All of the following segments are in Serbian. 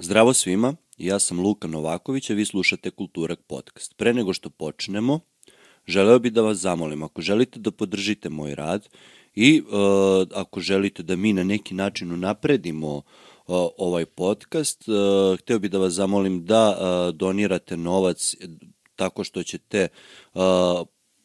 Zdravo svima, ja sam Luka Novaković, a vi slušate Kulturak podcast. Pre nego što počnemo, želeo bih da vas zamolim, ako želite da podržite moj rad i uh, ako želite da mi na neki način unapredimo uh, ovaj podcast, uh, hteo bih da vas zamolim da uh, donirate novac tako što ćete uh,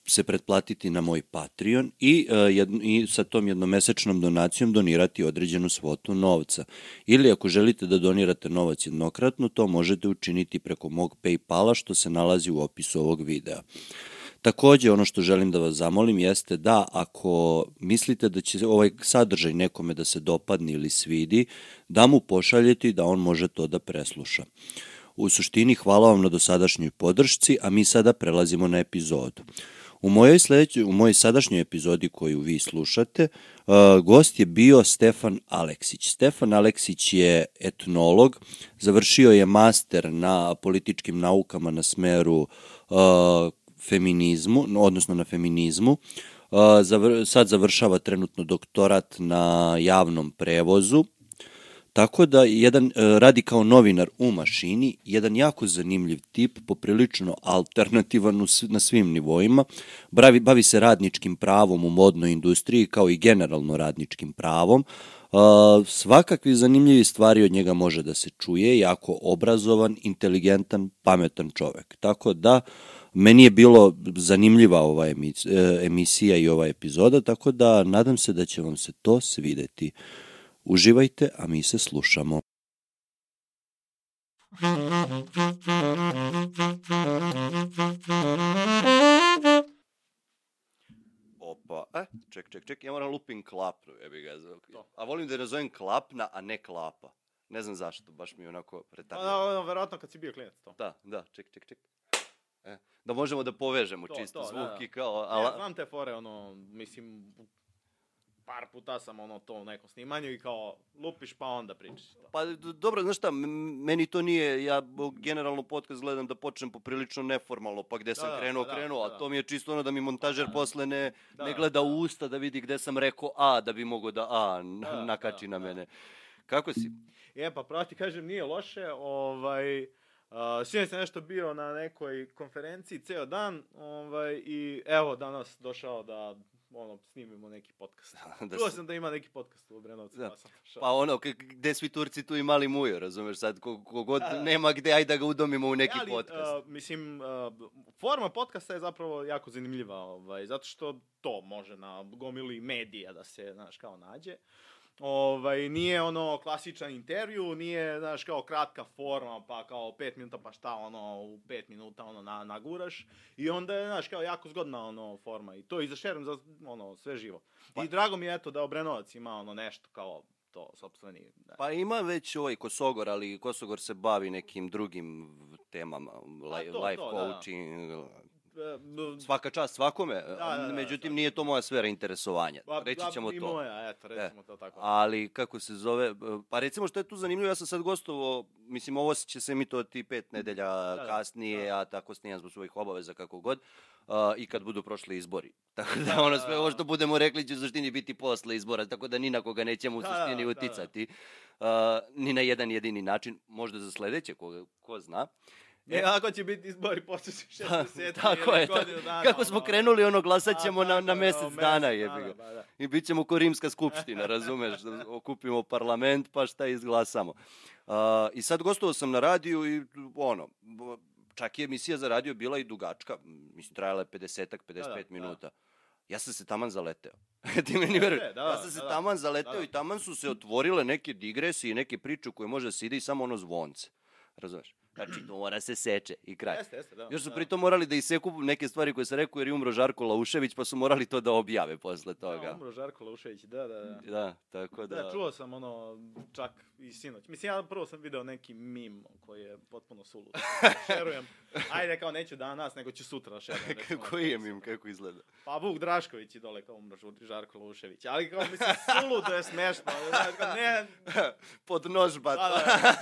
se pretplatiti na moj Patreon i, uh, jedno, i sa tom jednomesečnom donacijom donirati određenu svotu novca. Ili ako želite da donirate novac jednokratno, to možete učiniti preko mog Paypala što se nalazi u opisu ovog videa. Takođe, ono što želim da vas zamolim jeste da ako mislite da će ovaj sadržaj nekome da se dopadne ili svidi, da mu pošaljete i da on može to da presluša. U suštini, hvala vam na dosadašnjoj podršci, a mi sada prelazimo na epizodu. U mojoj, sledećoj, u mojoj sadašnjoj epizodi koju vi slušate, uh, gost je bio Stefan Aleksić. Stefan Aleksić je etnolog, završio je master na političkim naukama na smeru uh, feminizmu, odnosno na feminizmu. Uh, zavr, sad završava trenutno doktorat na javnom prevozu Tako da jedan e, radi kao novinar u mašini, jedan jako zanimljiv tip, poprilično alternativan na svim nivoima, bavi, bavi se radničkim pravom u modnoj industriji kao i generalno radničkim pravom. Uh, svakakvi zanimljivi stvari od njega može da se čuje, jako obrazovan, inteligentan, pametan čovek. Tako da meni je bilo zanimljiva ova e, emisija i ova epizoda, tako da nadam se da će vam se to svideti. Uživajte, a mi se slušamo. Opa, e, ček, ček, ček, ja moram lupim klapnu, jebi ga. A volim da je nazovem klapna, a ne klapa. Ne znam zašto, baš mi je onako pretavljeno. Da, ono, verovatno kad si bio klijent to. Da, da, ček, ček, ček. E, da možemo da povežemo To, čisto to, zvuk da, da. i kao... Ala... Ja Ala... znam te fore, ono, mislim, par puta sam ono to u nekom snimanju i kao lupiš pa onda pričaš. To. Pa dobro, znaš šta, meni to nije, ja generalno podcast gledam da počnem poprilično neformalno, pa gde sam Da, da, krenuo, da, krenuo, da. a to mi je čisto ono da mi montažer Da, da. posle ne, Da, ne gleda da. u usta da vidi gde sam rekao A, da bi mogo da A n- Da, nakači da, na da. mene. Kako si? Je, pa pravo ti kažem, nije loše, ovaj... Uh, Sinoć sam nešto bio na nekoj konferenciji ceo dan, ovaj, i evo danas došao da ono, snimimo neki podcast. Da Čuo sam da ima neki podcast u Obrenovcu, Da. pa sam. Pa ono, gde svi Turci tu i mali mujo, razumeš, sad ko- kogod Da, da. nema gde, ajde da ga udomimo u neki ali, podcast. Uh, mislim, uh, forma podcasta je zapravo jako zanimljiva, ovaj, zato što to može na gomili medija da se, znaš, kao nađe. Ovaj, nije ono klasičan intervju, nije, znaš, kao kratka forma, pa kao pet minuta, pa šta, ono, u pet minuta, ono, na, naguraš. I onda je, znaš, kao jako zgodna, ono, forma. I to i za šerom, za, ono, sve živo. Pa- I drago mi je, eto, da Obrenovac ima, ono, nešto kao to, sopstveni. Da. Pa ima već ovaj Kosogor, ali Kosogor se bavi nekim drugim temama, li, to, life to, da, da. E, b- svaka čast svakome, Da, da, da, međutim sad- nije to moja sfera interesovanja, Pa, reći da, ćemo i to. moja, eto, recimo to tako. Ali kako se zove, pa recimo što je tu zanimljivo, ja sam sad gostovao, mislim ovo će se emitovati pet nedelja da, kasnije, da. a tako snijam zbog svojih obaveza kako god, uh, i kad budu prošli izbori. Tako da ono sve ovo što budemo rekli će u suštini biti posle izbora, tako da ni na koga nećemo u Da, suštini da, da, da. uticati. Uh, ni na jedan jedini način, možda za sledeće, ko, ko zna. E, ako će biti izbori posle šest Pa, meseci tako je, godinu dana, kako smo ono, krenuli, ono, glasat ćemo na, na mesec ono, dana, mesec jebi ga. pa da. I bit ćemo ko rimska skupština, razumeš, da okupimo parlament pa šta izglasamo. Uh, I sad gostovao sam na radiju i ono, čak je emisija za radio bila i dugačka, mislim trajala je 50-ak, 55 Da, da, da. minuta. Ja sam se taman zaleteo. Ti meni veruješ? da, ja sam se da, da. taman zaleteo Da, da. i taman su se otvorile neke digresije i neke priče koje može da se ide i samo ono zvonce. Razumeš? Znači, to mora se seče i kraj. Jeste, jeste, da. Još su da. pritom morali da iseku neke stvari koje sam rekao jer je umro Žarko Laušević, pa su morali to da objave posle Da, toga. umro Žarko Laušević, da, da, da. Da, tako da... Da, čuo sam ono, čak i sinoć. Mislim, ja prvo sam video neki mim koji je potpuno sulud. Šerujem. Ajde, kao neću danas, nego ću sutra šerujem. recimo, Koji je mim, kako izgleda? Pa Vuk Drašković i dole kao umro Žarko Laušević. Ali kao, mislim, suludo je smešno. Kao, ne, Pod. Da, da.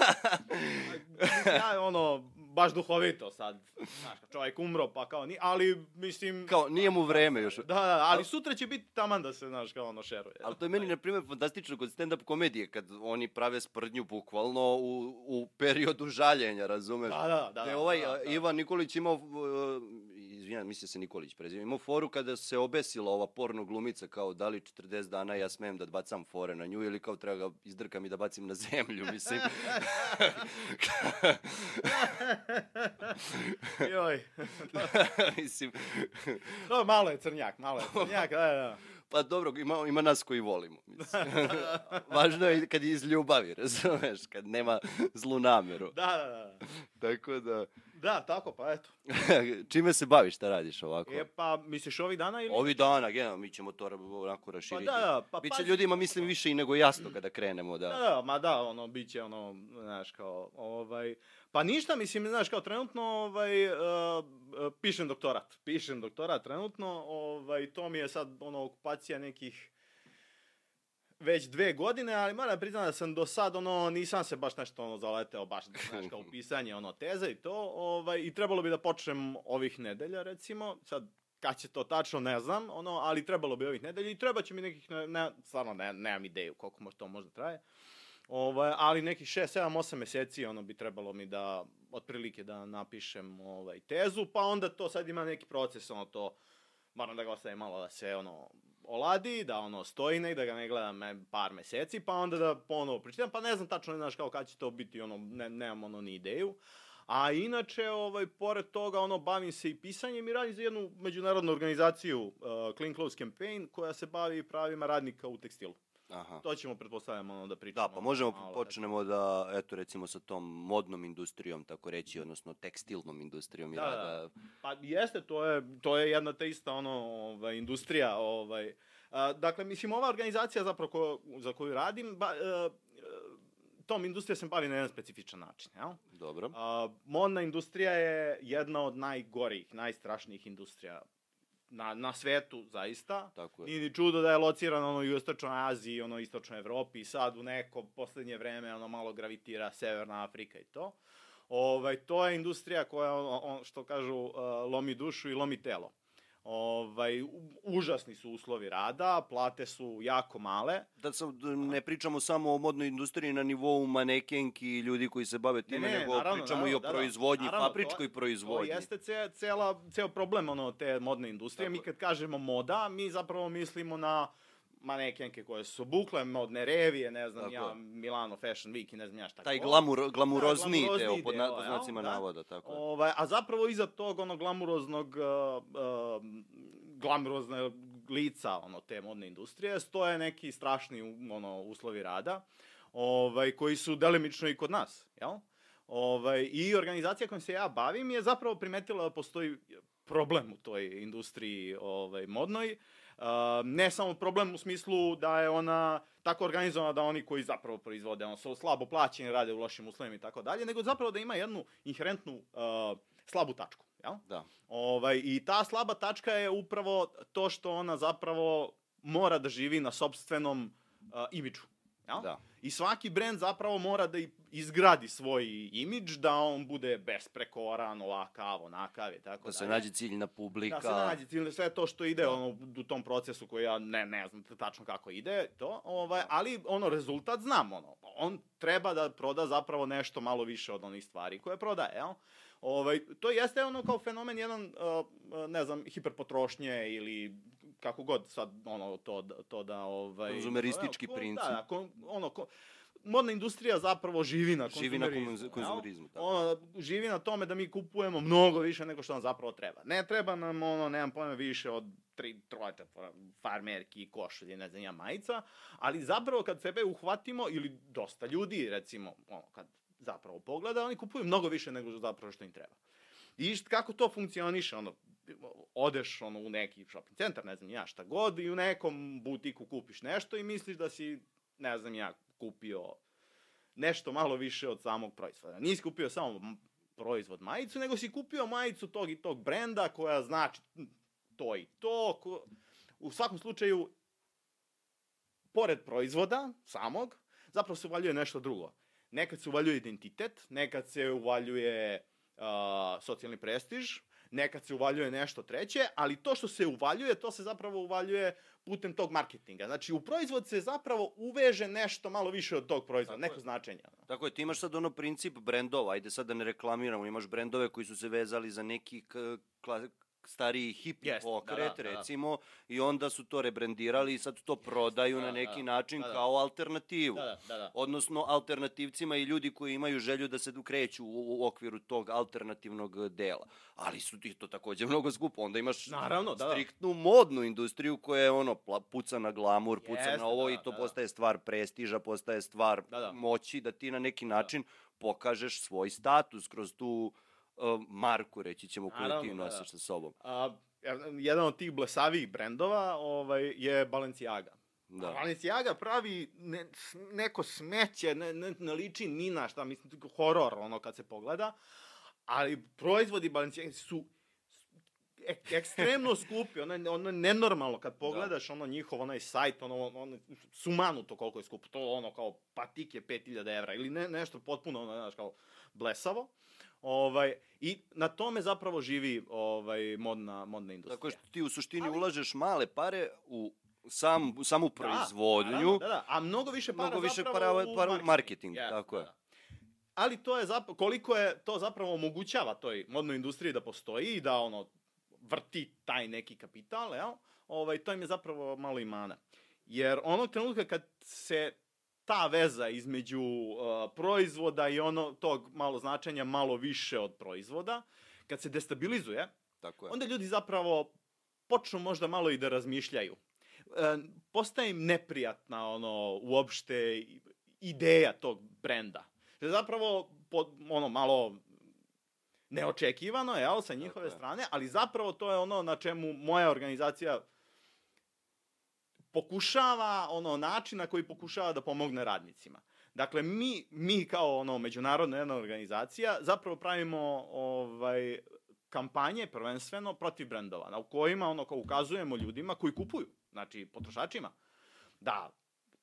Mislim, ja, ono, baš duhovito sad. Znaš, čovjek umro, pa kao ni, ali mislim... Kao, nije mu vreme još. Da, da, ali sutra će biti taman da se, znaš, kao ono šeruje. Ali to je meni, na primjer, fantastično kod stand-up komedije, kad oni prave sprdnju bukvalno u, u periodu žaljenja, razumeš? Da, da, da. Ne, da, ovaj da, da. Ivan Nikolić imao, uh, izvinjam, mislio se Nikolić prezivio, imao foru kada se obesila ova porno glumica, kao da li 40 dana ja smem da bacam fore na nju ili kao treba ga izdrkam i da bacim na zemlju, mislim. Joj. mislim, No, malo je crnjak, malo je crnjak, da, da. pa dobro, ima, ima nas koji volimo. Mislim. Važno je kad je iz ljubavi, razumeš, kad nema zlu nameru. Da, da, da. Tako da, Da, tako, pa eto. čime se baviš, šta radiš ovako? E, pa, misliš ovih dana ili? Ovi dana, generalno, mi ćemo to onako Pa raširiti. da, da, pa Biće pazi. ljudima, mislim, više i nego jasno kada krenemo, da. Da, da, ma da, ono, bit će ono, znaš, kao, ovaj, pa ništa, mislim, znaš, kao trenutno, ovaj, uh, pišem doktorat, pišem doktorat trenutno, ovaj, to mi je sad, ono, okupacija nekih već dve godine, ali moram priznati da sam do sad, ono, nisam se baš nešto, ono, zaleteo, baš, znaš, kao pisanje, ono, teze i to, ovaj, i trebalo bi da počnem ovih nedelja, recimo, sad, kad će to tačno, ne znam, ono, ali trebalo bi ovih nedelja i treba će mi nekih, ne, ne, stvarno, ne, nemam ideju koliko može to možda traje, ovaj, ali nekih 6, 7, 8 meseci, ono, bi trebalo mi da, otprilike, da napišem, ovaj, tezu, pa onda to sad ima neki proces, ono, to, moram da ga ostavim malo da se, ono, oladi, da ono stoji nek, da ga ne gledam me, par meseci, pa onda da ponovo pročitam, pa ne znam tačno, ne znaš kao kad će to biti, ono, ne, nemam ono ni ideju. A inače, ovaj, pored toga, ono, bavim se i pisanjem i radim za jednu međunarodnu organizaciju, uh, Clean Clothes Campaign, koja se bavi pravima radnika u tekstilu. Aha. To ćemo, pretpostavljam, ono, da pričamo. Da, pa možemo malo, počnemo da, eto recimo sa tom modnom industrijom, tako reći, odnosno tekstilnom industrijom Da, da. rada. Pa jeste, to je, to je jedna te ista ono, ovaj, industrija. Ovaj. A, dakle, mislim, ova organizacija zapravo ko, za koju radim, ba, e, e, tom industrija se bavi na jedan specifičan način. Jel? Dobro. A, modna industrija je jedna od najgorih, najstrašnijih industrija na, na svetu, zaista. Tako je. Nije ni čudo da je locirano ono, i u istočnoj Aziji, ono, istočnoj Evropi, i sad u neko poslednje vreme ono, malo gravitira Severna Afrika i to. Ovaj, to je industrija koja, on, on, što kažu, uh, lomi dušu i lomi telo. Ovaj, užasni su uslovi rada, plate su jako male. Da da ne pričamo samo o modnoj industriji na nivou manekenki i ljudi koji se bave time, Ne, ne, nego naravno, pričamo i o naravno, da, da. proizvodnji, Naravno, fabričkoj to- proizvodnji. To jeste ce, cela, ceo problem ono, te modne industrije. Tako mi kad kažemo moda, mi zapravo mislimo na manekenke koje su obukle, modne revije, ne znam Tako ja. Milano Fashion Week i ne znam ja šta Taj glamur, glamurozniji Da, glamurozniji deo, pod, na, deo, pod jel? znacima Da. navoda, tako je. Ovaj, a zapravo iza tog onog glamuroznog uh, uh, glamurozne lica ono te modne industrije stoje neki strašni ono uslovi rada ovaj koji su delimično i kod nas, jel? Ovaj i organizacija kojom se ja bavim je zapravo primetila da postoji problem u toj industriji ovaj modnoj. Uh, ne samo problem u smislu da je ona tako organizovana da oni koji zapravo proizvode, ono, su slabo plaćeni, rade u lošim uslovima i tako dalje, nego zapravo da ima jednu inherentnu uh, slabu tačku. Jel? Da. Ovaj, I ta slaba tačka je upravo to što ona zapravo mora da živi na sobstvenom uh, imidžu. Jel? Da. I svaki brend zapravo mora da i- izgradi svoj imidž, da on bude besprekoran, ovakav, onakav i tako Da se dalje. nađe ciljna publika. Da se nađe cilj, sve to što ide ono, u tom procesu koji ja ne, ne znam tačno kako ide, to, ovaj, ali ono, rezultat znam, ono, on treba da proda zapravo nešto malo više od onih stvari koje prodaje, jel? Ovaj, to jeste ono kao fenomen jedan, uh, uh, ne znam, hiperpotrošnje ili kako god sad ono to da- to da ovaj Konzumeristički ko- princip. Da, da, kon, ono ko, modna industrija zapravo živi na Živi na konzumerizmu. konz- jel? konzumerizmu, tako. Ono, živi na tome da mi kupujemo mnogo više nego što nam zapravo treba. Ne treba nam, ono, nemam pojma, više od tri, troje farmerki, košulje, ne znam ja, majica, ali zapravo kad sebe uhvatimo, ili dosta ljudi, recimo, ono, kad zapravo pogleda, oni kupuju mnogo više nego zapravo što im treba. I št, kako to funkcioniše, ono, odeš ono, u neki shopping centar, ne znam ja šta god, i u nekom butiku kupiš nešto i misliš da si, ne znam ja, kupio nešto malo više od samog proizvoda. Nisi kupio samo proizvod majicu, nego si kupio majicu tog i tog brenda koja znači to i to. U svakom slučaju, pored proizvoda samog, zapravo se uvaljuje nešto drugo. Nekad se uvaljuje identitet, nekad se uvaljuje uh, socijalni prestiž, nekad se uvaljuje nešto treće, ali to što se uvaljuje, to se zapravo uvaljuje putem tog marketinga. Znači, u proizvod se zapravo uveže nešto malo više od tog proizvoda, Tako neko je. značenje. Tako je, ti imaš sad ono princip brendova, ajde sad da ne reklamiramo, imaš brendove koji su se vezali za neki stariji hipi Jeste, pokret, da, da, da. recimo, i onda su to rebrendirali i sad to prodaju Da, na da, neki da. način Da, da. kao alternativu. Da, da, da, da. Odnosno, alternativcima i ljudi koji imaju želju da se ukreću u, u okviru tog alternativnog dela. Ali su ti to takođe mnogo skupo. Onda imaš Naravno, da, da. striktnu modnu industriju koja je ono, puca na glamur, puca na ovo da, i to da, da. postaje stvar prestiža, postaje stvar Da, da. moći da ti na neki način pokažeš svoj status kroz tu marku, reći ćemo, koju Naravno, ti da, da. nosiš sa sobom. A, jedan od tih blesavijih brendova ovaj, je Balenciaga. Da. A Balenciaga pravi ne, neko smeće, ne, ne, ne liči ni na šta, mislim, horor, ono, kad se pogleda. Ali proizvodi Balenciaga su ek, ekstremno skupi, ono, je- ono je nenormalno kad pogledaš ono njihov onaj sajt, ono, ono sumanuto koliko je skupo, to ono kao patik je 5000 evra ili ne, nešto potpuno ono, znaš, kao blesavo. Ovaj, I na tome zapravo živi ovaj, modna, modna industrija. Tako što ti u suštini Ali- ulažeš male pare u sam, u samu proizvodnju, naravno, da, da, a mnogo više para mnogo više zapravo para, u para u marketing, Jeste, tako je. da, da. Ali to je zapravo, koliko je to zapravo omogućava toj modnoj industriji da postoji i da ono vrti taj neki kapital, jel? Ovaj, to im je zapravo malo i mana. Jer onog trenutka kad se ta veza između uh, proizvoda i ono tog malo značenja malo više od proizvoda, kad se destabilizuje, Tako je. onda ljudi zapravo počnu možda malo i da razmišljaju. E, postaje im neprijatna ono uopšte ideja tog brenda. Zapravo pod, ono malo neočekivano, jel, sa njihove strane, ali zapravo to je ono na čemu moja organizacija pokušava, ono, način na koji pokušava da pomogne radnicima. Dakle, mi, mi kao ono međunarodna jedna organizacija zapravo pravimo ovaj, kampanje prvenstveno protiv brendova, na u kojima ono kao ukazujemo ljudima koji kupuju, znači potrošačima, da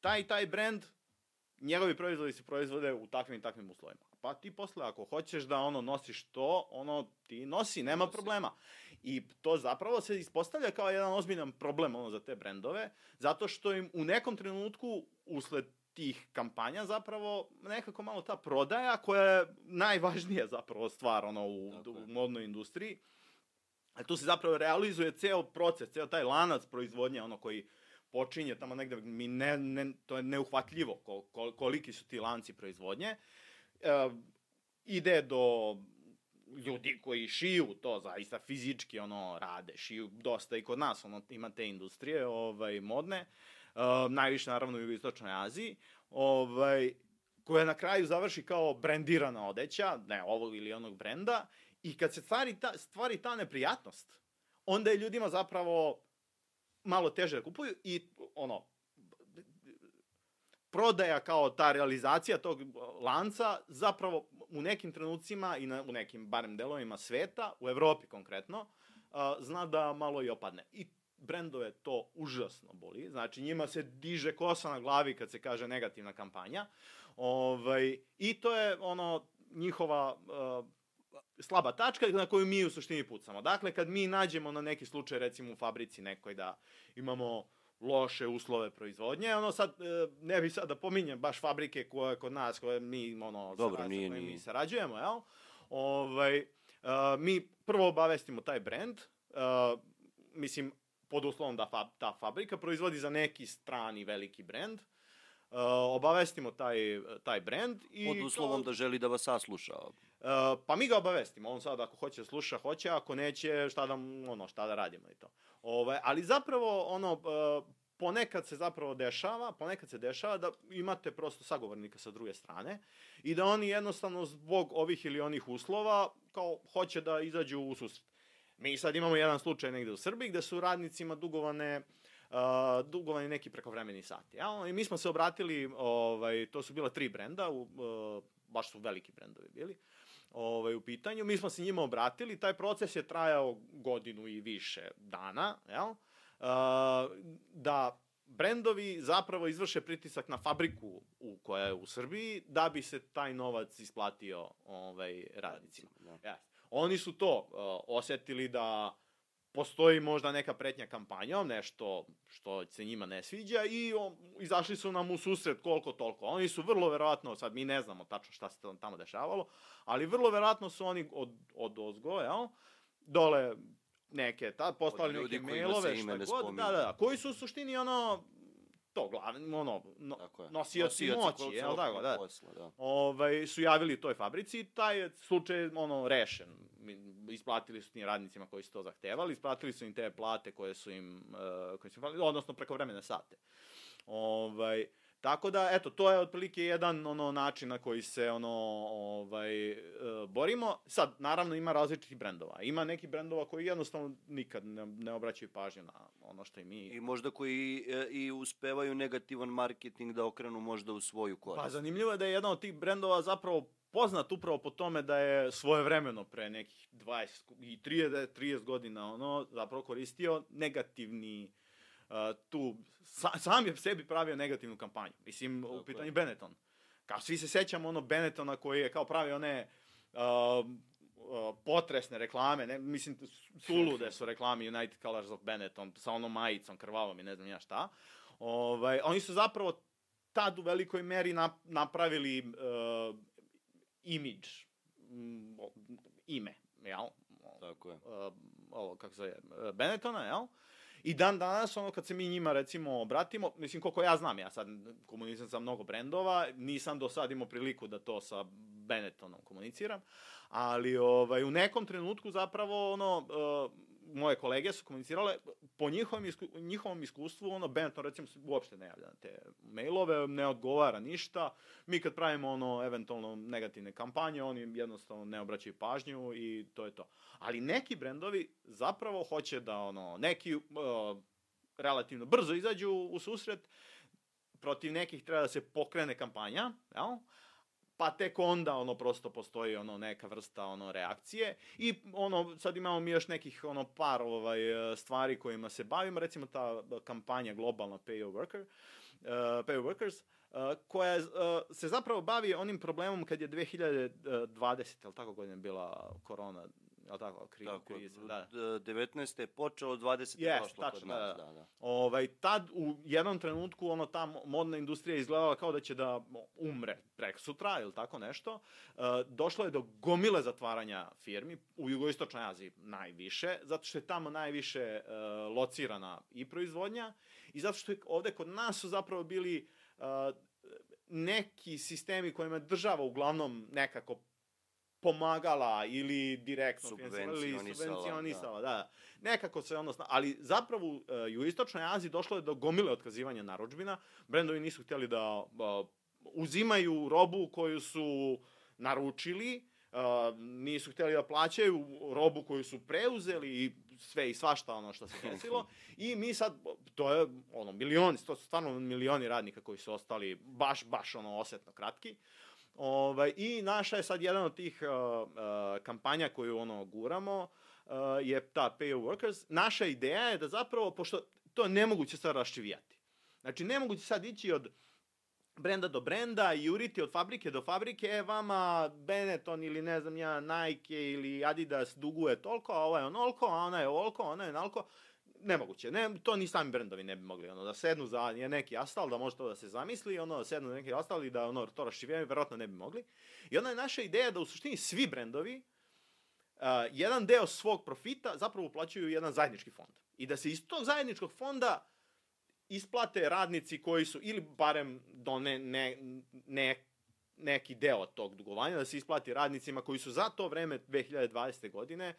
taj taj brend njegovi proizvodi se proizvode u takvim i takvim uslovima. Pa ti posle ako hoćeš da ono nosiš to, ono ti nosi, nema Nosi. problema. I to zapravo se ispostavlja kao jedan ozbiljan problem ono za te brendove, zato što im u nekom trenutku usled tih kampanja zapravo nekako malo ta prodaja koja je najvažnija zapravo stvar ono u, u modnoj industriji. A tu se zapravo realizuje ceo proces, ceo taj lanac proizvodnje ono koji počinje tamo negde, mi ne, ne, to je neuhvatljivo kol, kol, koliki su ti lanci proizvodnje. E, ide do ljudi koji šiju to zaista fizički ono rade, šiju dosta i kod nas, ono ima te industrije ovaj modne. Uh, najviše naravno u jugoistočnoj Aziji. Ovaj koja na kraju završi kao brendirana odeća, ne ovog ili onog brenda, i kad se stvari ta, stvari ta neprijatnost, onda je ljudima zapravo malo teže da kupuju i ono, prodaja kao ta realizacija tog lanca zapravo u nekim trenucima i na, u nekim barem delovima sveta, u Evropi konkretno, a, zna da malo i opadne. I brendove to užasno boli. Znači, njima se diže kosa na glavi kad se kaže negativna kampanja. Ovaj, I to je ono njihova uh, slaba tačka na koju mi u suštini pucamo. Dakle, kad mi nađemo na neki slučaj, recimo u fabrici nekoj da imamo loše uslove proizvodnje, ono sad, e, ne bih sad da pominjem baš fabrike koje kod nas, koje mi, ono, Dobro, sa, nije mi sarađujemo, jel? Ovaj, uh, mi prvo obavestimo taj brand, uh, mislim, pod uslovom da fa, ta fabrika proizvodi za neki strani veliki brand, uh, obavestimo taj, taj brand i... Pod uslovom kao- da želi da vas sasluša. Uh, pa mi ga obavestimo, on sad ako hoće sluša, hoće, ako neće, šta da, ono, šta da radimo i to. Ove, ali zapravo, ono, uh, ponekad se zapravo dešava, ponekad se dešava da imate prosto sagovornika sa druge strane i da oni jednostavno zbog ovih ili onih uslova kao hoće da izađu u susret. Mi sad imamo jedan slučaj negde u Srbiji gde su radnicima dugovane uh, dugovani neki prekovremeni sati. Ja? I mi smo se obratili, ovaj, to su bila tri brenda, u, uh, baš su veliki brendovi bili, ovaj, u pitanju. Mi smo se njima obratili, taj proces je trajao godinu i više dana, jel? Uh, da brendovi zapravo izvrše pritisak na fabriku u, koja je u Srbiji da bi se taj novac isplatio ovaj, radnicima. Da. Yes. Oni su to uh, osetili da postoji možda neka pretnja kampanjom, nešto što se njima ne sviđa i o, izašli su nam u susret koliko toliko. Oni su vrlo verovatno, sad mi ne znamo tačno šta se tamo dešavalo, ali vrlo verovatno su oni od, od ozgo, jel? Dole neke, ta, poslali neke mailove, šta god, da, da, da, koji su u suštini ono, to glavni, ono, no, Tako je. nosioci Nosioci moći, celokupnog jel tako, da. Posla, da. ovaj, su javili toj fabrici i taj je slučaj ono, rešen. Isplatili su tim radnicima koji su to zahtevali, isplatili su im te plate koje su im, uh, koje su im odnosno prekovremene sate. Ovaj, tako da, eto, to je otprilike jedan ono način na koji se ono ovaj e, borimo. Sad naravno ima različitih brendova. Ima neki brendova koji jednostavno nikad ne, ne obraćaju pažnju na ono što i mi I možda koji e, i uspevaju negativan marketing da okrenu možda u svoju korist. Pa zanimljivo je da je jedan od tih brendova zapravo poznat upravo po tome da je svojevremeno pre nekih 20 i 30, 30 godina ono zapravo koristio negativni uh, tu sa, sam je sebi pravio negativnu kampanju. Mislim Tako u je. pitanju Benetton. Kao svi se sećamo ono Benettona koji je kao pravio one uh, uh, potresne reklame, ne, mislim, sulude su reklame United Colors of Benetton sa onom majicom, krvavom i ne znam ja šta. Ovaj, oni su zapravo tad u velikoj meri nap, napravili uh, imidž, ime, jel? Tako je. Uh, ovo, kako se zove, uh, Benettona, jel? I dan danas, ono, kad se mi njima, recimo, obratimo, mislim, koliko ja znam, ja sad komuniciram sa mnogo brendova, nisam do sad imao priliku da to sa Benettonom komuniciram, ali ovaj, u nekom trenutku zapravo, ono, uh, moje kolege su komunicirale, po njihovom, isku, njihovom iskustvu, ono, Benetton, recimo, se uopšte ne javlja na te mailove, ne odgovara ništa, mi kad pravimo, ono, eventualno negativne kampanje, oni jednostavno ne obraćaju pažnju i to je to. Ali neki brendovi zapravo hoće da, ono, neki uh, relativno brzo izađu u susret, protiv nekih treba da se pokrene kampanja, jel? Pa tek onda ono prosto postoji ono neka vrsta ono reakcije. I ono sad imamo mi još nekih ono par ovaj e, stvari kojima se bavimo. Recimo ta kampanja globalna Pay Your Worker uh, Pay Your Workers uh, koja uh, se zapravo bavi onim problemom kad je 2020 jel tako godine bila korona jel tako kri, Tako, kriza da d- 19. je počelo, 20. je Yes, došlo tačno, kod nas. da, Da, da. Ovaj, tad u jednom trenutku ono ta mo- modna industrija je izgledala kao da će da umre prek sutra ili tako nešto. E, došlo je do gomile zatvaranja firmi, u jugoistočnoj Aziji najviše, zato što je tamo najviše e, locirana i proizvodnja i zato što je ovde kod nas su zapravo bili e, neki sistemi kojima je država uglavnom nekako pomagala ili direktno finansirala ili Subvencionisala, subvencionisala, da. da. Nekako se ono, ali zapravo uh, u istočnoj Aziji došlo je do gomile otkazivanja narudžbina. Brendovi nisu htjeli da uh, uzimaju robu koju su naručili, uh, nisu htjeli da plaćaju robu koju su preuzeli i sve i svašta ono što se desilo. I mi sad, to je ono, milioni, to su stvarno milioni radnika koji su ostali baš, baš ono osetno kratki. Ovaj, I naša je sad jedan od tih uh, uh, kampanja koju ono guramo, uh, je ta Pay Your Workers. Naša ideja je da zapravo, pošto to je nemoguće sad raščivijati. Znači, nemoguće sad ići od brenda do brenda i juriti od fabrike do fabrike, e, vama Benetton ili ne znam ja, Nike ili Adidas duguje toliko, a ovo je onoliko, a ona je ovoliko, ona je onoliko. Nemoguće, ne, to ni sami brendovi ne bi mogli, ono, da sednu za je neki astal, da može to da se zamisli, ono, da sednu za neki astal i da ono, to raščivijaju, verovatno ne bi mogli. I onda je naša ideja da u suštini svi brendovi uh, jedan deo svog profita zapravo uplaćuju jedan zajednički fond. I da se iz tog zajedničkog fonda isplate radnici koji su, ili barem do ne, ne, ne, neki deo tog dugovanja, da se isplati radnicima koji su za to vreme 2020. godine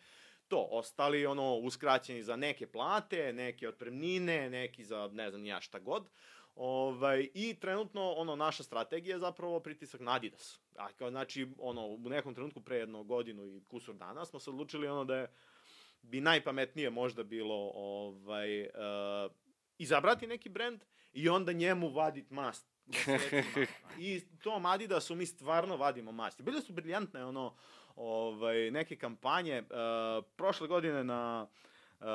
to, ostali ono uskraćeni za neke plate, neke otpremnine, neki za ne znam ja šta god. Ovaj, I trenutno ono naša strategija je zapravo pritisak na Adidas. Dakle, znači, ono, u nekom trenutku pre jednu godinu i kusur dana smo se odlučili ono da je bi najpametnije možda bilo ovaj, uh, izabrati neki brend i onda njemu vadit mast. I tom Adidasu mi stvarno vadimo masti. Bile su briljantne ono, ovaj, neke kampanje. Uh, prošle godine na uh,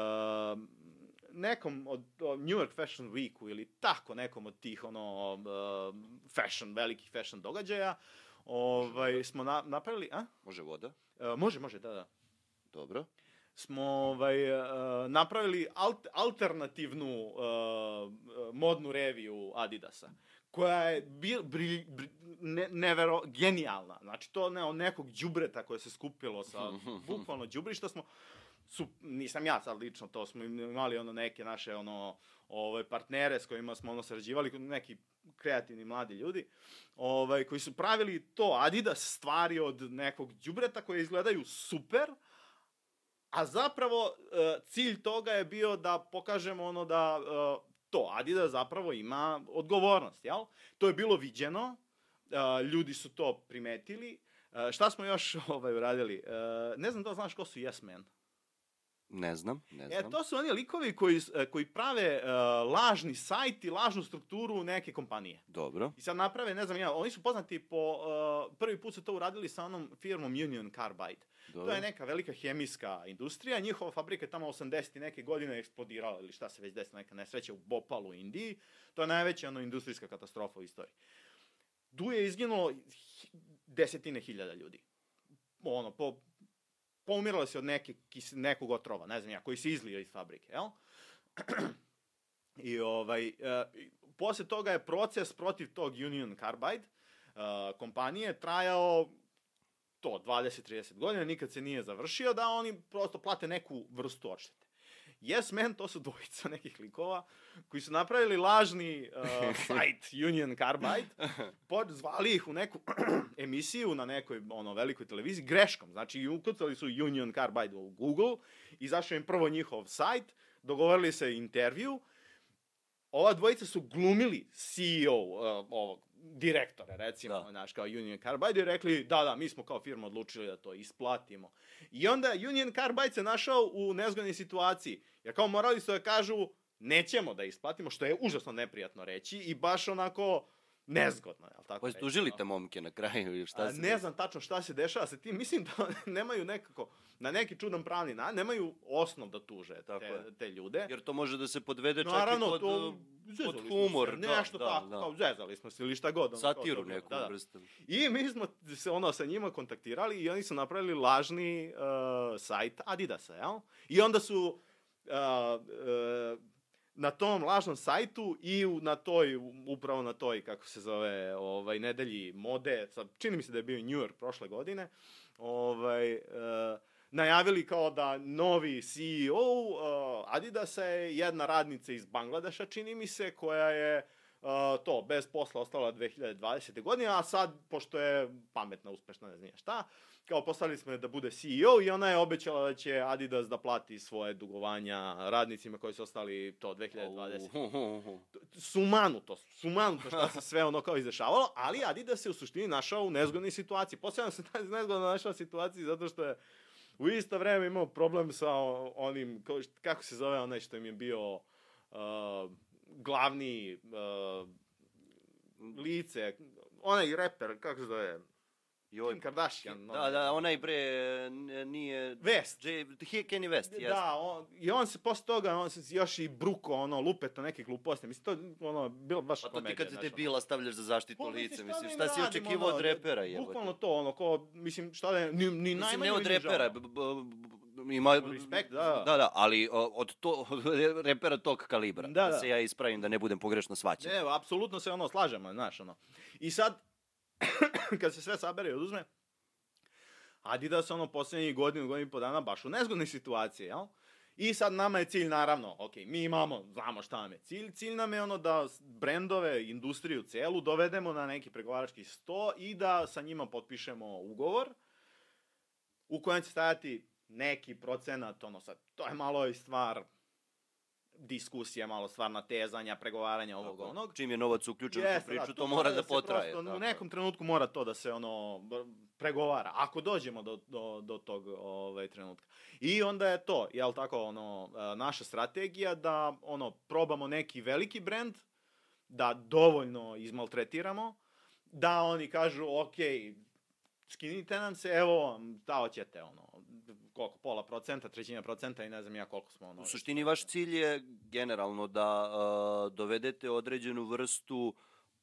nekom od, od New York Fashion Weeku ili tako nekom od tih ono uh, fashion, velikih fashion događaja ovaj, smo na, napravili, a? Može voda? Uh, može, može, da, da. Dobro. smo ovaj, uh, napravili alt, alternativnu uh, modnu reviju Adidasa koja je bil, bri, bri, ne, nevero, genijalna. Znači, to ne, od nekog đubreta koje se skupilo sa, bukvalno đubrišta smo, su, nisam ja sad lično, to smo imali ono neke naše ono, ove, partnere s kojima smo ono sarađivali, neki kreativni mladi ljudi, ovaj, koji su pravili to Adidas stvari od nekog đubreta koje izgledaju super, a zapravo e, cilj toga je bio da pokažemo ono da e, to Adidas zapravo ima odgovornost, jel? To je bilo viđeno, e, ljudi su to primetili. Šta smo još ovaj uradili? Ne znam da znaš ko su Yes Men. Ne znam, ne znam. E, to su oni likovi koji, koji prave uh, lažni sajt i lažnu strukturu neke kompanije. Dobro. I sad naprave, ne znam ja, oni su poznati po, uh, prvi put su to uradili sa onom firmom Union Carbide. Dobro. To je neka velika hemijska industrija, njihova fabrika je tamo 80. neke godine eksplodirala ili šta se već desila, neka nesreća u Bopalu Indiji. To je najveća ono, industrijska katastrofa u istoriji. Tu je izginulo desetine hiljada ljudi. Ono, po poumirala se od neke, kis, nekog otrova, ne znam ja, koji se izlio iz fabrike, jel? I ovaj, uh, posle toga je proces protiv tog Union Carbide uh, kompanije trajao to 20-30 godina, nikad se nije završio, da oni prosto plate neku vrstu odštete. Yes Man, to su dvojica nekih likova koji su napravili lažni uh, site Union Carbide, zvali ih u neku emisiju na nekoj ono, velikoj televiziji greškom. Znači, ukucali su Union Carbide u Google, izašao im prvo njihov sajt, dogovorili se intervju, ova dvojica su glumili CEO uh, ovog direktore, recimo, da. naš, kao Union Carbide, i rekli, da, da, mi smo kao firma odlučili da to isplatimo. I onda Union Carbide se našao u nezgodnoj situaciji, jer kao morali su da kažu, nećemo da isplatimo, što je užasno neprijatno reći, i baš onako, nezgodno, jel tako? Pa ste užili te momke na kraju ili šta se... Ne znam tačno šta se dešava sa tim, mislim da nemaju nekako, na neki čudan pravni na, nemaju osnov da tuže tako te, je. te ljude. Jer to može da se podvede čak Naravno, i pod, to, pod humor. Se, da, nešto da, tako, da. kao zezali smo se ili šta god. Satiru kao, neku da, da. vrstu. I mi smo se ono sa njima kontaktirali i oni su napravili lažni uh, sajt Adidasa, jel? I onda su uh, uh, na tom lažnom sajtu i u, na toj, upravo na toj, kako se zove, ovaj, nedelji mode, sad, čini mi se da je bio New York prošle godine, ovaj, uh, najavili kao da novi CEO uh, Adidasa je jedna radnica iz Bangladeša, čini mi se, koja je uh, to, bez posla ostala 2020. godine, a sad, pošto je pametna, uspešna, ne znam šta, uh, kao postavili smo je da bude CEO i ona je obećala da će Adidas da plati svoje dugovanja radnicima koji su ostali to 2020. Sumanuto, sumanuto što se sve ono kao izdešavalo, ali Adidas se u suštini našao u nezgodnoj situaciji. Posebno se ta nezgodno našao u situaciji zato što je u isto vreme imao problem sa onim, kako se zove onaj što im je bio uh, glavni uh, lice, onaj reper, kako se zove, Joj. Kim Kardashian. No. Da, da, onaj bre, nije... West. J, Kanye West, jes. Da, on, i on se posle toga, on se još i bruko, ono, lupeto neke gluposti. Mislim, to, ono, bilo baš komedija. Pa to ti kad te bila stavljaš za zaštitu lice, mislim, šta si očekivao od repera, jebote? Bukvalno to, ono, ko, mislim, šta da je, ni, ni mislim, ne od repera, ima respekt, da. Da, da, ali od to od repera tog kalibra. Da, da, da se ja ispravim da ne budem pogrešno svaćen. Ne, apsolutno se ono slažemo, znaš, ono. I sad kad se sve sabere i oduzme, Adidas ono poslednjih godinu, godinu i po dana baš u nezgodnoj situaciji, jel? I sad nama je cilj, naravno, ok, mi imamo, znamo šta nam je cilj, cilj nam je ono da brendove, industriju celu dovedemo na neki pregovarački sto i da sa njima potpišemo ugovor u kojem će stajati neki procenat, ono sad, to je malo i stvar diskusija, malo stvarna tezanja, pregovaranja ovog tako. onog. Čim je novac uključen u priču, da, to, to mora da, da potraje. Prosto, u nekom trenutku mora to da se ono pregovara, ako dođemo do, do, do tog ovaj, trenutka. I onda je to, jel tako, ono, naša strategija da ono, probamo neki veliki brend, da dovoljno izmaltretiramo, da oni kažu, ok, skinite nam se, evo, da hoćete, ono, koliko, pola procenta, trećina procenta i ne znam ja koliko smo ono... U suštini vaš cilj je generalno da uh, dovedete određenu vrstu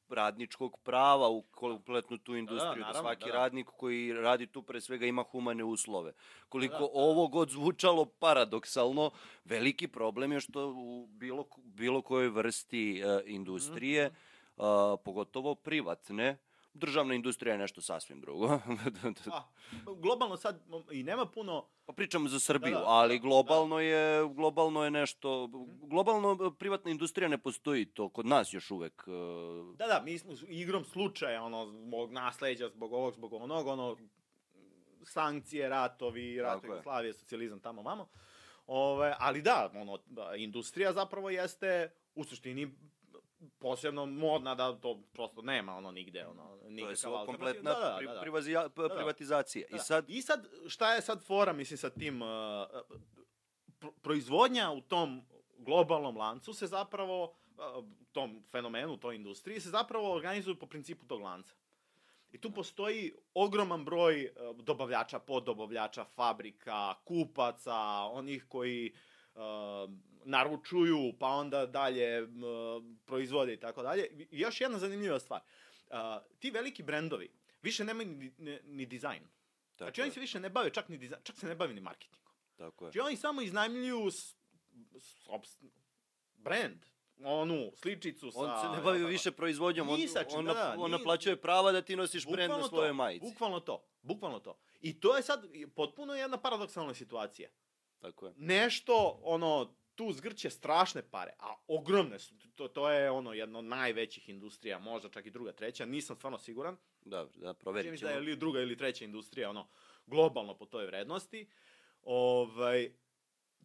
radničkog prava u kompletnu tu industriju, da, naravno, svaki da, da. radnik koji radi tu pre svega ima humane uslove. Koliko Da, da, da. ovo god zvučalo paradoksalno, veliki problem je što u bilo, bilo kojoj vrsti uh, industrije, Mhm. uh, pogotovo privatne, državna industrija je nešto sasvim drugo. A, globalno sad i nema puno... Pa pričamo za Srbiju, Da, da, ali da, globalno je globalno je nešto globalno e, privatna industrija ne postoji to kod nas još uvek. e, Da, da, mi smo igrom slučaja, ono, zbog nasleđa, zbog ovog, zbog onog, ono, sankcije, ratovi, rat. Jugoslavije, socijalizam, tamo, vamo. Ove, ali da, ono, da, industrija zapravo jeste, u suštini, posebno modna da to prosto nema ono nigde ono To je kompletna Da, da, pri- da, da. privazija- p- Da, da. privatizacija. I Da. sad, I sad, šta je sad fora, mislim, sa tim... Uh, pro- proizvodnja u tom globalnom lancu se zapravo, uh, tom fenomenu, toj industriji, se zapravo organizuju po principu tog lanca. I tu postoji ogroman broj uh, dobavljača, poddobavljača, fabrika, kupaca, onih koji uh, naručuju, pa onda dalje uh, proizvode i tako dalje. I još jedna zanimljiva stvar. Uh, ti veliki brendovi više nemaju ni, ni, ni dizajn. tako, Znači oni je, se više ne bave čak ni dizajn, čak se ne bave ni marketingom. tako je. Znači oni samo iznajmljuju s, s, brand, onu sličicu sa... On se ne bavi više proizvodnjom, on, Ni sa čim, on, da, da, on naplaćuje prava da ti nosiš brend na svojoj to, majici. Bukvalno to, bukvalno to. I to je sad potpuno jedna paradoksalna situacija. Tako je. Nešto, ono, tu zgrće strašne pare, a ogromne su. To, to je ono jedno od najvećih industrija, možda čak i druga, treća, nisam stvarno siguran. Da, da, Čini proverit mi se da ćemo. je ili druga ili treća industrija, ono, globalno po toj vrednosti. Ovaj,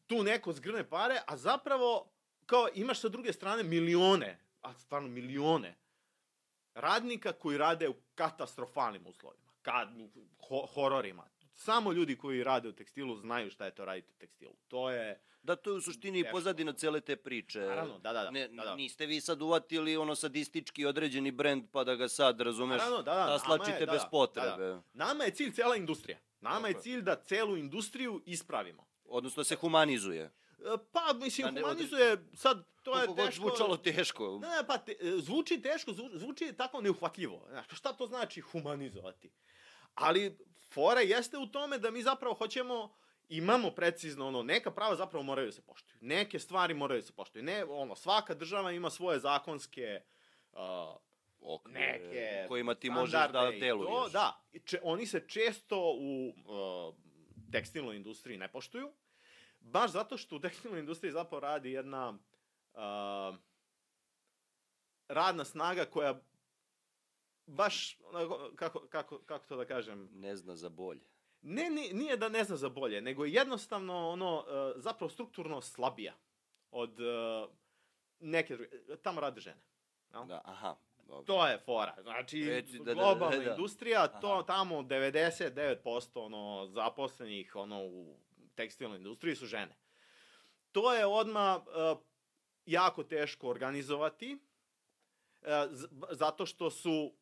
tu neko zgrne pare, a zapravo, kao, imaš sa druge strane milione, a stvarno milione, radnika koji rade u katastrofalnim uslovima, kad, ho, hororima. Samo ljudi koji rade u tekstilu znaju šta je to raditi u tekstilu. To je, Da, to je u suštini Teško. pozadina cele te priče. naravno, da, da, da. Ne, da, da. Niste vi sad uvatili ono sadistički određeni brend pa da ga sad, razumeš, Naravno, da, da, nama je- taslačite da, bez da, potrebe. da, Nama je cilj cela industrija. Nama Tako je je. cilj da celu industriju ispravimo. Odnosno da se humanizuje. E, Pa, mislim, Da ne humanizuje, sad, to je teško... zvučalo teško. Ne, ne, pa te, e, zvuči teško, zvu- zvuči tako neuhvatljivo. Znaš, šta to znači humanizovati? Ali fora jeste u tome da mi zapravo hoćemo imamo precizno ono neka prava zapravo moraju da se poštuju. Neke stvari moraju da se poštuju. Ne, ono svaka država ima svoje zakonske uh, Okvire neke kojima ti možeš da deluješ. To, da, če, oni se često u uh, tekstilnoj industriji ne poštuju, baš zato što u tekstilnoj industriji zapravo radi jedna uh, radna snaga koja baš, onako, kako, kako, kako to da kažem, Ne zna za bolje. ne, nije da ne zna za bolje, nego je jednostavno ono, uh, zapravo strukturno slabija od uh, neke druge, tamo rade žene. jel? Da, aha. Dobro. To je fora. Znači, Reci da- da- globalna da, da. industrija, to Aha. tamo 99% ono, zaposlenih ono, u tekstilnoj industriji su žene. To je odma uh, jako teško organizovati, uh, zato što su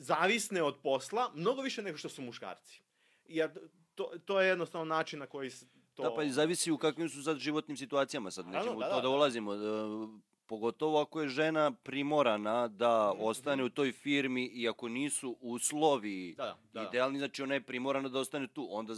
zavisne od posla mnogo više nego što su muškarci. Jer to, to je jednostavno način na koji se to... Da, pa i zavisi u kakvim su sad životnim situacijama. Sad nećemo u da, to da, da da. ulazimo. E, Pogotovo ako je žena primorana da Mhm, ostane u toj firmi i ako nisu uslovi Da, da, da, da. idealni, znači ona je primorana da ostane tu. Onda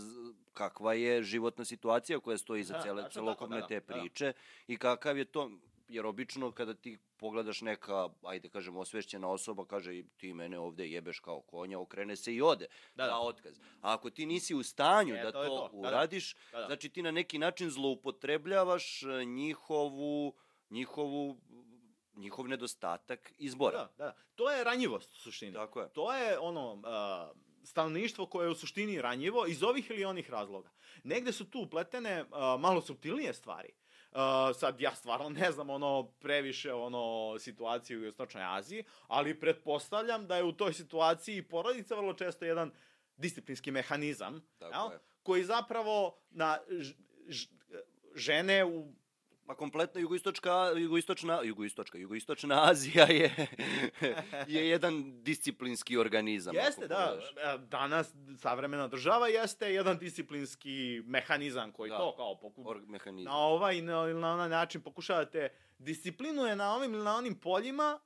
kakva je životna situacija koja stoji iza Da, cele, celokupne tako, da, te da, da. priče i kakav je to, jer obično kada ti pogledaš neka, ajde kažem, osvešćena osoba, kaže ti mene ovde jebeš kao konja, okrene se i ode, Da, da, da. otkaz. A ako ti nisi u stanju E, da to, to, da, da. uradiš, Da, da. znači ti na neki način zloupotrebljavaš e, njihovu, njihovu, njihov nedostatak izbora. Da, da, da. To je ranjivost u suštini. Tako je. To je ono uh, stanovništvo koje je u suštini ranjivo iz ovih ili onih razloga. Negde su tu upletene uh, malo subtilnije stvari. Uh, sad ja stvarno ne znam ono previše ono situaciju u Istočnoj Aziji, ali pretpostavljam da je u toj situaciji porodica vrlo često jedan disciplinski mehanizam, Tako jel? je. koji zapravo na ž, ž, žene u Pa kompletna jugoistočka, jugoistočna, jugoistočka, jugoistočna Azija je, je jedan disciplinski organizam. Jeste, da. E, Danas savremena država jeste jedan disciplinski mehanizam koji Da. to kao poku... Org mehanizam. na ovaj na, ili na onaj način pokušavate disciplinuje na ovim ili na onim poljima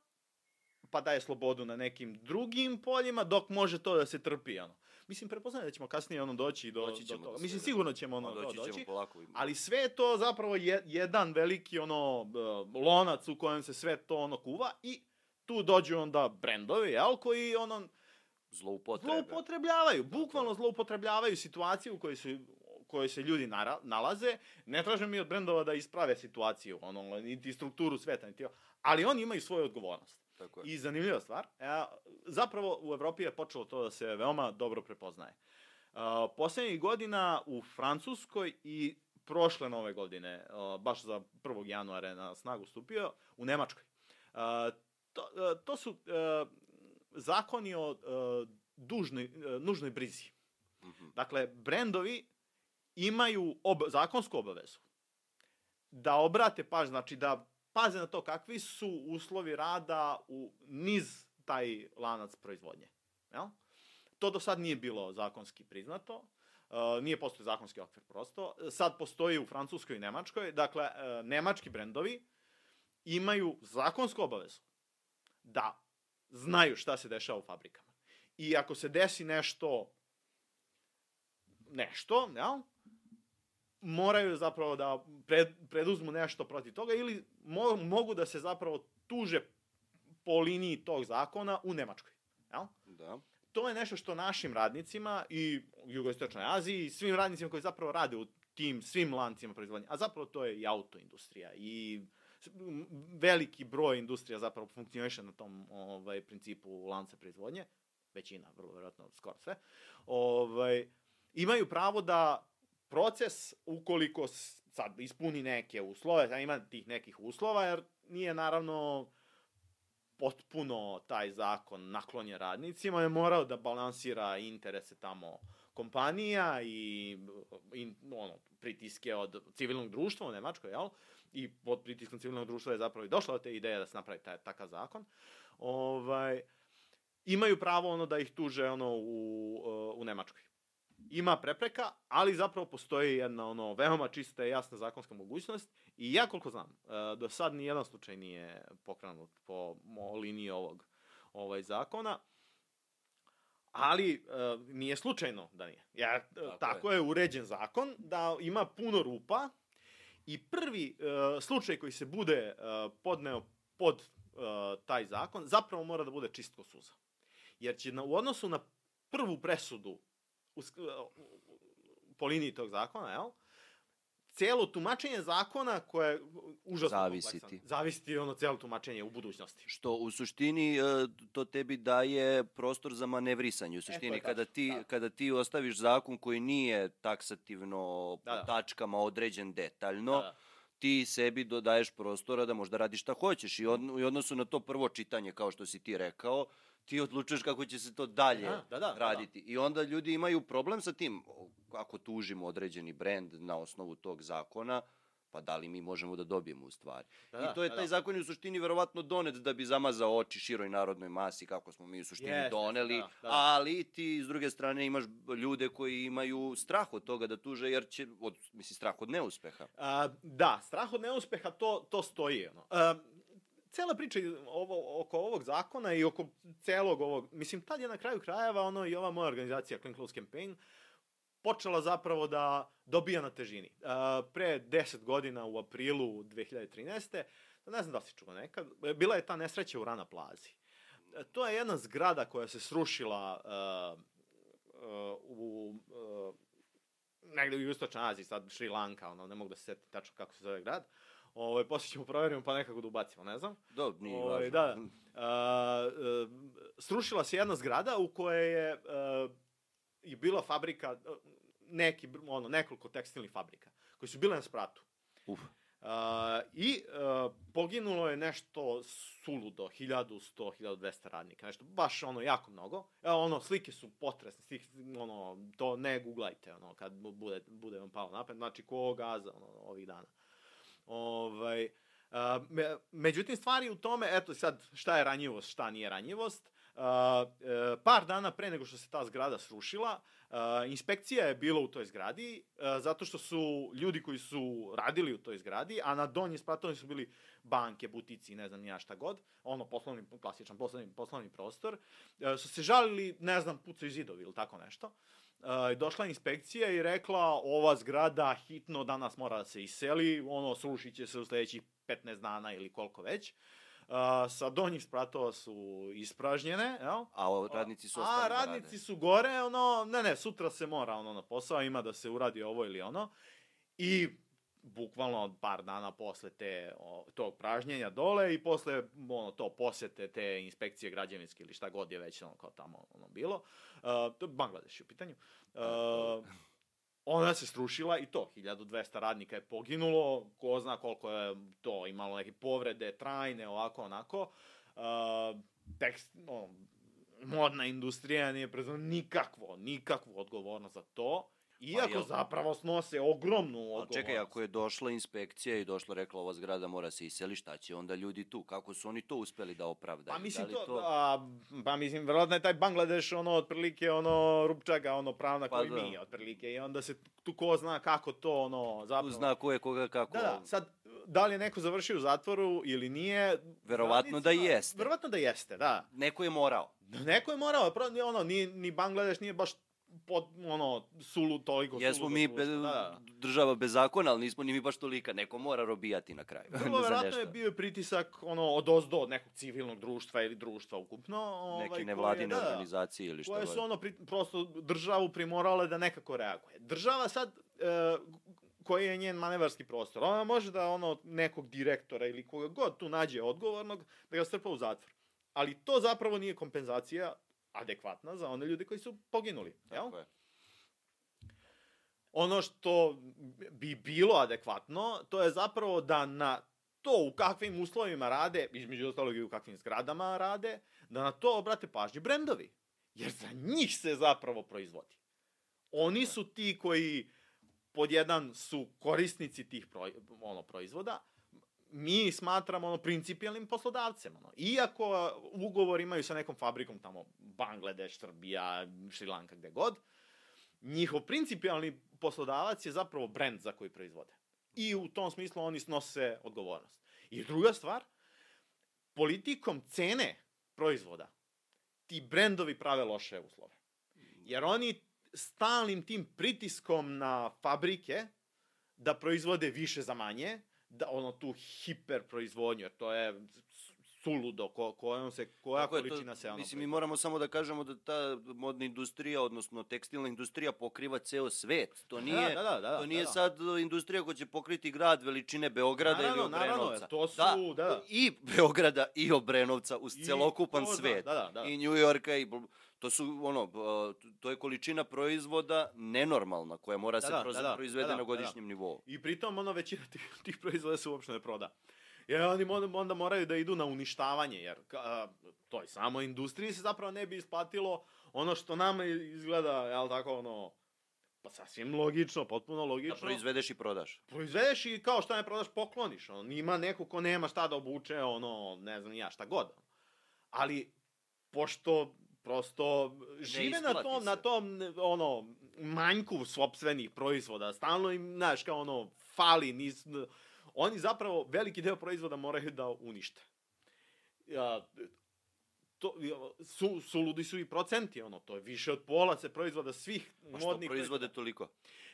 pa daje slobodu na nekim drugim poljima, dok može to da se trpi, ono. Mislim, prepoznajem da ćemo kasnije ono doći do, Doći do ćemo toga. do Mislim, sigurno ćemo ono to doći doći. ćemo polako. Ali sve je to zapravo je, jedan veliki ono lonac u kojem se sve to ono kuva i tu dođu onda brendovi, jel, koji ono Zloupotrebe. zloupotrebljavaju, bukvalno zloupotrebljavaju situaciju u kojoj su kojoj se ljudi nara, nalaze. Ne tražim mi od brendova da isprave situaciju, ono, niti strukturu sveta, niti, ali oni imaju svoju odgovornost. Tako je. I zanimljiva stvar, e, zapravo u Evropi je počelo to da se veoma dobro prepoznaje. Uh, poslednjih godina u Francuskoj i prošle nove godine, uh, baš za 1. januara na snagu stupio, u Nemačkoj. Uh, to, uh, to su uh, zakoni o uh, dužnoj, uh, nužnoj brizi. Mhm. Dakle, brendovi imaju ob, zakonsku obavezu da obrate pažnju, znači da paze na to kakvi su uslovi rada u niz taj lanac proizvodnje. Jel? To do sad nije bilo zakonski priznato, uh, nije postoji zakonski okvir prosto. Sad postoji u Francuskoj i Nemačkoj, dakle, uh, nemački brendovi imaju zakonsku obavezu da znaju šta se dešava u fabrikama. I ako se desi nešto nešto, jel? Moraju zapravo da pred, preduzmu nešto protiv toga ili mo, mogu da se zapravo tuže po liniji tog zakona u Nemačkoj. Jel? Da. To je nešto što našim radnicima i u jugoistočnoj Aziji i svim radnicima koji zapravo rade u tim svim lancima proizvodnje, a zapravo to je i autoindustrija i veliki broj industrija zapravo funkcioniše na tom ovaj principu lanca proizvodnje, većina, vrlo verovatno skoro sve. Ovaj imaju pravo da proces ukoliko sad ispuni neke uslove, a ima tih nekih uslova jer nije naravno potpuno taj zakon naklonjen radnicima, je morao da balansira interese tamo kompanija i, i ono, pritiske od civilnog društva u Nemačkoj, jel? I pod pritiskom civilnog društva je zapravo i došla do te ideje da se napravi taj, takav zakon. Ovaj, imaju pravo ono da ih tuže ono u, u Nemačkoj. Ima prepreka, ali zapravo postoji jedna ono veoma čista i jasna zakonska mogućnost i ja koliko znam, e, do sad ni jedan slučaj nije pokrenut po liniji ovog ovaj zakona. Ali e, nije slučajno da nije. Ja, e, tako, tako je. je uređen zakon da ima puno rupa i prvi e, slučaj koji se bude e, podneo pod e, taj zakon zapravo mora da bude čist ko suza. Jer će na, u odnosu na prvu presudu u, po liniji tog zakona, jel? Celo tumačenje zakona koje je užasno Zavisiti. kompleksan. Zavisiti ono celo tumačenje u budućnosti. Što u suštini e, to tebi daje prostor za manevrisanje. U suštini je kada tačno, ti da. kada ti ostaviš zakon koji nije taksativno Da, po da. tačkama određen detaljno, Da, da. ti sebi dodaješ prostora da možda radiš šta hoćeš i, od, i odnosu na to prvo čitanje kao što si ti rekao, ti odlučuješ kako će se to dalje Da, da, da, da. raditi. I onda ljudi imaju problem sa tim, ako tužimo određeni brend na osnovu tog zakona, pa da li mi možemo da dobijemo u stvari. Da, I da, to je da, taj da. zakon je u suštini verovatno donet da bi zamazao oči široj narodnoj masi kako smo mi u suštini Jeste, doneli, da, da, da. ali ti s druge strane imaš ljude koji imaju strah od toga da tuže jer će, od, misli, strah od neuspeha. A, da, strah od neuspeha, to, to stoji. Ono. A, cela priča ovo, oko ovog zakona i oko celog ovog, mislim, tad je na kraju krajeva ono i ova moja organizacija Clean Clothes Campaign počela zapravo da dobija na težini. A, pre 10 godina u aprilu 2013. Ne znam da si čuo nekad, bila je ta nesreća u Rana Plazi. E, To je jedna zgrada koja se srušila uh, uh, u uh, negde u Istočnoj Aziji, sad Šri Lanka, ono, ne mogu da se setim tačno kako se zove grad. Ovaj posle ćemo proverimo pa nekako da ubacimo, ne znam. Do, nije Ovaj, važno. da, da. E, srušila se jedna zgrada u kojoj je e, i bila fabrika e, neki ono nekoliko tekstilnih fabrika koji su bile na spratu. Uf. Uh, I uh, poginulo je nešto suludo, 1100, 1200 radnika, nešto baš ono jako mnogo. Evo, ono, slike su potresne, slike, ono, to ne googlajte, ono, kad bu- bude, bude vam palo napad, znači ko gaza, ono, ovih dana. Ovaj, a, me, međutim, stvari u tome, eto sad, šta je ranjivost, šta nije ranjivost, a, e, par dana pre nego što se ta zgrada srušila, Uh, inspekcija je bila u toj zgradi, uh, zato što su ljudi koji su radili u toj zgradi, a na donji spratovni su bili banke, butici, ne znam nija šta god, ono poslovni, klasičan poslovni, poslovni prostor, uh, su se žalili, ne znam, pucaju zidovi ili tako nešto. Uh, došla inspekcija i rekla ova zgrada hitno danas mora da se iseli, ono srušit će se u sledećih 15 dana ili koliko već. Uh, a, sa donjih spratova su ispražnjene, jel? A radnici su A ostali da radnici rade. su gore, ono, ne, ne, sutra se mora ono na posao, ima da se uradi ovo ili ono. I bukvalno par dana posle te, o, tog pražnjenja dole i posle ono, to posete te inspekcije građevinske ili šta god je već ono, kao tamo ono, bilo. Uh, Bangladeš je u pitanju. Uh, ona se srušila i to, 1200 radnika je poginulo, ko zna koliko je to imalo neke povrede, trajne, ovako, onako. Uh, tekst, no, modna industrija nije preuzela nikakvo, nikakvu odgovornost za to, iako jel- zapravo snose ogromnu odgovornost. čekaj, ako je došla inspekcija i došla rekla ova zgrada mora se iseli, šta će onda ljudi tu? Kako su oni to uspeli da opravdaju? Pa mislim da li to, A, pa mislim, verovatno je taj Bangladeš ono otprilike ono rupčaga, ono pravna Pa koji da. mi otprilike i onda se tu ko zna kako to ono Tu zapravo. zna ko je koga kako... Da, da, sad, da li je neko završio u zatvoru ili nije... Verovatno da jeste. Verovatno da jeste, da. Neko je morao. Neko je morao, ono, ni, ni Bangladeš nije baš pod, ono, sulu, toliko Jesmo mi be, da, da. država bez zakona, ali nismo ni mi baš tolika. Neko mora robijati na kraju. Vrlo verovatno je bio pritisak ono, od ozdo od nekog civilnog društva ili društva ukupno. Ovaj, Neke koje- nevladine da, da. organizacije ili šta koje su ono pri, prosto državu primorale da nekako reaguje. Država sad, e, koji je njen manevarski prostor, ona može da ono nekog direktora ili koga god tu nađe odgovornog da ga strpa u zatvor. Ali to zapravo nije kompenzacija adekvatna za one ljude koji su poginuli. Jel? Tako je. Ono što bi bilo adekvatno, to je zapravo da na to u kakvim uslovima rade, između ostalog i u kakvim zgradama rade, da na to obrate pažnju brendovi. Jer za njih se zapravo proizvodi. Oni su ti koji pod jedan su korisnici tih ono, proizvoda, mi smatramo ono principijalnim poslodavcem. Ono. Iako ugovor imaju sa nekom fabrikom tamo Bangladeš, Srbija, Šrilanka, gde god, njihov principijalni poslodavac je zapravo brend za koji proizvode. I u tom smislu oni snose odgovornost. I druga stvar, politikom cene proizvoda ti brendovi prave loše uslove. Jer oni stalnim tim pritiskom na fabrike da proizvode više za manje, da ono tu hiper proizvodnju, jer to je suludo ko, kojom se, koja Tako je, to- količina se ono Mislim, mi moramo samo da kažemo da ta modna industrija, odnosno tekstilna industrija pokriva ceo svet. To nije, da, da, da, to nije da, da. sad industrija koja će pokriti grad veličine Beograda Naravno, ili naravno, Obrenovca. to su- da, da. I Beograda i Obrenovca uz I celokupan ko zna, svet. da, da, da. I New Yorka i bl- to su ono to je količina proizvoda nenormalna koja mora Da, se da, proz- da, da, proizvede da, da, na da, godišnjem nivou. I pritom ono većina tih, tih proizvoda se uopšte ne proda. Jer oni onda, moraju da idu na uništavanje, jer a, toj samo industriji se zapravo ne bi isplatilo ono što nama izgleda, jel tako, ono, pa sasvim logično, potpuno Da logično. proizvedeš i prodaš. proizvedeš i kao šta ne prodaš, pokloniš. On, ima neko ko nema šta da obuče, ono, ne znam ja, šta god. Ali, pošto prosto žive na tom, se. na tom, ono, manjku sopstvenih proizvoda, stalno im, znaš, kao ono, fali, nis, oni zapravo veliki deo proizvoda moraju da unište. Ja, to, su, suludi su i procenti, ono, to je više od pola se proizvoda svih Pa što modnih proizvode toliko?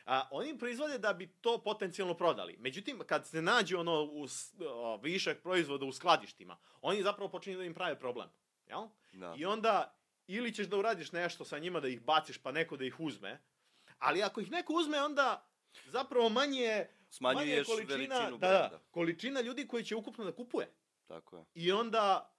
A, oni proizvode da bi to potencijalno prodali. Međutim, kad se nađe ono u, o, višak proizvoda u skladištima, oni zapravo počinju da im prave problem. Jel? Da. I onda, ili ćeš da uradiš nešto sa njima da ih baciš pa neko da ih uzme, ali ako ih neko uzme, onda zapravo manje, manje Smanjuješ količina, veličinu da, da, količina ljudi koji će ukupno da kupuje. Tako je. I onda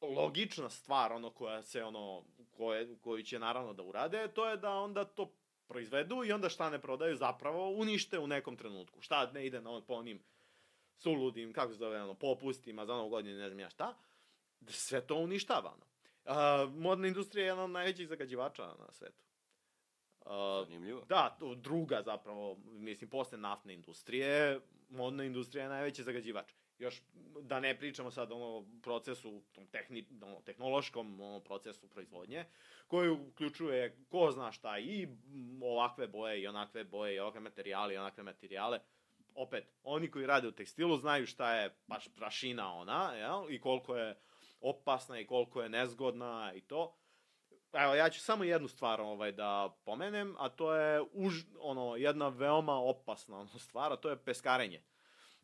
logična stvar ono koja se ono koje koju će naravno da urade to je da onda to proizvedu i onda šta ne prodaju zapravo unište u nekom trenutku. Šta ne ide na on, po onim suludim, kako se zove, ono, popustima za novu godinu, ne znam ja šta, da sve to uništava. Ono. A, modna industrija je jedan od najvećih zagađivača na svetu. A, Zanimljivo. da, to druga zapravo, mislim, posle naftne industrije, modna industrija je najveći zagađivač. Još da ne pričamo sad o procesu, tom tehni, ono, tehnološkom ono, procesu proizvodnje, koji uključuje ko zna šta i ovakve boje i onakve boje i ovakve materijale i onakve materijale. Opet, oni koji rade u tekstilu znaju šta je baš prašina ona, jel? I koliko je opasna i koliko je nezgodna i to. Evo, ja ću samo jednu stvar ovaj, da pomenem, a to je už, ono, jedna veoma opasna ono, stvar, a to je peskarenje.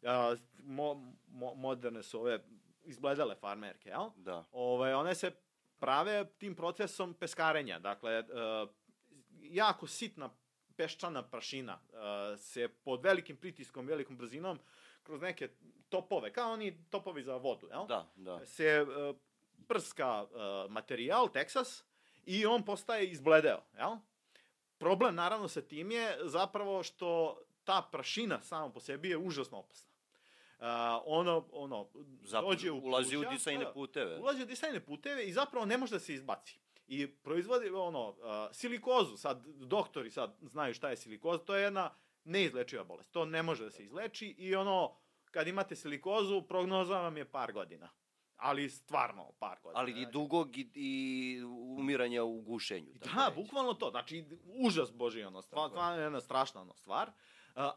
Uh, mo, mo, moderne su ove izgledale farmerke, jel? Da. Ove, one se prave tim procesom peskarenja. Dakle, uh, jako sitna peščana prašina uh, se pod velikim pritiskom, velikom brzinom, kroz neke topove, kao oni topovi za vodu, jel? Da, da. Se uh, prska uh, materijal, Texas, i on postaje izbledeo, jel? Problem, naravno, sa tim je zapravo što ta prašina sama po sebi je užasno opasna. Uh, ono, ono, Zapravo, dođe u ulazi pluća, u disajne da, puteve. Ulazi u disajne puteve i zapravo ne može da se izbaci. I proizvodi, ono, uh, silikozu, sad, doktori sad znaju šta je silikoza, to je jedna neizlečiva bolest. To ne može da se izleči i ono, kad imate silikozu, prognoza vam je par godina. Ali stvarno par godina. Ali i dugog i, i umiranja u gušenju. Da, reći. bukvalno to. Znači, užas boži, ono, stvar, Tako je. stvarno jedna strašna ono, stvar. Uh,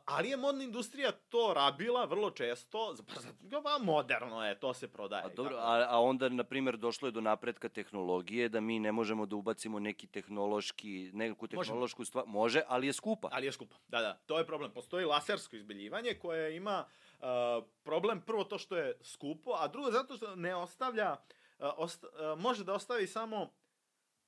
ali je modna industrija to rabila vrlo često, pa zato- moderno je, to se prodaje. A dobro, a, a onda, na primjer, došlo je do napretka tehnologije, da mi ne možemo da ubacimo neki tehnološki, neku tehnološku stvar. Može, ali je skupa. Ali je skupo. Da, da, to je problem. Postoji lasersko izbeljivanje koje ima uh, problem prvo to što je skupo, a drugo zato što ne ostavlja, uh, osta, uh, može da ostavi samo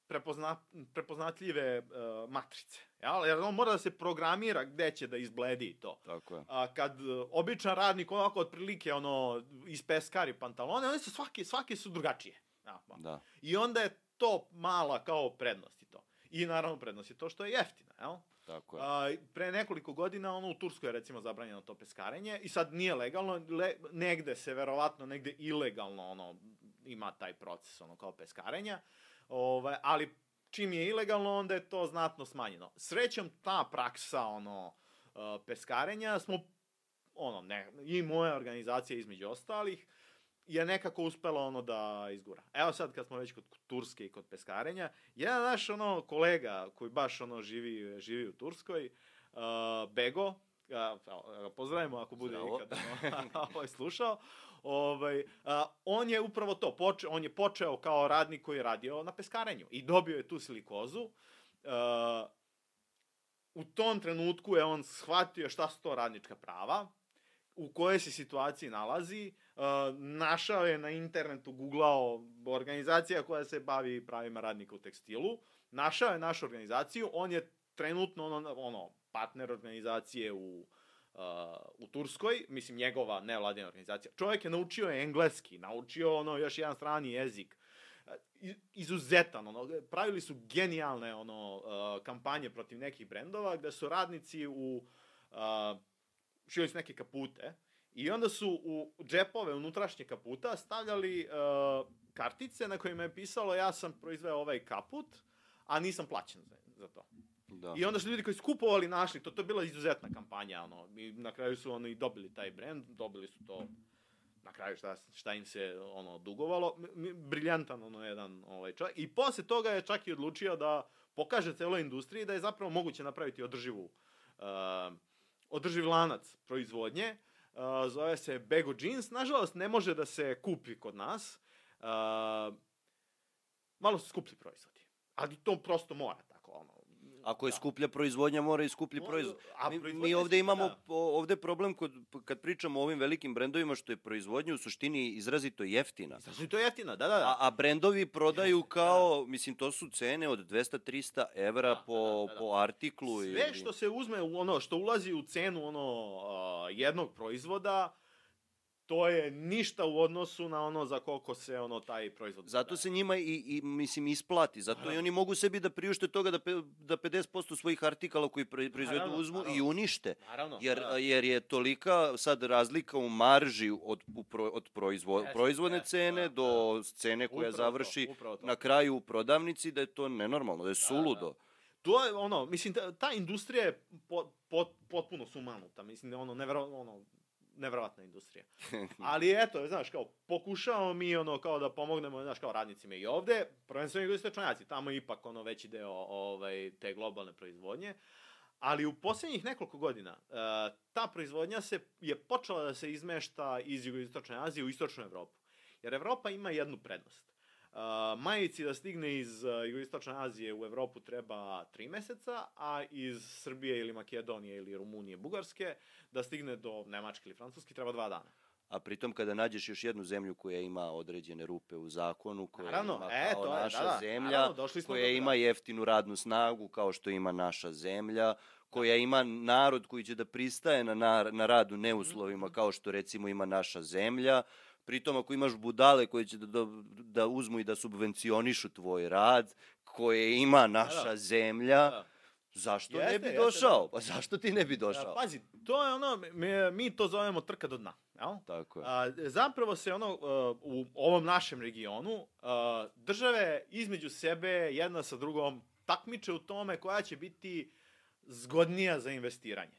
prepozna, prepoznatljive uh, matrice. Jel? Jer on mora da se programira gde će da izbledi to. Tako je. A kad uh, običan radnik ovako otprilike ono ispeskari pantalone, one su svake svake su drugačije. Ja, pa. Da. I onda je to mala kao prednost i to. I naravno prednost je to što je jeftina, jel? Tako je. A, pre nekoliko godina ono u Turskoj je recimo zabranjeno to peskarenje i sad nije legalno, le, negde se verovatno negde ilegalno ono ima taj proces ono kao peskarenja. Ovaj ali čim je ilegalno onda je to znatno smanjeno. Srećom ta praksa ono uh, peskarenja smo ono ne i moja organizacija između ostalih je nekako uspela ono da izgura. Evo sad kad smo već kod Turske i kod peskarenja, jedan naš ono kolega koji baš ono živi, živi u Turskoj, uh, Bego, ga, ga pozdravimo ako bude Zdravo. ikad ono, ovaj slušao, ovaj, a, on je upravo to, poče, on je počeo kao radnik koji je radio na peskarenju i dobio je tu silikozu. Uh, u tom trenutku je on shvatio šta su to radnička prava, u kojoj se situaciji nalazi, uh, našao je na internetu, googlao organizacija koja se bavi pravima radnika u tekstilu, našao je našu organizaciju, on je trenutno ono, ono partner organizacije u, uh, u Turskoj, mislim njegova nevladina organizacija. Čovjek je naučio engleski, naučio ono još jedan strani jezik, izuzetan, ono, pravili su genijalne ono uh, kampanje protiv nekih brendova gde su radnici u uh, šili su neke kapute i onda su u džepove unutrašnje kaputa stavljali uh, kartice na kojima je pisalo ja sam proizveo ovaj kaput, a nisam plaćen za to. Da. I onda su ljudi koji su kupovali našli to, to je bila izuzetna kampanja, ono, i na kraju su ono i dobili taj brend, dobili su to na kraju šta, šta im se ono dugovalo, briljantan ono jedan ovaj čovjek. I posle toga je čak i odlučio da pokaže celoj industriji da je zapravo moguće napraviti održivu uh, održiv lanac proizvodnje, uh, zove se Bego Jeans, nažalost ne može da se kupi kod nas, uh, malo su skuplji proizvodi, ali to prosto mora Ako je da. skuplja proizvodnja, mora i skuplji proizvod. a Mi, mi ovde imamo, da. ovde problem kod, kad pričamo o ovim velikim brendovima, što je proizvodnja u suštini izrazito jeftina. Zato je to jeftina, da, da, da. A, a brendovi prodaju kao, mislim, to su cene od 200-300 evra Da, po, da, da, da. po artiklu. Sve ili- što se uzme, ono, što ulazi u cenu ono, jednog proizvoda, to je ništa u odnosu na ono za koliko se ono taj proizvod Zato se njima i, i mislim isplati, zato i oni mogu sebi da priušte toga da, pe, da 50% svojih artikala koji pro- proizvedu Naravno, uzmu i naravno. unište. Naravno, Jer, da. jer je tolika sad razlika u marži od, u pro, od proizvo, Jeste, proizvodne jeste, cene da, do cene koja Upravo to, završi upravo to. na kraju u prodavnici da je to nenormalno, da je suludo. To je ono, mislim, ta, ta industrija je pot, pot, potpuno sumanuta, mislim, da ono, nevero, ono, nevrovatna industrija. Ali eto, znaš, kao, pokušavamo mi, ono, kao da pomognemo, znaš, kao radnicima i ovde, prvenstveno jugoistočnoj Aziji, tamo ipak, ono, veći deo, ovaj, te globalne proizvodnje, ali u poslednjih nekoliko godina uh, ta proizvodnja se je počela da se izmešta iz jugoistočne Azije u istočnu Evropu. Jer Evropa ima jednu prednost. Uh, majici da stigne iz uh, jugoistočne Azije u Evropu treba tri meseca, a iz Srbije ili Makedonije ili Rumunije, Bugarske, da stigne do Nemačke ili Francuske treba dva dana. A pritom kada nađeš još jednu zemlju koja ima određene rupe u zakonu, koja Naravno, ima e, kao to je, naša da, da, zemlja, naravno, smo koja do- ima da. jeftinu radnu snagu kao što ima naša zemlja, koja ima narod koji će da pristaje na, na, na rad u neuslovima kao što recimo ima naša zemlja, Pritom, ako imaš budale koje će da, da, da uzmu i da subvencionišu tvoj rad, koje ima naša Da, da. zemlja, Da. zašto Jeste, ne bi jeste, došao? Pa zašto ti ne bi Da, došao? pazi, to je ono, mi, mi to zovemo trka do dna, jel? Tako je. A, zapravo se ono, uh, u ovom našem regionu, uh, države između sebe jedna sa drugom takmiče u tome koja će biti zgodnija za investiranje.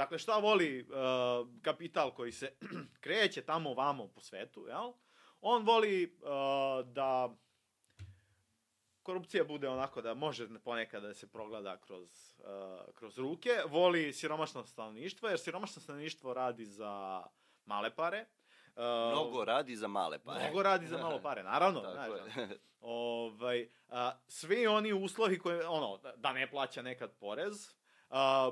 Dakle, šta voli uh, kapital koji se kreće tamo vamo po svetu, jel? On voli uh, da korupcija bude onako da može ponekad da se progleda kroz, uh, kroz ruke, voli siromašno stanovništvo, jer siromašno stanovništvo radi za male pare. Uh, Mnogo radi za male pare. Mnogo radi za malo pare, naravno. Tako znaš, ovaj, a, svi oni uslovi koje, ono, da- da ne plaća nekad porez, a,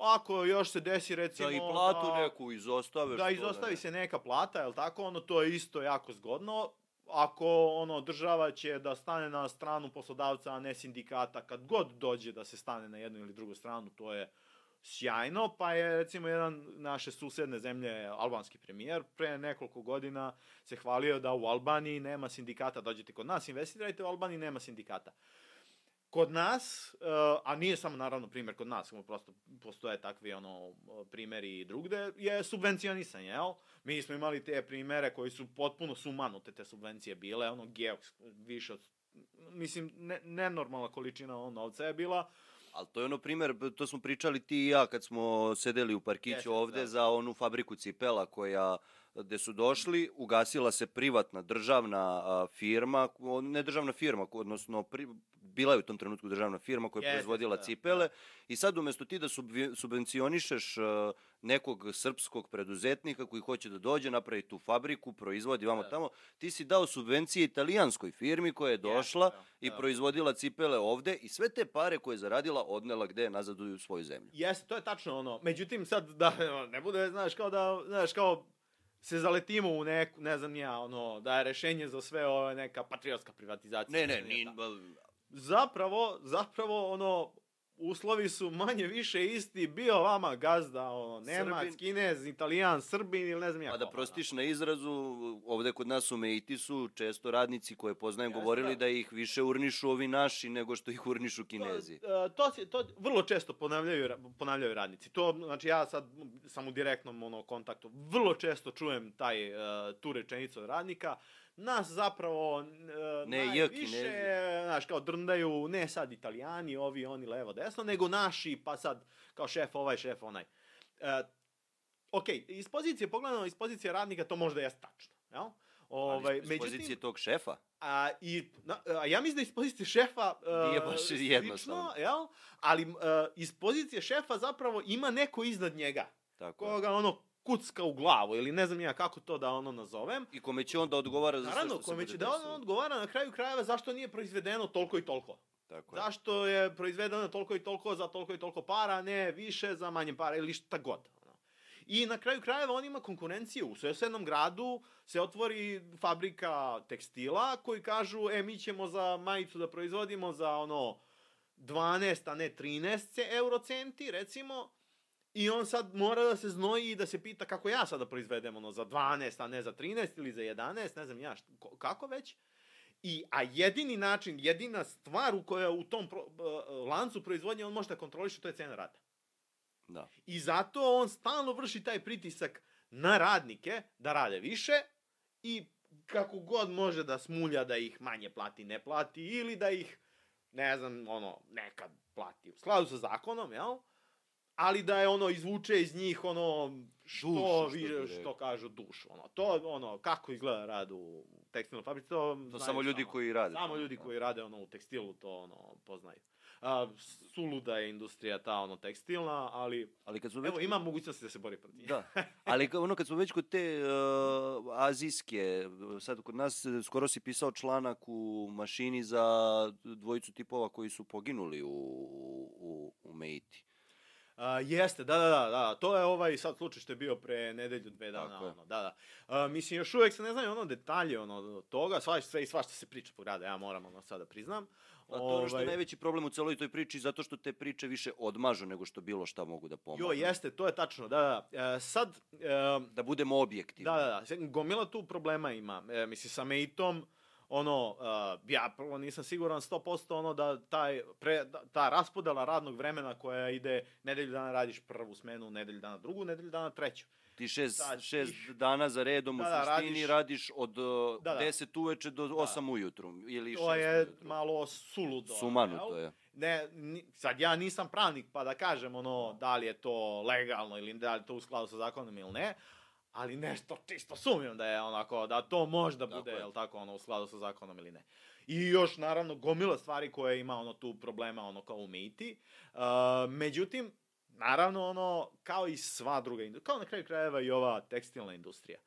ako još se desi recimo... Da i platu da- neku izostave. Da izostavi se neka plata, jel tako, ono, to je isto jako zgodno. Ako ono država će da stane na stranu poslodavca, a ne sindikata, kad god dođe da se stane na jednu ili drugu stranu, to je sjajno, pa je recimo jedan naše susedne zemlje, albanski premijer, pre nekoliko godina se hvalio da u Albaniji nema sindikata, dođete kod nas, investirajte, u Albaniji nema sindikata. Kod nas, uh, a nije samo naravno primer kod nas, samo prosto postoje takvi ono primeri i drugde, je subvencionisanje, jel? Mi smo imali te primere koji su potpuno sumanute te subvencije bile, ono geoks, više od mislim, ne, nenormalna količina ono, novca je bila, Ali to je ono primer, to smo pričali ti i ja kad smo sedeli u parkiću Jeste, ovde da. za onu fabriku cipela koja gde su došli, ugasila se privatna državna a, firma, ne državna firma, odnosno pri, bila je u tom trenutku državna firma koja je Jeste, proizvodila da, cipele i sad umesto ti da subvencionišeš a, nekog srpskog preduzetnika koji hoće da dođe, napravi tu fabriku, proizvodi vamo Da. tamo, ti si dao subvencije italijanskoj firmi koja je došla da, i da. proizvodila cipele ovde i sve te pare koje je zaradila odnela gde nazad u svoju zemlju. Jeste, to je tačno ono. Međutim, sad da ne bude, znaš, kao da, znaš, kao se zaletimo u neku, ne znam ja, ono, da je rešenje za sve ovo neka patriotska privatizacija. Ne, ne, ni, ba- Zapravo, zapravo, ono, uslovi su manje više isti, bio vama gazda, ono, Nemac, Srbin. Kinez, Italijan, Srbin ili ne znam ja pa da prostiš na izrazu, ovde kod nas u Meiti su često radnici koje poznajem Jeste, govorili da. da ih više urnišu ovi naši nego što ih urnišu Kinezi. To, e, to, se, to vrlo često ponavljaju, ponavljaju radnici. To, znači ja sad sam u direktnom ono, kontaktu, vrlo često čujem taj, e, tu rečenicu od radnika, nas zapravo e, Ne, najviše, Kinezi. znaš, kao drndaju, ne sad italijani, ovi, oni, levo, desno, nego naši, pa sad, kao šef ovaj, šef onaj. E, ok, iz pozicije, pogledano iz pozicije radnika, to možda jeste tačno, jel? Ovaj, Ali iz pozicije tog šefa, A, i, na, a ja mislim da iz pozicije šefa uh, Nije baš jednostavno. jel? Ali uh, iz pozicije šefa zapravo ima neko iznad njega, tako koga ono kucka u glavu ili ne znam ja kako to da ono nazovem. I kome će onda odgovara za sve Naravno, što se kome će da on odgovara na kraju krajeva zašto nije proizvedeno toliko i toliko. Tako je. Zašto je proizvedeno toliko i toliko za toliko i toliko para, ne više za manje para ili šta god. I na kraju krajeva on ima konkurenciju. U susednom gradu se otvori fabrika tekstila koji kažu, e, mi ćemo za majicu da proizvodimo za ono 12, a ne 13 ce- eurocenti, recimo, I on sad mora da se znoji i da se pita kako ja sada proizvedem ono za 12, a ne za 13 ili za 11, ne znam ja, šta, ko- kako već. I, a jedini način, jedina stvar u koja u tom pro, uh, lancu proizvodnje on može da kontroliše, to je cena rada. Da. I zato on stalno vrši taj pritisak na radnike da rade više i kako god može da smulja da ih manje plati, ne plati ili da ih, ne znam, ono, nekad plati u skladu sa zakonom, jel? Ali da je ono izvuče iz njih ono što, Dušu, što vi, što, rekao. kažu dušu. Ono, to ono, kako izgleda rad u tekstilnoj fabrici, to, To samo ljudi koji rade. Samo ljudi koji rade ono u tekstilu to ono poznaju. A, suluda je industrija ta ono tekstilna, ali Ali kad smo već... evo ima mogućnosti da se bori protiv. Da, ali ono kad smo već kod te uh, azijske, sad kod nas skoro si pisao članak u mašini za dvojicu tipova koji su poginuli u, u, u Meiti. A, jeste, da, da, da, da, to je ovaj sad slučaj što je bio pre nedelju, dve dana, Tako ono, da, da. A, mislim, još uvek se ne znaju ono detalje, ono, toga, sva, sve i svašta se priča po grada, ja moram ono sada priznam. A to je ono što je Ovaj, najveći problem u celoj toj priči, zato što te priče više odmažu nego što bilo šta mogu da pomognu. Jo, jeste, to je tačno, da, da. E, sad, e, Da budemo objektivni. Da, da, da. Gomila tu problema ima. E, mislim, sa Meitom, ono, uh, ja prvo nisam siguran 100% ono da taj, pre, da, ta raspodela radnog vremena koja ide nedelju dana radiš prvu smenu, nedelju dana drugu, nedelju dana treću. Ti šest, Da, šest tih- dana za redom Da, u da, suštini radiš- radiš, od uh, Da, da. 10 uveče do 8 ujutru. Ili To 6 je ujutru. malo suludo. Sumanuto je. Ne, ni, sad ja nisam pravnik pa da kažem ono da li je to legalno ili da li je to u skladu sa zakonom ili ne, ali nešto čisto sumnjam da je onako, da to možda bude, je. jel tako, ono, u skladu sa zakonom ili ne. I još, naravno, gomila stvari koje ima, ono, tu problema, ono, kao u Meiti. Uh, međutim, naravno, ono, kao i sva druga industrija, kao na kraju krajeva i ova tekstilna industrija.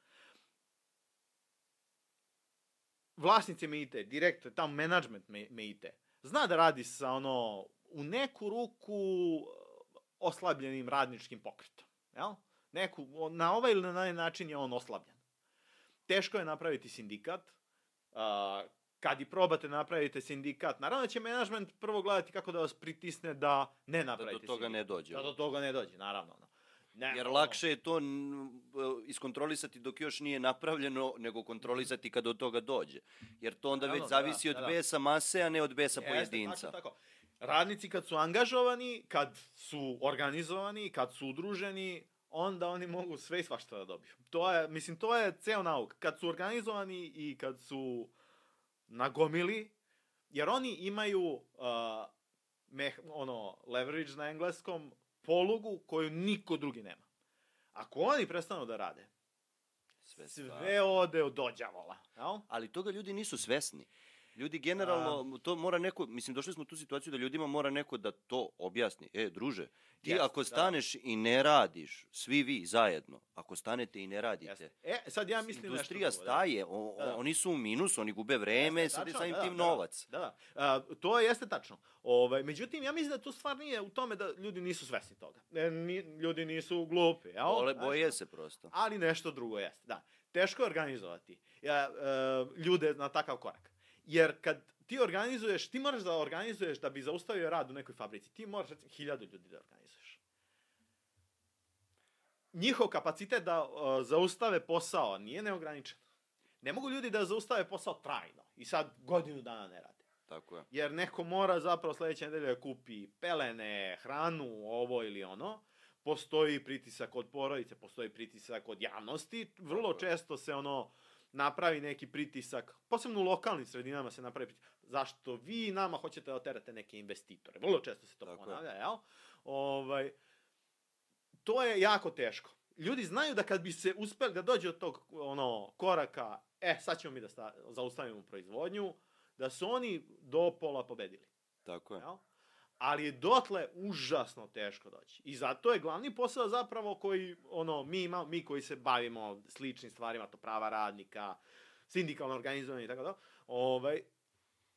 Vlasnici Meite, direktor, tam management Me- Meite, zna da radi sa, ono, u neku ruku oslabljenim radničkim pokretom, jel? Neku, na ovaj ili na onaj način je on oslabljen. Teško je napraviti sindikat, a, kad i probate napravite sindikat, naravno da će menadžment prvo gledati kako da vas pritisne da ne Da napravite do toga sindikat. ne dođe. Da do toga ne dođe, naravno. Ne, Jer lakše je to n- iskontrolisati dok još nije napravljeno, nego kontrolisati kad do toga dođe. Jer to onda Naravno, već da, zavisi da, od da. besa mase, a ne od besa Jeste, pojedinca. Tako, tako. Radnici kad su angažovani, kad su organizovani, kad su udruženi, onda oni mogu sve i svašta da dobiju. To je, mislim, to je ceo nauk. Kad su organizovani i kad su nagomili, jer oni imaju uh, meh, ono, leverage na engleskom, polugu koju niko drugi nema. Ako oni prestanu da rade, Sve, sve ode od dođavola. Jel? Ali toga ljudi nisu svesni. Ljudi generalno, to mora neko, mislim, došli smo u tu situaciju da ljudima mora neko da to objasni. E, druže, ti Jeste, ako da. staneš i ne radiš, svi vi zajedno, ako stanete i ne radite, Jeste. E, sad ja mislim industrija nešto drugo, da. staje, o, Da, da. oni su u minusu, oni gube vreme, Jeste, sad samim da, tim da, novac. Da, da. A, to jeste tačno. Ovaj, međutim, ja mislim da tu stvar nije u tome da ljudi nisu svesni toga. E, ni, ljudi nisu glupi? Bole, Znaš, boje se prosto. Ali nešto drugo jeste, da. Teško je organizovati ja, e, ljude na takav korak. Jer kad ti organizuješ, ti moraš da organizuješ da bi zaustavio rad u nekoj fabrici. Ti moraš recimo, hiljadu ljudi da organizuješ. Njihov kapacitet da e, zaustave posao nije neograničen. Ne mogu ljudi da zaustave posao trajno i sad godinu dana ne rade. Tako je. Jer neko mora zapravo sledeće nedelje da kupi pelene, hranu, ovo ili ono. Postoji pritisak od porodice, postoji pritisak od javnosti. Vrlo često se ono napravi neki pritisak, posebno u lokalnim sredinama se napravi pritisak. Zašto vi nama hoćete da oterate neke investitore? Vrlo često se to Tako je. ponavlja, jel? Ovaj, to je jako teško. Ljudi znaju da kad bi se uspeli da dođe od tog ono koraka, e, sad ćemo mi da sta, zaustavimo proizvodnju, da su oni do pola pobedili. Tako je. Jel? Ali je dotle užasno teško doći. I zato je glavni posao zapravo koji, ono, mi, ima, mi koji se bavimo sličnim stvarima, to prava radnika, sindikalno organizovanje i tako da, ovaj,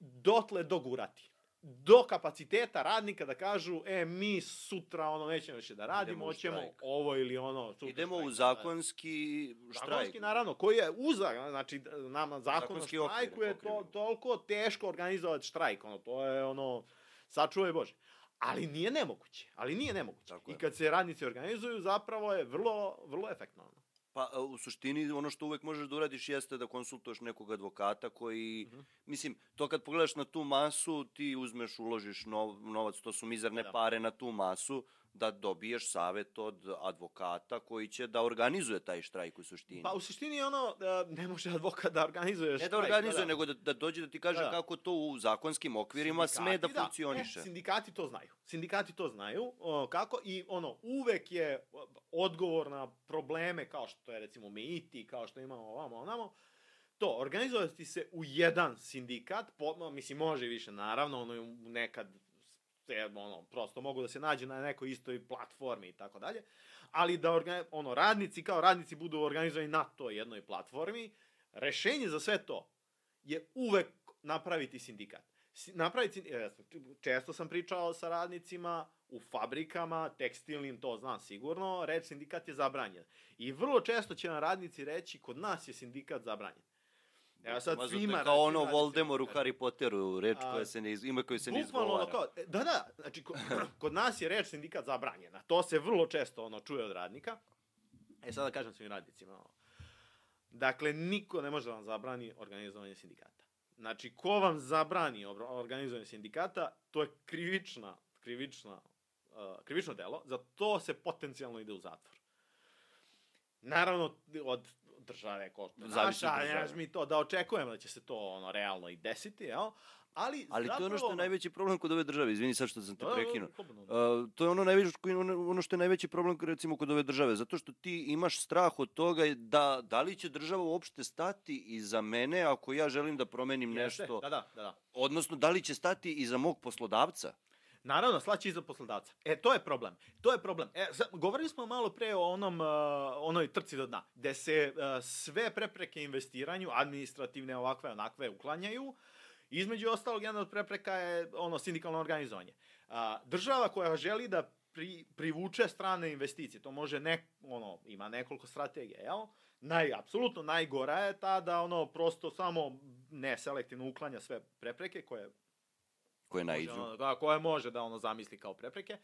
dotle dogurati. Do kapaciteta radnika da kažu, e, mi sutra ono nećemo više da radimo, hoćemo ovo ili ono. Sutra Idemo štrajk, u zakonski štrajk. Zakonski, naravno, koji je uza, znači, nama zakon o Zakonski okvir, štrajku je to, okvir. toliko teško organizovati štrajk, ono, to je ono, sačuvaj Bože. Ali nije nemoguće, ali nije nemoguće. Tako I kad se radnici organizuju, zapravo je vrlo, vrlo efektno. Pa a, u suštini ono što uvek možeš da uradiš jeste da konsultuješ nekog advokata koji, Mhm. mislim, to kad pogledaš na tu masu, ti uzmeš, uložiš nov, novac, to su mizerne Da. pare na tu masu, da dobiješ savet od advokata koji će da organizuje taj štrajk u suštini. Pa u suštini je ono, uh, ne može advokat da organizuje ne štrajk. da organizuje, nego da, da dođe da ti kaže Da, da. kako to u zakonskim okvirima sme da funkcioniše. E, sindikati to znaju. Sindikati to znaju. O, kako? I ono, uvek je odgovor na probleme kao što je recimo MIT, kao što imamo ovamo, onamo, to, organizovati se u jedan sindikat, po, mislim, može više, naravno, ono, nekad se, ono, prosto mogu da se nađe na nekoj istoj platformi i tako dalje, ali da ono, radnici kao radnici budu organizovani na toj jednoj platformi, rešenje za sve to je uvek napraviti sindikat. Si- Napraviti, sindikat, često sam pričao sa radnicima u fabrikama, tekstilnim, to znam sigurno, reč sindikat je zabranjen. I vrlo često će nam radnici reći, kod nas je sindikat zabranjen. Evo sad Ma, zato svima... kao ono Voldemort u Harry Potteru, reč A, koja se ne, iz, ime koju se ne izgovara. ono kao, e, da, da, znači kod, kod nas je reč sindikat zabranjena. To se vrlo često ono čuje od radnika. E sada kažem svim radnicima. Ono. Dakle, niko ne može da vam zabrani organizovanje sindikata. Znači, ko vam zabrani organizovanje sindikata, to je krivična, krivična, uh, krivično delo, za to se potencijalno ide u zatvor. Naravno, od države ko što Zavisi od naša, države. znaš, mi to da očekujemo da će se to ono realno i desiti, jel? Ali, Ali to je ono što je zapravo- najveći problem kod ove države, izvini sad što sam te Da, da, prekinuo. slobodno. Uh, to je ono najveći ono što je najveći problem recimo kod ove države zato što ti imaš strah od toga da da li će država uopšte stati iza mene ako ja želim da promenim Jeste, nešto Da, da, da, da. odnosno da li će stati iza mog poslodavca Naravno, slaći iza poslodavca. E, to je problem. To je problem. E, govorili smo malo pre o onom, uh, onoj trci do dna, gde se uh, sve prepreke investiranju, administrativne, ovakve, onakve, uklanjaju. Između ostalog, jedna od prepreka je ono sindikalno organizovanje. Uh, država koja želi da pri, privuče strane investicije, to može ne, ono, ima nekoliko strategija, jel? Naj, apsolutno najgora je ta da ono prosto samo neselektivno uklanja sve prepreke koje koje naiđu ono, da, koje može da ono zamisli kao prepreke.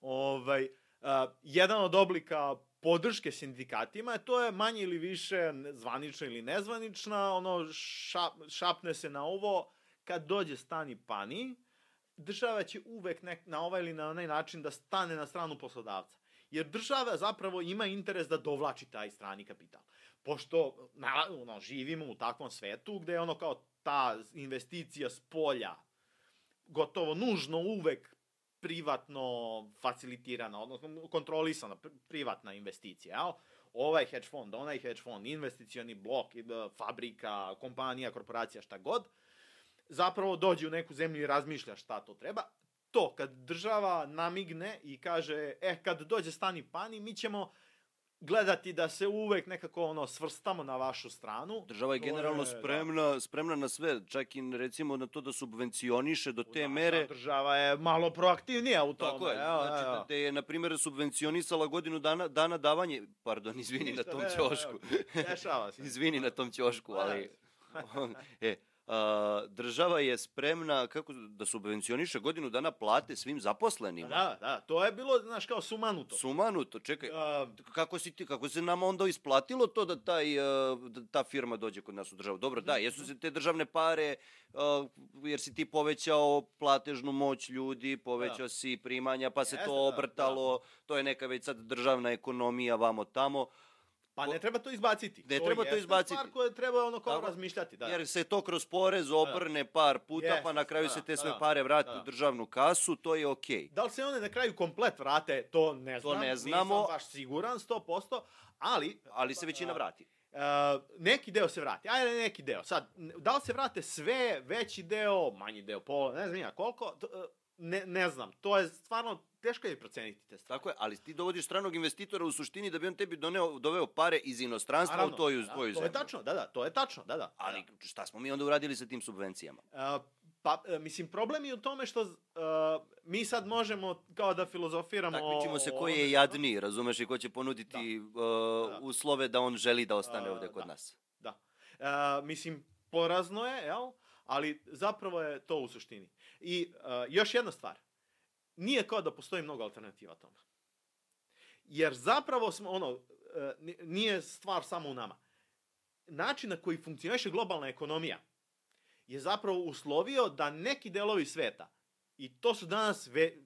Ovaj, a, jedan od oblika podrške sindikatima, to je manje ili više zvanična ili nezvanična, ono šap, šapne se na ovo, kad dođe stani pani, država će uvek nek, na ovaj ili na onaj način da stane na stranu poslodavca. Jer država zapravo ima interes da dovlači taj strani kapital. Pošto na, ono, živimo u takvom svetu gde je ono kao ta investicija s polja gotovo nužno uvek privatno facilitirana, odnosno kontrolisana pri- privatna investicija, jel? Ovaj hedge fond, onaj hedge fond, investicioni blok, e, fabrika, kompanija, korporacija, šta god, zapravo dođe u neku zemlju i razmišlja šta to treba. To, kad država namigne i kaže, e, kad dođe stani pani, mi ćemo gledati da se uvek nekako ono svrstamo na vašu stranu. Država je generalno da. spremna, spremna na sve, čak i recimo na to da subvencioniše do te Da, mere. da, Država je malo proaktivnija u tome. Tako je, evo, znači evo. da je, na primjer, subvencionisala godinu dana, dana davanje, pardon, izvini Ništa, na tom ne, ćošku. ne, dešava se. izvini na tom ćošku, ali... e, a, država je spremna kako da subvencioniše godinu dana plate svim zaposlenima. Da, da, to je bilo, znaš, kao sumanuto. Sumanuto, čekaj, A, kako si ti, kako se nama onda isplatilo to da taj uh, da ta firma dođe kod nas u državu? Dobro, da, jesu se te državne pare uh, jer si ti povećao platežnu moć ljudi, povećao Da. si primanja, pa se Jeste, to da, obrtalo, to je neka već sad državna ekonomija vamo tamo. Pa ne treba to izbaciti. Ne treba to izbaciti. stvar koju treba ono kao Tako. razmišljati, da. Jer se to kroz porez obrne par puta, Jeste, pa na kraju da, se te da, sve da, pare vrate da. u državnu kasu, to je okej. Da li se one na kraju komplet vrate, to ne znam. ne znamo. Nisam baš siguran, 100%, ali... Ali se većina a, vrati. Uh, neki deo se vrati, ajde neki deo. Sad, da li se vrate sve, veći deo, manji deo, pola, ne znam ja koliko, to, uh, ne, ne znam. To je stvarno, teško je proceniti te stvari. Tako je, ali ti dovodiš stranog investitora u suštini da bi on tebi doneo, doveo pare iz inostranstva Naravno, u tvoju, da, tvoju To zemlju. je tačno, da, da, to je tačno, da, da. Ali šta smo mi onda uradili sa tim subvencijama? Uh, pa, e, mislim, problem je u tome što uh, mi sad možemo kao da filozofiramo... Takmićimo se ko je jadniji, razumeš, i ko će ponuditi uh, Da. uslove da on želi da ostane A, ovde kod da. nas. Da. Uh, mislim, porazno je, jel? Ali zapravo je to u suštini. I uh, još jedna stvar. Nije kao da postoji mnogo alternativa tome. Jer zapravo smo, ono, uh, ni- nije stvar samo u nama. Način na koji funkcioniše globalna ekonomija je zapravo uslovio da neki delovi sveta, i to su danas ve,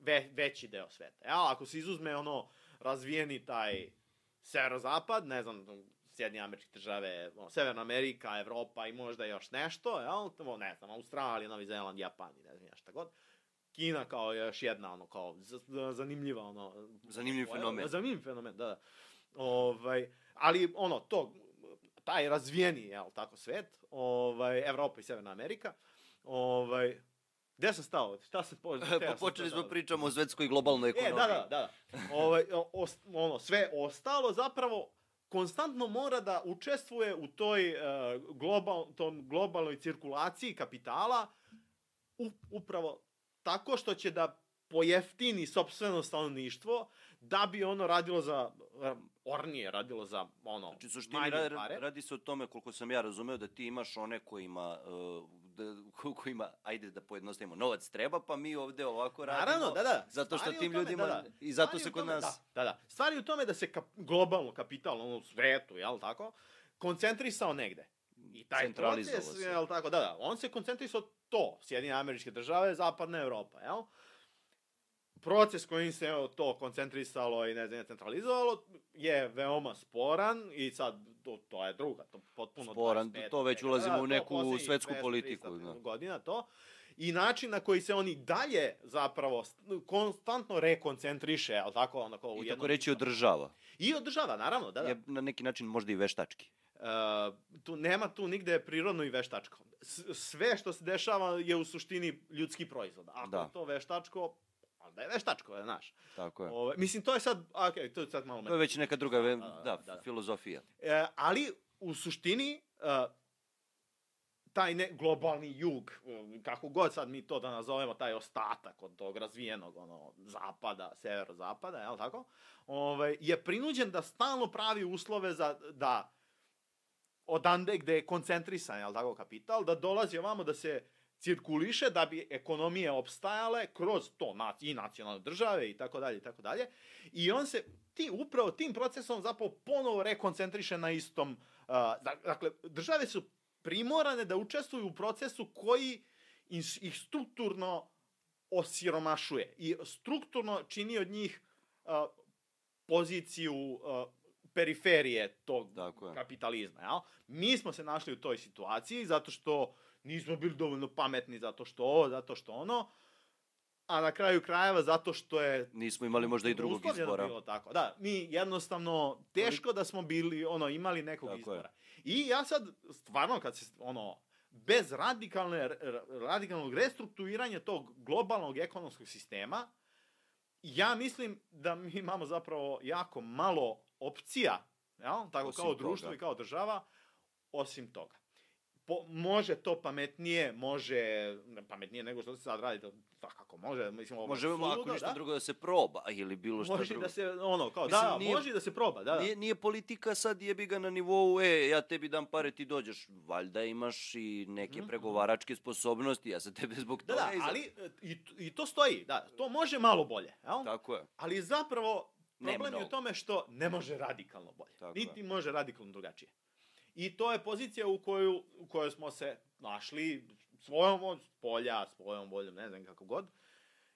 ve, veći deo sveta. Evo, ako se izuzme ono razvijeni taj severozapad, ne znam, Sjedinje američke države, ono, Severna Amerika, Evropa i možda još nešto, jel? Tamo, ne znam, Australija, Novi Zeland, Japan i ne znam ja šta god. Kina kao još jedna, ono, kao zanimljiva, ono... Zanimljiv fenomen. Zanimljiv fenomen, da, da. Ovaj, ali, ono, to, taj razvijeni, jel, tako, svet, ovaj, Evropa i Severna Amerika, ovaj, Gde sam stao? Šta se po... Pa počeli smo pričamo o svetskoj globalnoj E, ekonomiji. da, da, da. Ovaj, o, os- ono, sve ostalo zapravo konstantno mora da učestvuje u toj uh, global, tom globalnoj cirkulaciji kapitala u, upravo tako što će da pojeftini sopstveno stanovništvo da bi ono radilo za eh, ornije radilo za ono Znači, suštini manje ra- pare. radi se o tome, koliko sam ja razumeo, da ti imaš one kojima, uh, da, ko- kojima, ajde da pojednostavimo, novac treba, pa mi ovde ovako radimo. Naravno, da, da. Zato što tim tome, ljudima, da, da. i zato se kod tome, nas... Da, da, da. Stvari u tome da se kap, globalno kapital, ono, u svetu, jel tako, koncentrisao negde. I taj proces, jel tako, da, da, on se koncentrisao to, Sjedinje američke države, zapadna Evropa, jel? Proces kojim se evo, to koncentrisalo i ne znam, centralizovalo je veoma sporan i sad to, to je druga, to potpuno Sporan, 25. to već ulazimo da, u neku svetsku 200, politiku, 300 da. godina to. I način na koji se oni dalje zapravo st- konstantno rekoncentriše, jel tako, onako u I tako reći održava. I održava, naravno, da, da. Je na neki način možda i veštački. Uh, tu nema tu nigde prirodno i veštačko. S, sve što se dešava je u suštini ljudski proizvod. Ako Da. je to veštačko, onda je veštačko, je, znaš. Tako je. Ove, mislim, to je sad, ok, to je sad malo... To je već neka druga, ve- Da, da, da, da, da. filozofija. E, ali, u suštini, uh, taj ne, globalni jug, um, kako god sad mi to da nazovemo, taj ostatak od tog razvijenog ono, zapada, severo-zapada, je tako? Ovaj, je prinuđen da stalno pravi uslove za da odande gde je koncentrisan, jel tako, kapital, da dolazi ovamo da se cirkuliše da bi ekonomije opstajale kroz to i nacionalne države i tako dalje i tako dalje. I on se ti upravo tim procesom zapravo ponovo rekoncentriše na istom uh, dak- dakle države su primorane da učestvuju u procesu koji ih strukturno osiromašuje i strukturno čini od njih uh, poziciju uh, periferije tog Tako je. kapitalizma. Jel? Mi smo se našli u toj situaciji zato što nismo bili dovoljno pametni, zato što ovo, zato što ono, a na kraju krajeva zato što je Nismo imali možda i drugog izbora. Bilo tako. Da, mi jednostavno teško da smo bili ono imali nekog Tako je. izbora. I ja sad stvarno kad se ono bez radikalne radikalnog restrukturiranja tog globalnog ekonomskog sistema ja mislim da mi imamo zapravo jako malo opcija, jel? tako Osim kao društvo toga. i kao država, osim toga. Po, može to pametnije, može pametnije nego što se sad radi, to svakako može, mislim, ovo je Možemo, ako suludo, ništa da. drugo, da se proba, ili bilo šta Može drugo. da se, ono, kao, Mislim, da, nije- može da se proba, da, da. Nije, nije politika sad jebi ga na nivou, e, ja tebi dam pare, ti dođeš. Valjda imaš i neke pregovaračke sposobnosti, ja sa tebe zbog Da, toga da, iza- ali e, i, i to stoji, da, to može malo bolje, jel? Tako je. Ali zapravo problem je u tome što ne može radikalno bolje. Tako Niti je. može radikalno drugačije. I to je pozicija u koju, u kojoj smo se našli svojom od polja, svojom voljom, ne znam kako god,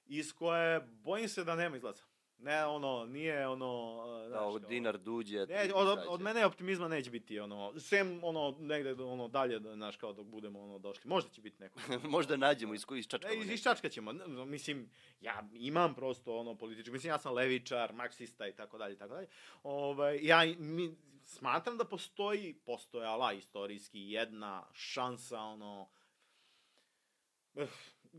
iz koje bojim se da nema izlaza. Ne, ono, nije ono... Da, znaš, dinar duđe. Ne, od, od mene optimizma neće biti ono, sem ono negde ono dalje, da, znaš, kao dok budemo ono došli. Možda će biti neko. Možda nađemo iz koji isčačkamo. Ne, iz- iščačkat ćemo. Mislim, ja imam prosto ono političko, mislim, ja sam levičar, marksista i tako dalje, tako dalje. Ovaj, ja mi, smatram da postoji, postojala istorijski jedna šansa, ono, eh,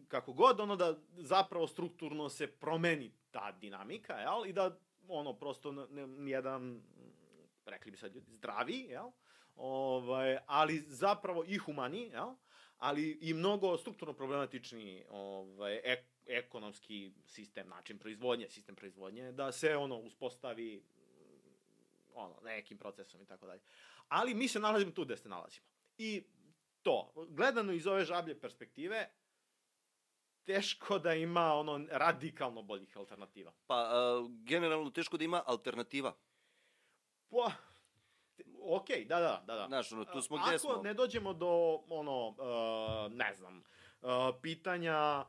kako god, ono da zapravo strukturno se promeni ta dinamika, jel? I da, ono, prosto n- n- jedan, rekli bi sad ljudi, zdravi, jel? Ovaj, ali zapravo i humani, jel? ali i mnogo strukturno problematični ovaj, ek, ekonomski sistem, način proizvodnje, sistem proizvodnje, da se ono uspostavi ono, nekim procesom i tako dalje. Ali mi se nalazimo tu gde se nalazimo. I to, gledano iz ove žablje perspektive, teško da ima ono radikalno boljih alternativa. Pa, a, generalno teško da ima alternativa. Pa, ok, da, da, da, da. Znaš, ono, tu smo Ako gde smo. ne dođemo do, ono, uh, ne znam, uh, pitanja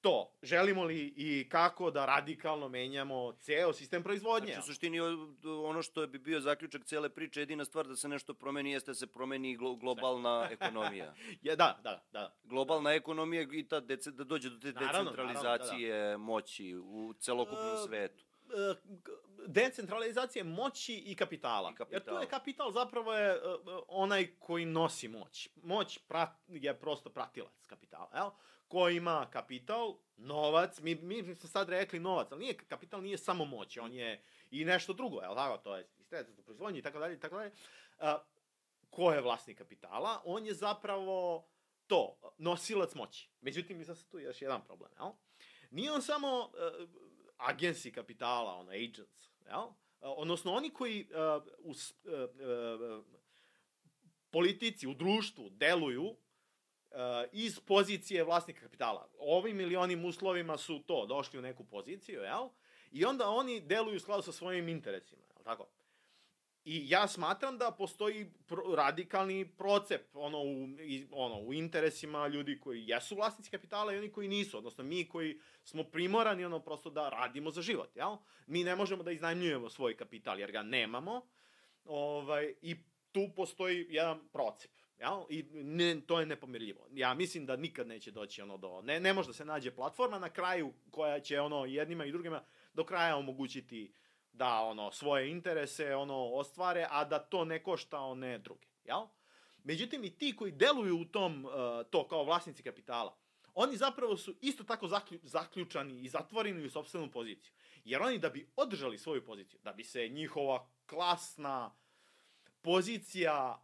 to, želimo li i kako da radikalno menjamo ceo sistem proizvodnje. Znači, u suštini, ono što bi bio zaključak cele priče, jedina stvar da se nešto promeni jeste da se promeni glo globalna ekonomija. Je, da, da, da. Globalna ekonomija i ta dece, da dođe do te Naravno, decentralizacije moći u celokupnom E, svetu. E, decentralizacije moći i kapitala. I kapitala. Jer to je kapital zapravo je e, onaj koji nosi moć. Moć prat, je prosto pratilac kapitala, jel? Ko ima kapital, novac, mi, mi smo sad rekli novac, ali nije, kapital nije samo moć, on je i nešto drugo, jel tako? To je sredstvo proizvodnje i tako dalje, i tako dalje. Ko je vlasnik kapitala? On je zapravo to, nosilac moći. Međutim, mislim da tu još jedan problem, jel? Nije on samo uh, agensi kapitala, ono, agents, jel? Uh, odnosno, oni koji uh, u uh, uh, politici, u društvu deluju iz pozicije vlasnika kapitala. Ovim ili onim uslovima su to, došli u neku poziciju, jel? I onda oni deluju u skladu sa svojim interesima, jel tako? I ja smatram da postoji pro, radikalni procep ono u, ono u interesima ljudi koji jesu vlasnici kapitala i oni koji nisu, odnosno mi koji smo primorani ono prosto da radimo za život, jel? Mi ne možemo da iznajmljujemo svoj kapital jer ga nemamo. Ovaj i tu postoji jedan procep, jel? I ne, to je nepomirljivo. Ja mislim da nikad neće doći ono do ne ne može da se nađe platforma na kraju koja će ono jednima i drugima do kraja omogućiti da ono svoje interese ono ostvare, a da to ne košta one druge, jel? Međutim, i ti koji deluju u tom, uh, to kao vlasnici kapitala, oni zapravo su isto tako zaklju, zaključani i zatvoreni u sobstvenu poziciju. Jer oni da bi održali svoju poziciju, da bi se njihova klasna pozicija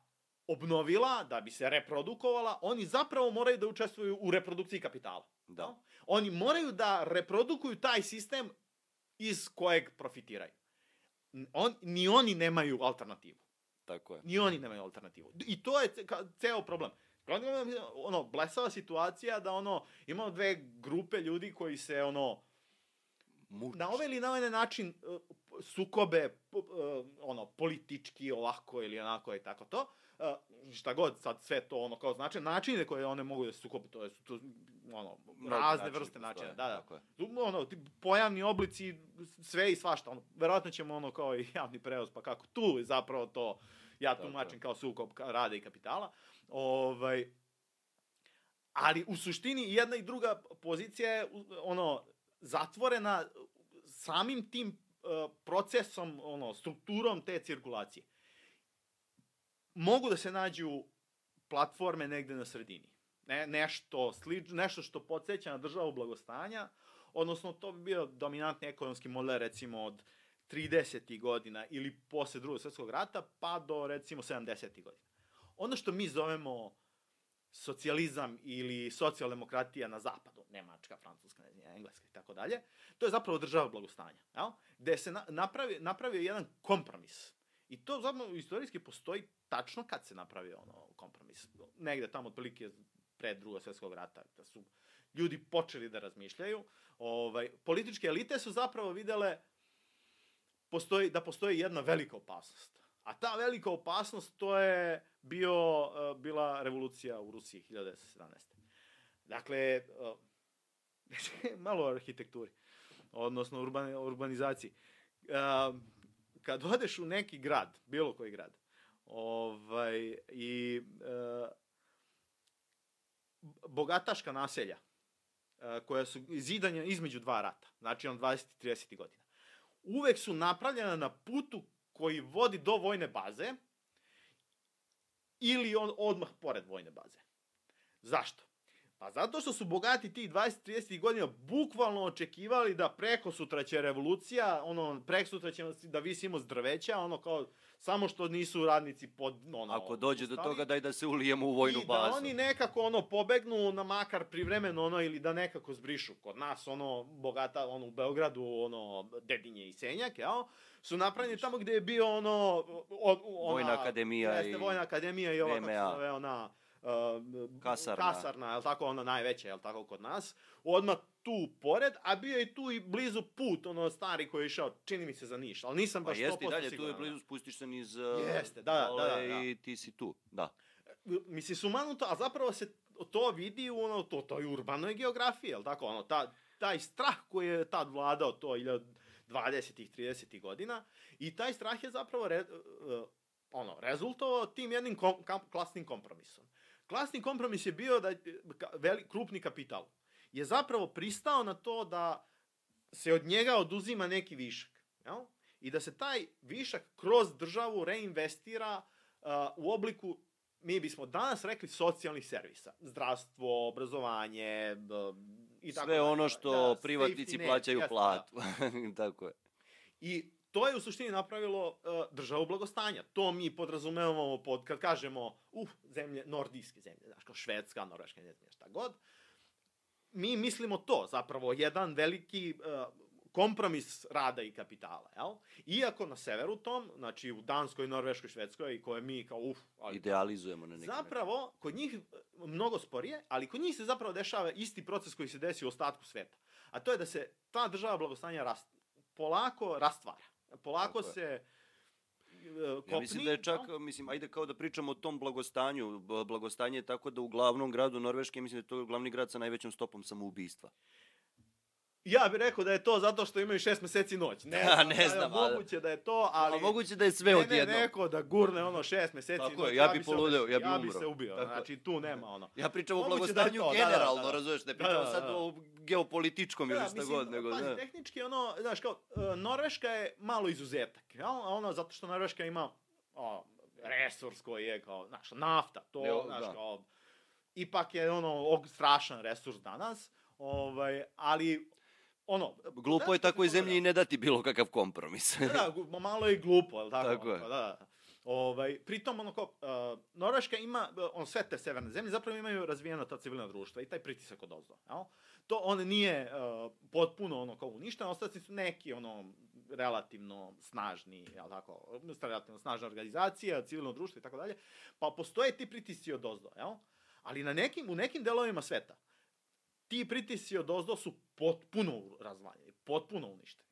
obnovila, da bi se reprodukovala, oni zapravo moraju da učestvuju u reprodukciji kapitala. Da. jel? Oni moraju da reprodukuju taj sistem iz kojeg profitiraju. On, ni oni nemaju alternativu. Tako je. Ni oni nemaju alternativu. I to je ceo problem. Ono, blesava situacija da, ono, imamo dve grupe ljudi koji se, ono, Muč. na ovaj ili na ovaj način uh, sukobe, uh, ono, politički, ovako ili onako i tako to, šta god sad sve to, ono, kao znači, načine koje one mogu da se sukobe, to je, su to, ono, Mnogi razne vrste načina, da, da. tako ono, ti pojavni oblici, sve i svašta, ono, verovatno ćemo ono kao i javni prevoz, pa kako tu je zapravo to, ja Tako tumačim kao sukob rada i kapitala, ovaj, ali u suštini jedna i druga pozicija je ono zatvorena samim tim uh, procesom, ono strukturom te cirkulacije. Mogu da se nađu platforme negde na sredini. Ne, nešto, slič, nešto što podsjeća na državu blagostanja, odnosno to bi bio dominantni ekonomski model recimo od 30. godina ili posle drugog svetskog rata pa do recimo 70. godina. Ono što mi zovemo socijalizam ili socijaldemokratija na zapadu, Nemačka, Francuska, Engleska i tako dalje, to je zapravo država blagostanja, jel? gde se na, napravi, napravio jedan kompromis. I to zapravo istorijski postoji tačno kad se napravio ono kompromis. Negde tamo otprilike pre drugog svetskog rata, da su ljudi počeli da razmišljaju. Ovaj, političke elite su zapravo videle postoji, da postoji jedna velika opasnost. A ta velika opasnost to je bio, uh, bila revolucija u Rusiji 1917. Dakle, uh, malo o arhitekturi, odnosno urban, urbanizaciji. Kad odeš u neki grad, bilo koji grad, ovaj, i uh, bogataška naselja, uh, koja su zidanja između dva rata, znači on 20 i 30 godina, uvek su napravljena na putu koji vodi do vojne baze ili on odmah pored vojne baze. Zašto? Pa zato što su bogati tih 20-30 godina bukvalno očekivali da preko sutra će revolucija, ono, preko sutra ćemo da visimo s drveća, ono kao, samo što nisu radnici pod, ono, Ako dođe do ustali. toga, daj da se ulijemo u vojnu I bazu. da oni nekako ono pobegnu na makar privremeno ono ili da nekako zbrišu kod nas ono bogata ono u Beogradu ono Dedinje i Senjak, jel? Su napravljeni tamo gde je bio ono o, ona, Vojna akademija jeste, i vojna akademija i ova kako se zove ona uh, Kasarna. kasarna, jel tako, ona najveća, jel tako, kod nas, odmah tu pored, a bio je tu i blizu put, ono stari koji je išao, čini mi se za Niš, ali nisam Pa baš 100% jeste i dalje, tu je siguran. blizu, spustiš se niz... uh, Jeste, da, da, da, dole da. I ti si tu, da. mislim, sumanuto, a zapravo se to vidi u ono, to, to je urbanoj geografiji, jel tako? Ono, ta, taj strah koji je tad vladao to 20-ih, 30-ih godina i taj strah je zapravo re, uh, ono, rezultovao tim jednim kom, kam, klasnim kompromisom. Klasni kompromis je bio da veli, krupni kapital je zapravo pristao na to da se od njega oduzima neki višak. Jel? I da se taj višak kroz državu reinvestira uh, u obliku mi bismo danas rekli socijalnih servisa. Zdravstvo, obrazovanje, i tako Sve ono što da, privatnici plaćaju net, platu. Da. tako je. I to je u suštini napravilo uh, državu blagostanja. To mi podrazumevamo pod, kad kažemo, uh, zemlje, nordijske zemlje, znaš, kao Švedska, Norveška, ne znam šta god. Mi mislimo to, zapravo, jedan veliki uh, kompromis rada i kapitala, jel? Iako na severu tom, znači u Danskoj, Norveškoj, Švedskoj, koje mi kao uf... Ali, Idealizujemo na neki Zapravo, kod njih mnogo sporije, ali kod njih se zapravo dešava isti proces koji se desi u ostatku sveta. A to je da se ta država blagostanja rast, polako rastvara. Polako Tako se... Kopni. Ja mislim da je čak, no? mislim, ajde kao da pričamo o tom blagostanju. Blagostanje je tako da u glavnom gradu Norveške, mislim da je to glavni grad sa najvećom stopom samoubistva. Ja bih rekao da je to zato što imaju šest meseci noć. Ne znam, da, ne znam ali... moguće da je to, ali... A moguće da je sve odjedno. Ne, neko da gurne ono šest meseci Tako noć. Je, ja, bih poludeo, ja bih ja bi se ubio. Tako znači, tu nema ono. Ja pričam moguće o blagostanju da to, generalno, da, da, da. razumeš, ne pričam da, da, da. sad o geopolitičkom ili šta god. Nego, pazi, da. tehnički ono, znaš, kao, uh, Norveška je malo izuzetak. Ja? Ono, zato što Norveška ima o, resurs koji je kao, znaš, nafta, to, ne, znaš, da. kao, ipak je ono strašan resurs danas, ovaj, ali ono... Glupo je takvoj zemlji i ne dati bilo kakav kompromis. da, da, malo je glupo, je tako? Tako je. Da, da. Ovaj, pritom, ono, ko, uh, Norveška ima, on, sve te severne zemlje zapravo imaju razvijeno ta civilna društva i taj pritisak od ozdo, jel? To on nije uh, potpuno ono kao uništeno, ostati su neki ono relativno snažni, jel tako, relativno snažna organizacija, civilno društvo i tako dalje, pa postoje ti pritisci od ozdo, jel? Ali na nekim, u nekim delovima sveta ti pritisci od ozdo su potpuno razvaljeni, potpuno uništeni.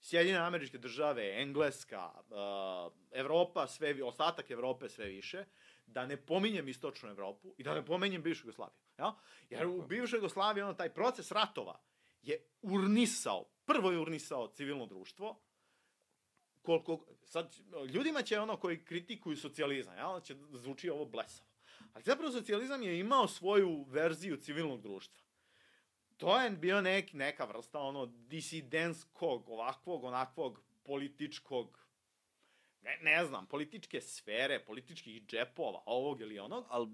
Sjedine američke države, Engleska, uh, Evropa, sve, ostatak Evrope sve više, da ne pominjem istočnu Evropu i da ne pominjem bivšu Jugoslaviju. Ja? Jer u bivšoj Jugoslaviji ono, taj proces ratova je urnisao, prvo je urnisao civilno društvo, koliko, sad, ljudima će ono koji kritikuju socijalizam, ja, će zvuči ovo blesavo. Ali zapravo socijalizam je imao svoju verziju civilnog društva to je bio nek, neka vrsta ono disidentskog, ovakvog, onakvog političkog ne, ne znam, političke sfere, političkih džepova, ovog ili onog. Ali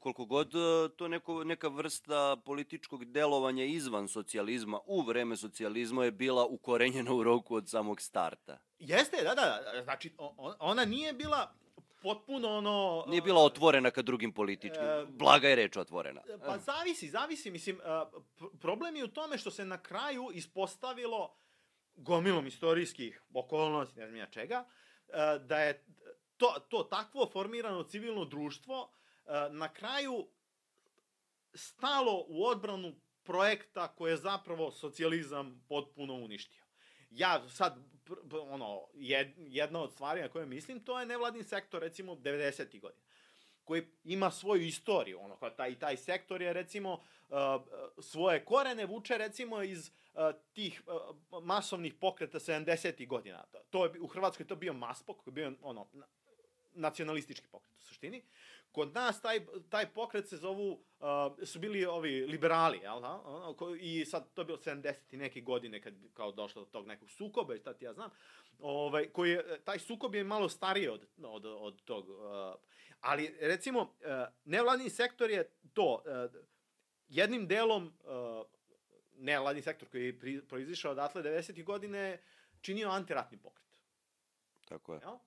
koliko god e, to neko, neka vrsta političkog delovanja izvan socijalizma, u vreme socijalizma je bila ukorenjena u roku od samog starta. Jeste, da, da, da. Znači, ona nije bila potpuno ono... Nije bila otvorena ka drugim političkim. E, Blaga je reč otvorena. Pa zavisi, zavisi. Mislim, e, problem je u tome što se na kraju ispostavilo gomilom istorijskih okolnosti, ne znam ja čega, e, da je to, to takvo formirano civilno društvo e, na kraju stalo u odbranu projekta koje je zapravo socijalizam potpuno uništio. Ja sad ono, jed, jedna od stvari na koje mislim, to je nevladin sektor, recimo, 90. godina koji ima svoju istoriju, ono, kao taj, taj sektor je, recimo, uh, svoje korene vuče, recimo, iz uh, tih uh, masovnih pokreta 70. godina. To je, u Hrvatskoj to bio MASPOK, koji je bio, ono, nacionalistički pokret, u suštini, Kod nas taj, taj pokret se zovu, uh, su bili ovi liberali, jel da? I sad to je bilo 70. i neke godine kad kao došlo do tog nekog sukoba šta ti ja znam. Ovaj, koji je, taj sukob je malo stariji od, od, od tog. Uh, ali recimo, uh, nevladni sektor je to, uh, jednim delom uh, nevladni sektor koji je proizišao odatle 90. godine činio antiratni pokret. Tako je. Jel?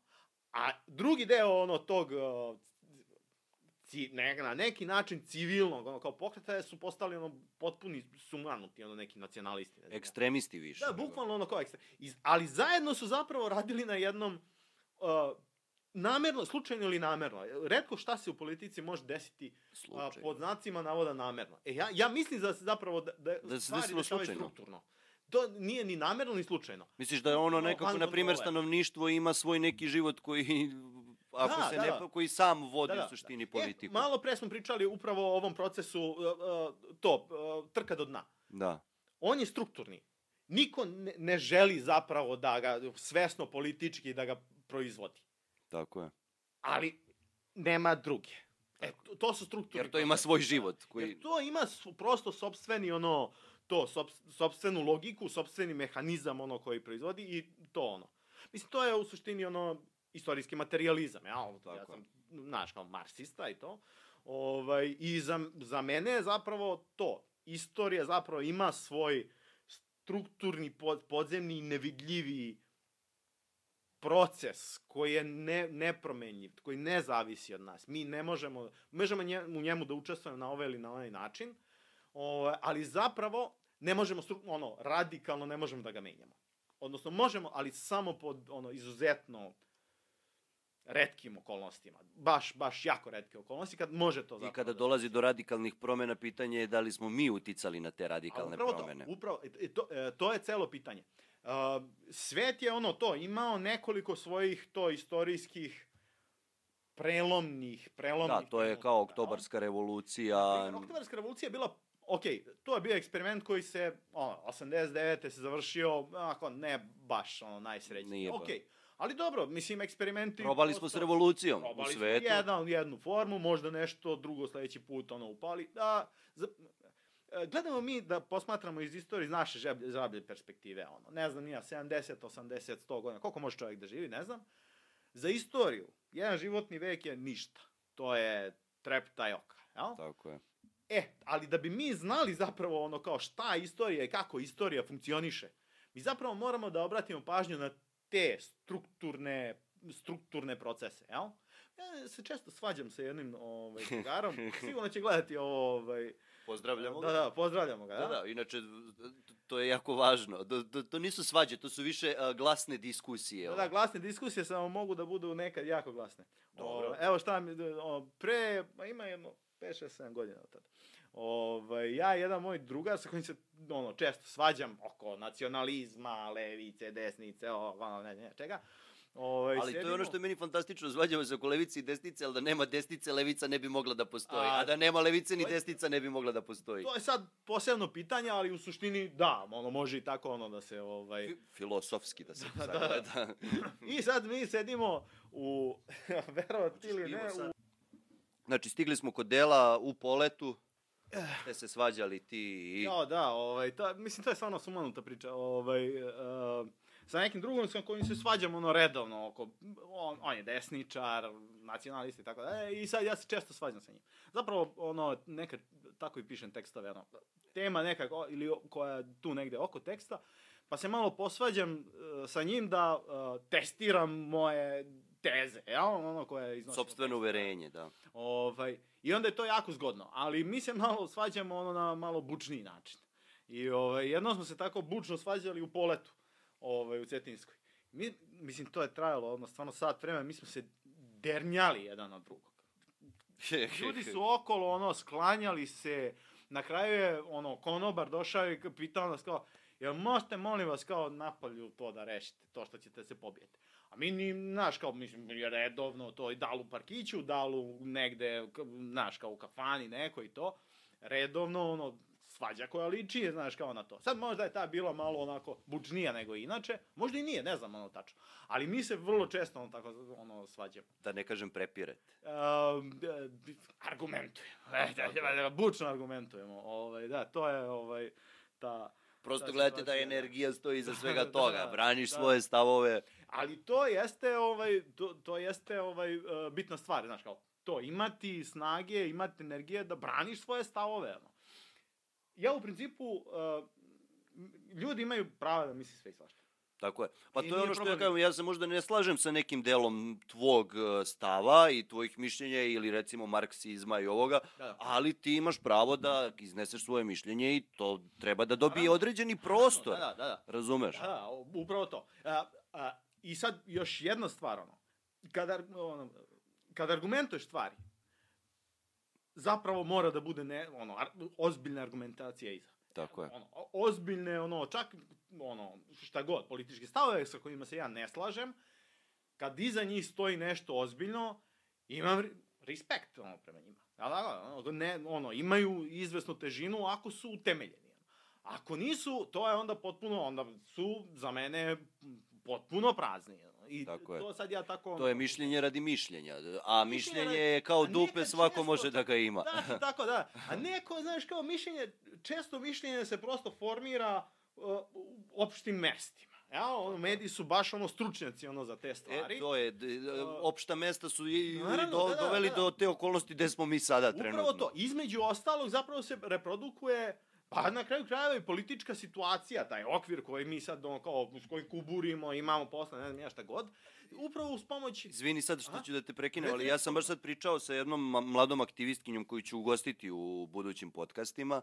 A drugi deo ono tog uh, ci, ne, na neki način civilnog, ono, kao pokreta su postali ono potpuni sumanuti, ono neki nacionalisti. Ne Ekstremisti više. Da, bukvalno ono kao ekstre... Iz, ali zajedno su zapravo radili na jednom uh, namerno, slučajno ili namerno. Redko šta se u politici može desiti uh, pod znacima navoda namerno. E, ja, ja mislim da se zapravo da, da, da se stvari dešavaju strukturno. To nije ni namerno ni slučajno. Misliš da je ono nekako, na primjer, stanovništvo ima svoj neki život koji ako Da, se da, ne, da. koji sam vodi u suštini E, politiku. malo pre smo pričali upravo o ovom procesu, uh, to, uh, trka do dna. Da, On je strukturni. Niko ne, ne želi zapravo da ga svesno politički da ga proizvodi. tako je. Ali nema druge. E, to, to su strukturni. Jer to ima svoj život. Koji... Jer to ima prosto sopstveni ono, to, sop, sopstvenu logiku, sopstveni mehanizam ono koji proizvodi i to ono. Mislim, to je u suštini ono istorijski materializam, ja, ja Tako sam, znaš, kao marksista i to. Ovaj, I za, za mene je zapravo to. Istorija zapravo ima svoj strukturni, pod, podzemni i nevidljivi proces koji je ne, nepromenljiv, koji ne zavisi od nas. Mi ne možemo, možemo nje, u njemu da učestvujemo na ovaj ili na onaj način, o, ali zapravo ne možemo, ono, radikalno ne možemo da ga menjamo. Odnosno, možemo, ali samo pod, ono, izuzetno retkim okolnostima. Baš, baš jako retke okolnosti, kad može to zapravo I kada da- dolazi do radikalnih promena, pitanje je da li smo mi uticali na te radikalne upravo promene. To, upravo, e, to, to je celo pitanje. Uh, svet je ono to, imao nekoliko svojih to istorijskih prelomnih, prelomnih... Da, to je kao oktobarska revolucija. Oktobarska revolucija je bila ok, to je bio eksperiment koji se, ono, 89. se završio, onako, ne baš, ono, najsrećnije. Nije baš. Ali dobro, mislim, eksperimenti... Probali smo s prosto- revolucijom u Probali smo svetu. jedan, jednu formu, možda nešto drugo sledeći put ono upali. Da, za, e, gledamo mi da posmatramo iz istorije iz naše žablje, žablje perspektive. Ono. Ne znam, nija, 70, 80, 100 godina. Koliko može čovjek da živi, ne znam. Za istoriju, jedan životni vek je ništa. To je trepta i oka. Jel? Tako je. E, ali da bi mi znali zapravo ono kao šta je istorija i kako istorija funkcioniše, mi zapravo moramo da obratimo pažnju na te strukturne strukturne procese, jel? Ja se često svađam sa jednim ovaj, drugarom, sigurno će gledati ovo, ovaj, Pozdravljamo da, ga. da, pozdravljamo ga, Da, da, inače, to je jako važno. To, to, to nisu svađe, to su više a, glasne diskusije. Da, da, glasne diskusije samo mogu da budu nekad jako glasne. Dobro. O, evo šta mi, o, pre, ma ima jedno 5, 6, 7 godina od tada. Ovaj, ja i jedan moj drugar sa kojim se ono, često svađam oko nacionalizma, levice, desnice, o, ono, ne, ne, čega. Ovaj, Ali to je ono što je meni fantastično, svađamo se oko levice i desnice, ali da nema desnice, levica ne bi mogla da postoji. A, A, da nema levice ni je- desnica ne bi mogla da postoji. To je sad posebno pitanje, ali u suštini da, ono može i tako ono da se ovaj Fi- Filosofski da se Da, sagleda. I sad mi sedimo u verovati ili ne, u Znači, stigli smo kod dela u poletu, te se svađali ti i... Ja, da, ovaj, ta, mislim, to je stvarno sumanuta priča. Ovaj, uh, sa nekim drugom sa kojim se svađam ono redovno, oko, on, on je desničar, nacionalista i tako da, i sad ja se često svađam sa njim. Zapravo, ono, nekad tako i pišem tekstove, ono, tema neka, ili koja je tu negde oko teksta, pa se malo posvađam uh, sa njim da uh, testiram moje teze, ja, ono koje iznosim. tekstu. uverenje, da. Ovaj, I onda je to jako zgodno, ali mi se malo svađamo ono na malo bučniji način. I ovaj, jednom smo se tako bučno svađali u poletu, ovaj, u Cetinskoj. Mi, mislim, to je trajalo, ono, stvarno sat vremena, mi smo se dernjali jedan od drugog. Ljudi su okolo, ono, sklanjali se, na kraju je, ono, konobar došao i pitao nas kao, jel možete, molim vas, kao napolju to da rešite, to što ćete se pobijeti. A mi ni, znaš, kao, mislim, redovno to i da li u parkiću, da li u negde, znaš, kao u kafani neko i to, redovno, ono, svađa koja liči, znaš, kao na to. Sad možda je ta bila malo onako bučnija nego inače, možda i nije, ne znam ono tačno. Ali mi se vrlo često ono tako ono svađamo. Da ne kažem prepirete. Um, argumentujemo. E, da, da, da, bučno argumentujemo. Ovaj, da, to je ovaj, ta... Prosto ta gledajte da energija stoji iza svega toga. da, Braniš da. svoje stavove. Ali to jeste ovaj to, to jeste ovaj uh, bitna stvar, znaš kao to imati snage, imati energije da braniš svoje stavove. Ja u principu uh, ljudi imaju pravo da misle sve i svašta. Tako je. Pa I to je ono što ja kažem, ja se možda ne slažem sa nekim delom tvog e, stava i tvojih mišljenja ili recimo marksizma i ovoga, Da, da. ali ti imaš pravo da izneseš svoje mišljenje i to treba da dobije određeni prostor. Da, da, da. da. Razumeš? Da, da, upravo to. A, a, I sad još jedna stvar, ono, kada, ono, kada argumentuješ stvari, zapravo mora da bude ne, ono, ar, ozbiljna argumentacija iza. Tako je. Ono, ozbiljne, ono, čak, ono, šta god, politički stavove sa kojima se ja ne slažem, kad iza njih stoji nešto ozbiljno, imam re- respekt ono, prema njima. Da, da, ono, ne, ono, imaju izvesnu težinu ako su utemeljeni. Ako nisu, to je onda potpuno, onda su za mene potpuno prazni. I Tako je. to sad ja tako... To je mišljenje radi mišljenja, a Mišljenje mišljenje radi- je kao dupe, svako često- može da ga ima. Da, tako da. A neko, znaš, kao mišljenje, često mišljenje se prosto formira uh, u opštim mestima. Ja, ono, mediji su baš ono stručnjaci ono za te stvari. E, to je, d- opšta mesta su i, Naravno, do, da, da, doveli da. do te okolnosti gde smo mi sada trenutno. Upravo to. Između ostalog zapravo se reprodukuje Pa na kraju krajeva i politička situacija, taj okvir koji mi sad ono, kao, s kojim kuburimo, imamo posle, ne znam ja šta god, upravo uz pomoć... Izvini sad što Aha. ću da te prekinem, ali ja sam baš sad pričao sa jednom mladom aktivistkinjom koju ću ugostiti u budućim podcastima.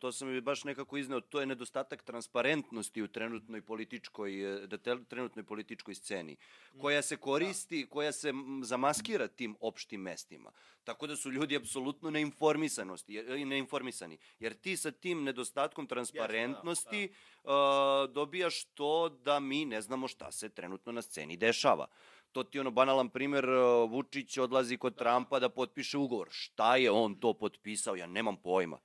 To sam mi baš nekako izneo, to je nedostatak transparentnosti u trenutnoj političkoj, e, da trenutnoj političkoj sceni, koja se koristi, koja se zamaskira tim opštim mestima. Tako da su ljudi apsolutno neinformisanosti, i neinformisani. Jer ti sa tim nedostatkom transparentnosti uh, dobijaš to da mi ne znamo šta se trenutno na sceni dešava. To ti je ono banalan primer, uh, Vučić odlazi kod Trumpa da potpiše ugovor. Šta je on to potpisao? Ja nemam pojma.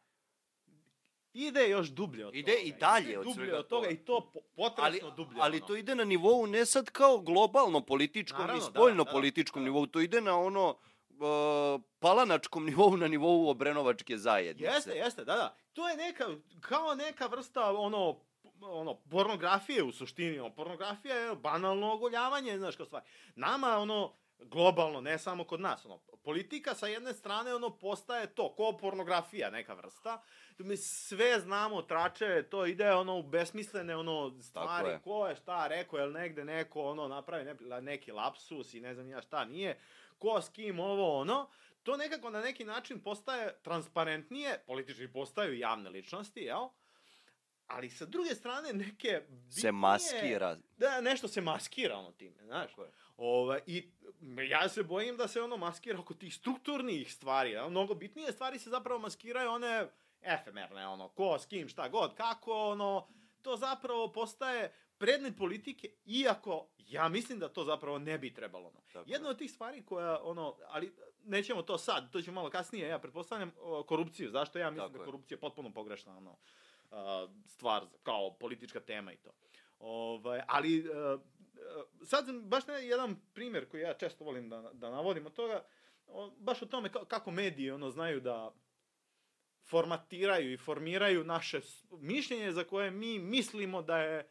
Ide još dublje od Ide toga. i dalje Ide od dublje svega od toga toga. i to po- Ali, potresno dublje. ali ono. to ide na nivou ne sad kao globalno političkom Naravno, i da, spoljno da, političkom da. nivou, to ide na ono uh, palanačkom nivou, na nivou obrenovačke zajednice. Jeste, jeste, da, da. To je neka, kao neka vrsta, ono, ono, pornografije u suštini, ono, pornografija je banalno ogoljavanje, znaš, kao stvari. Nama, ono, globalno, ne samo kod nas, ono, politika sa jedne strane, ono, postaje to, ko pornografija, neka vrsta, mi sve znamo, trače, to ide, ono, u besmislene, ono, stvari, je. ko je šta rekao, jel negde neko, ono, napravi ne, neki lapsus i ne znam ja šta nije, ko s kim ovo, ono, to nekako na neki način postaje transparentnije, politički postaju javne ličnosti, jel? Ali sa druge strane neke bitnije... Se maskira. Da, nešto se maskira ono time, znaš. Tako je. Ova, I ja se bojim da se ono maskira oko tih strukturnih stvari. Ja? Mnogo bitnije stvari se zapravo maskiraju one efemerne, ono, ko, s kim, šta god, kako, ono, to zapravo postaje predmet politike, iako ja mislim da to zapravo ne bi trebalo. Ono. Tako Jedna je. od tih stvari koja, ono, ali nećemo to sad, to ćemo malo kasnije, ja pretpostavljam korupciju. Zašto ja mislim Tako da je. je korupcija potpuno pogrešna, ono, stvar kao politička tema i to. Ovaj, ali e, sad sam baš ne, jedan primjer koji ja često volim da, da navodim od toga, o, baš o tome ka, kako mediji ono znaju da formatiraju i formiraju naše mišljenje za koje mi mislimo da je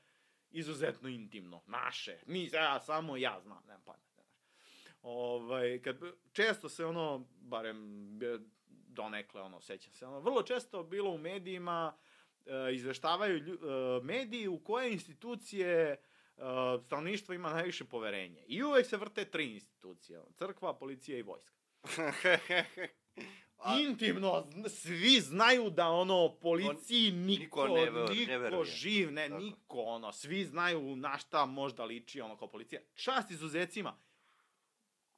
izuzetno intimno, naše. Mi, ja, samo ja znam, nemam znaš. Ovaj, kad, često se ono, barem e, donekle, ono, sećam se, ono, vrlo često bilo u medijima, e, izveštavaju lju, e, mediji u koje institucije e, stanovništvo ima najviše poverenje. I uvek se vrte tri institucije, crkva, policija i vojska. A- Intimno, svi znaju da ono, policiji niko, niko niko, ne ver- ne niko veruje. živ, ne, Tako. niko, ono, svi znaju na šta možda liči ono kao policija. Čast izuzecima,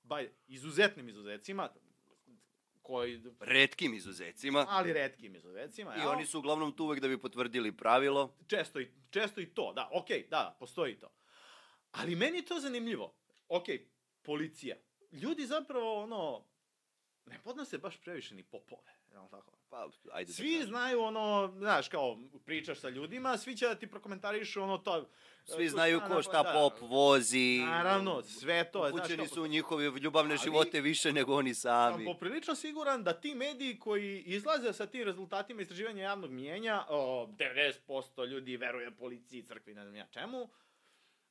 baj, izuzetnim izuzecima, koji, Redkim izuzecima. ali redkim izuzecima, I oni su uglavnom tu uvek da bi potvrdili pravilo. često i, često i to, da, okej, da, da, postoji to. Ali meni je to zanimljivo. Okej, policija. Ljudi zapravo, ono, ne podnose baš previše ni popove, jel tako? Pa, ajde da Svi kažem. znaju ono, znaš, kao pričaš sa ljudima, svi će da ti prokomentarišu ono to. Svi znaju ko šta da, pop vozi. Naravno, sve to znaš Upućeni su u njihove ljubavne Ali- živote više nego oni sam sami. poprilično siguran da ti mediji koji izlaze sa tim rezultatima istraživanja javnog mijenja, o, 90% ljudi veruje policiji, crkvi, ne znam ja čemu,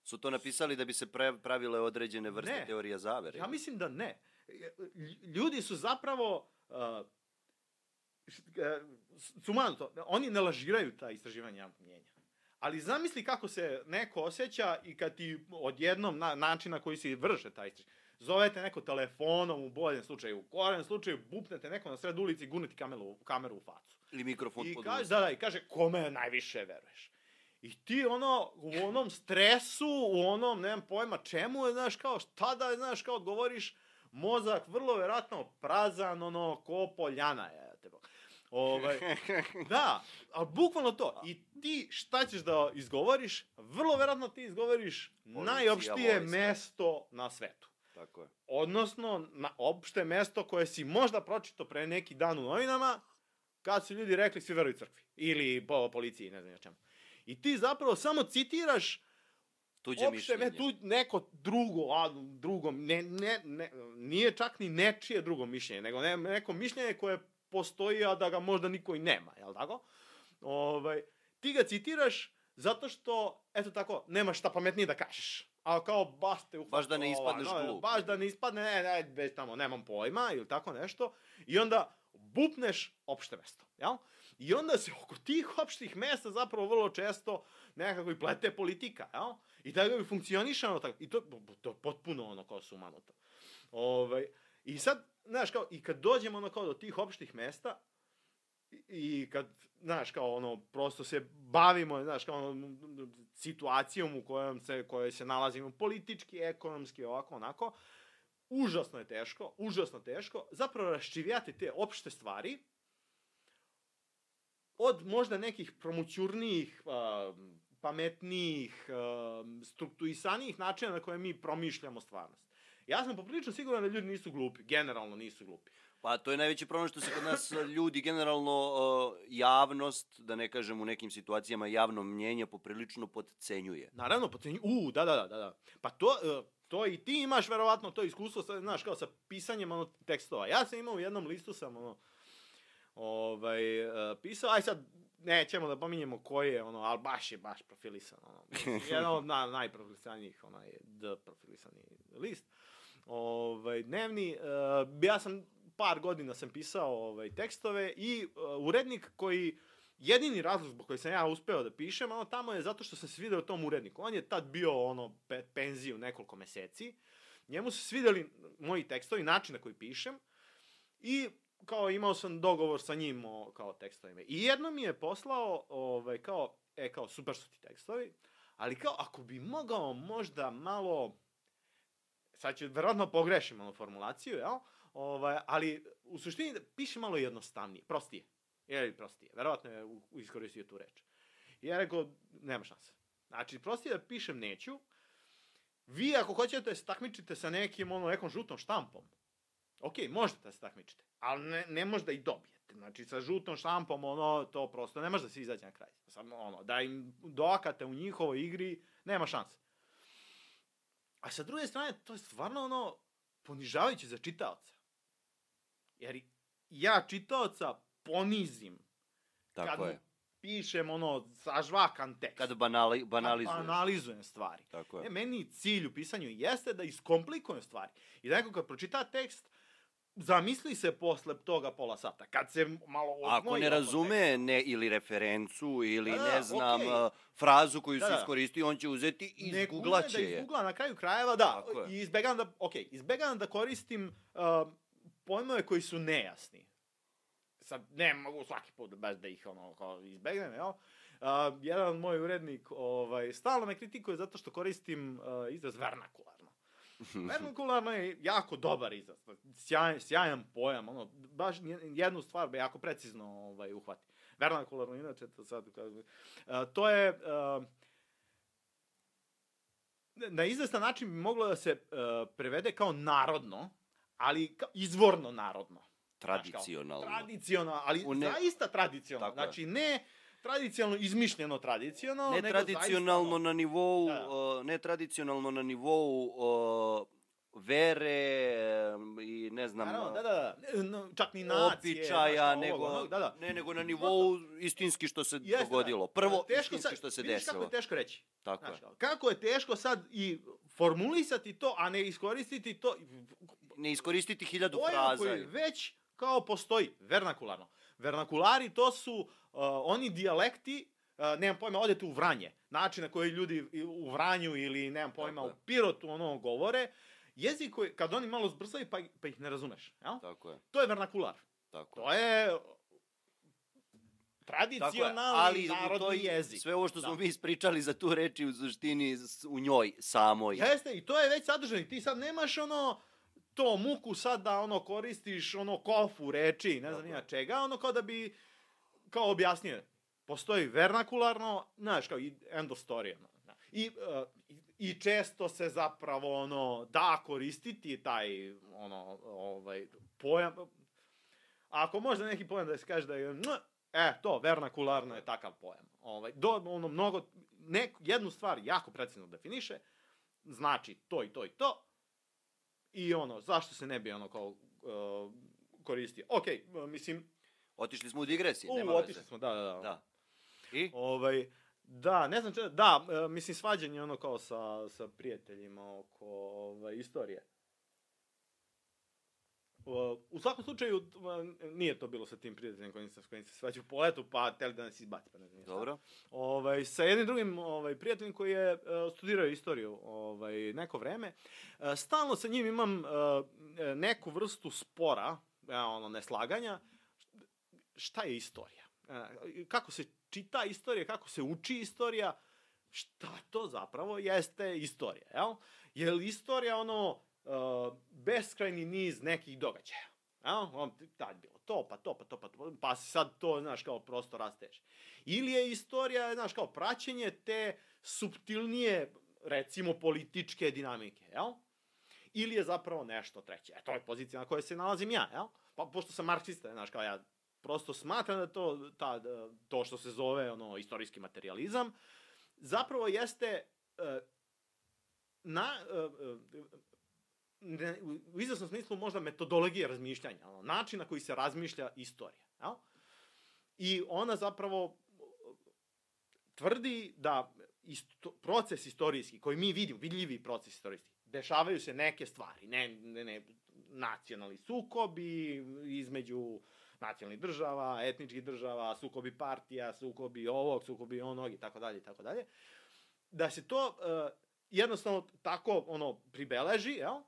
Su to napisali da bi se pravile određene vrste Ne. teorija zavere. Ja mislim da ne. Lj- Ljudi su zapravo uh, sumanuto, oni ne lažiraju ta istraživanja javnog mnjenja. Ali zamisli kako se neko osjeća i kad ti odjednom na, način na koji se vrše taj istraživanje. Zovete neko telefonom u boljem slučaju, u gorem slučaju bupnete neko na sred ulici i gurnete kameru, kameru u facu. Ili mikrofon I pod kaže, da, da, i kaže, kome najviše veruješ? I ti ono, u onom stresu, u onom, nemam pojma čemu, je, znaš, kao, šta da, znaš, kao odgovoriš, mozak vrlo verovatno prazan, ono, ko poljana je. Ovaj, da, ali bukvalno to. I ti šta ćeš da izgovoriš? Vrlo verovatno ti izgovoriš najopštije vojska. mesto na svetu. Tako je. Odnosno, na opšte mesto koje si možda pročito pre neki dan u novinama, kad su ljudi rekli svi veruju crkvi. Ili po policiji, ne znam ja čemu. I ti zapravo samo citiraš Tuđe opšte mišljenje. tu neko drugo, a drugo, ne, ne, ne, nije čak ni nečije drugo mišljenje, nego ne, neko mišljenje koje postoji, a da ga možda niko i nema, jel tako? Ovaj, ti ga citiraš zato što, eto tako, nemaš šta pametnije da kažeš. A kao baš te uhvatilo Baš da ne ispadneš ova, glup. Baš da ne ispadne, ne, ne, već tamo, nemam pojma ili tako nešto. I onda bupneš opšte mesto, jel? I onda se oko tih opštih mesta zapravo vrlo često nekako i plete politika, jel? I tako bi funkcionišano tako. I to, to je potpuno ono kao sumanuto. Ovaj, I sad, znaš, kao, i kad dođemo ono kao do tih opštih mesta, i- kad, znaš, kao ono, prosto se bavimo, znaš, kao ono, situacijom u kojom se, kojoj se nalazimo politički, ekonomski, ovako, onako, užasno je teško, užasno teško, zapravo raščivijati te opšte stvari, od možda nekih promućurnijih, a, pametnijih, a, strukturisanijih načina na koje mi promišljamo stvarnost. Ja sam poprilično siguran da ljudi nisu glupi, generalno nisu glupi. Pa to je najveći problem što se kod nas e, ljudi generalno e, javnost, da ne kažem u nekim situacijama javno mnjenje poprilično podcenjuje. Naravno, pocenju, u, da, da, da, da, da. Pa to, e, to i ti imaš verovatno to iskustvo, sa, znaš, kao sa pisanjem ono, tekstova. Ja sam imao u jednom listu sam, ono, ovaj, e, pisao, aj sad, nećemo da pominjemo koji je, ono, ali baš je baš profilisan, ono, jedan od na, najprofilisanijih, onaj, D profilisani list. Ovaj, dnevni, e, ja sam par godina sam pisao ovaj, tekstove i e, urednik koji jedini razlog zbog koji sam ja uspeo da pišem, ono tamo je zato što sam se svideo tom uredniku. On je tad bio ono pe, penziju nekoliko meseci. Njemu su svideli moji tekstovi, način na koji pišem i kao imao sam dogovor sa njim o kao tekstovima. I jedno mi je poslao ovaj kao e kao super su ti tekstovi, ali kao ako bi mogao možda malo sad ću verovatno pogrešim ono formulaciju, jel? Ovaj, ali u suštini piše malo jednostavnije, prostije. Je prostije. Verovatno je iskoristio tu reč. I ja rekao, nema šanse. Znači, prostije da pišem neću. Vi ako hoćete da se takmičite sa nekim, ono, nekom žutom štampom, ok, možete da se takmičite, ali ne, ne možete da i dobijete. Znači, sa žutom štampom, ono, to prosto, ne može da se izađe na kraj. Samo, ono, da im dokate u njihovoj igri, nema šanse. A sa druge strane, to je stvarno, ono, ponižavajuće za čitaoca. Jer ja čitaoca ponizim Tako kad je. pišem ono sažvakan tekst. Kad banali, Kad banalizuješ. analizujem stvari. Tako E, je. meni cilj u pisanju jeste da iskomplikujem stvari. I da neko kad pročita tekst, zamisli se posle toga pola sata. Kad se malo odmoji Ako ne razume ne, ili referencu ili Da, da, ne znam okej. uh, frazu koju Da, si da. iskoristio, on će uzeti i izguglaće da je. izgugla na kraju krajeva, da. I izbegavam da, ok, izbegavam da koristim uh, pojmove koji su nejasni. Sad, ne mogu svaki put bez da ih ono, kao izbegnem, jel? Uh, jedan moj urednik ovaj, stalno me kritikuje zato što koristim uh, izraz vernakularno. Vernakularno je jako dobar izraz, sjajan, sjajan pojam, ono, baš jednu stvar be jako precizno ovaj, uhvati. Vernakularno, inače, to sad kažem, uh, to je, uh, na izvestan način bi moglo da se uh, prevede kao narodno, ali kao izvorno narodno. Znaš, kao, Tradicionalno. Tradicionalno, ali ne- zaista tradicionalno. Tako. Znači, ne tradicionalno izmišljeno tradicionalno, Ne nego tradicionalno zaista, na nivou, Da, uh, ne tradicionalno na nivou uh, vere i ne znam Naravno, da, da, da, čak ni nacije. kao nego, ovo, ono, da, da. ne, nego na nivou istinski što se Jeste, dogodilo. da. Prvo, teško istinski sad, što se vidiš kako desilo. je teško reći. Tako Znaš, je. kako je teško sad i formulisati to, a ne iskoristiti to. Ne iskoristiti hiljadu Pojam fraza. koji već kao postoji, vernakularno. Vernakulari to su uh, oni dijalekti, uh, nemam pojma, odete u Vranje, način na koji ljudi i- u Vranju ili, nemam pojma, Tako u je. Pirotu ono govore, jezik koji, kad oni malo zbrzaju, pa, pa ih ne razumeš, jel? Tako je, To je vernakular. tako je. To je Tako je, tradicionalni ali narodni to je jezik. sve ovo što smo Da. mi ispričali za tu reči u suštini u njoj samoj. Jeste, i to je već sadržaj. Ti sad nemaš ono to muku sad da ono koristiš ono kofu reči, ne znam Tako je. čega, ono kao da bi kao objasnio. Postoji vernakularno, znaš, kao i end of story. Ono, da. I, uh, i, često se zapravo ono da koristiti taj ono ovaj pojam ako možda neki pojam da se kaže da je "Mh", e to vernakularno je takav pojam. Ovaj do ono mnogo nek, jednu stvar jako precizno definiše znači to i to i to i ono zašto se ne bi ono kao uh, koristio. Okej, mislim Otišli smo u digresije, nema veze. otišli smo, da, da, da. Da. I? Ovaj, da, ne znam če, da, e, mislim svađanje ono kao sa, sa prijateljima oko ovaj, istorije. U svakom slučaju, e, nije to bilo sa tim prijateljem kojim se, s kojim se svađao po letu, pa teli da nas izbaci, pa ne znam. Dobro. Ovaj, sa jednim drugim ovaj, prijateljem koji je uh, studirao istoriju ovaj, neko vreme, uh, stalno sa njim imam uh, neku vrstu spora, uh, ono, neslaganja, šta je istorija? Uh, kako se čita istorija, kako se uči istorija, šta to zapravo jeste istorija, jel? Je li istorija ono uh, beskrajni niz nekih događaja? Jel? On, tad bilo to, pa to, pa to, pa to, pa sad to, znaš, kao prosto rasteš. Ili je istorija, znaš, kao praćenje te subtilnije, recimo, političke dinamike, jel? Ili je zapravo nešto treće. E, to je pozicija na kojoj se nalazim ja, jel? Pa, pošto sam marksista, znaš, kao ja prosto smatram da to, ta, da, to što se zove ono, istorijski materializam, zapravo jeste uh, na, uh, uh, ne, u- izvesnom smislu možda metodologija razmišljanja, ono, način na koji se razmišlja istorija. Jel? I ona zapravo uh, tvrdi da isto, proces istorijski, koji mi vidimo, vidljivi proces istorijski, dešavaju se neke stvari, ne, ne, ne nacionalni sukobi između nacionalnih država, etničkih država, sukobi partija, sukobi ovog, sukobi onog i tako dalje i tako dalje. Da se to uh, jednostavno tako ono pribeleži, jel?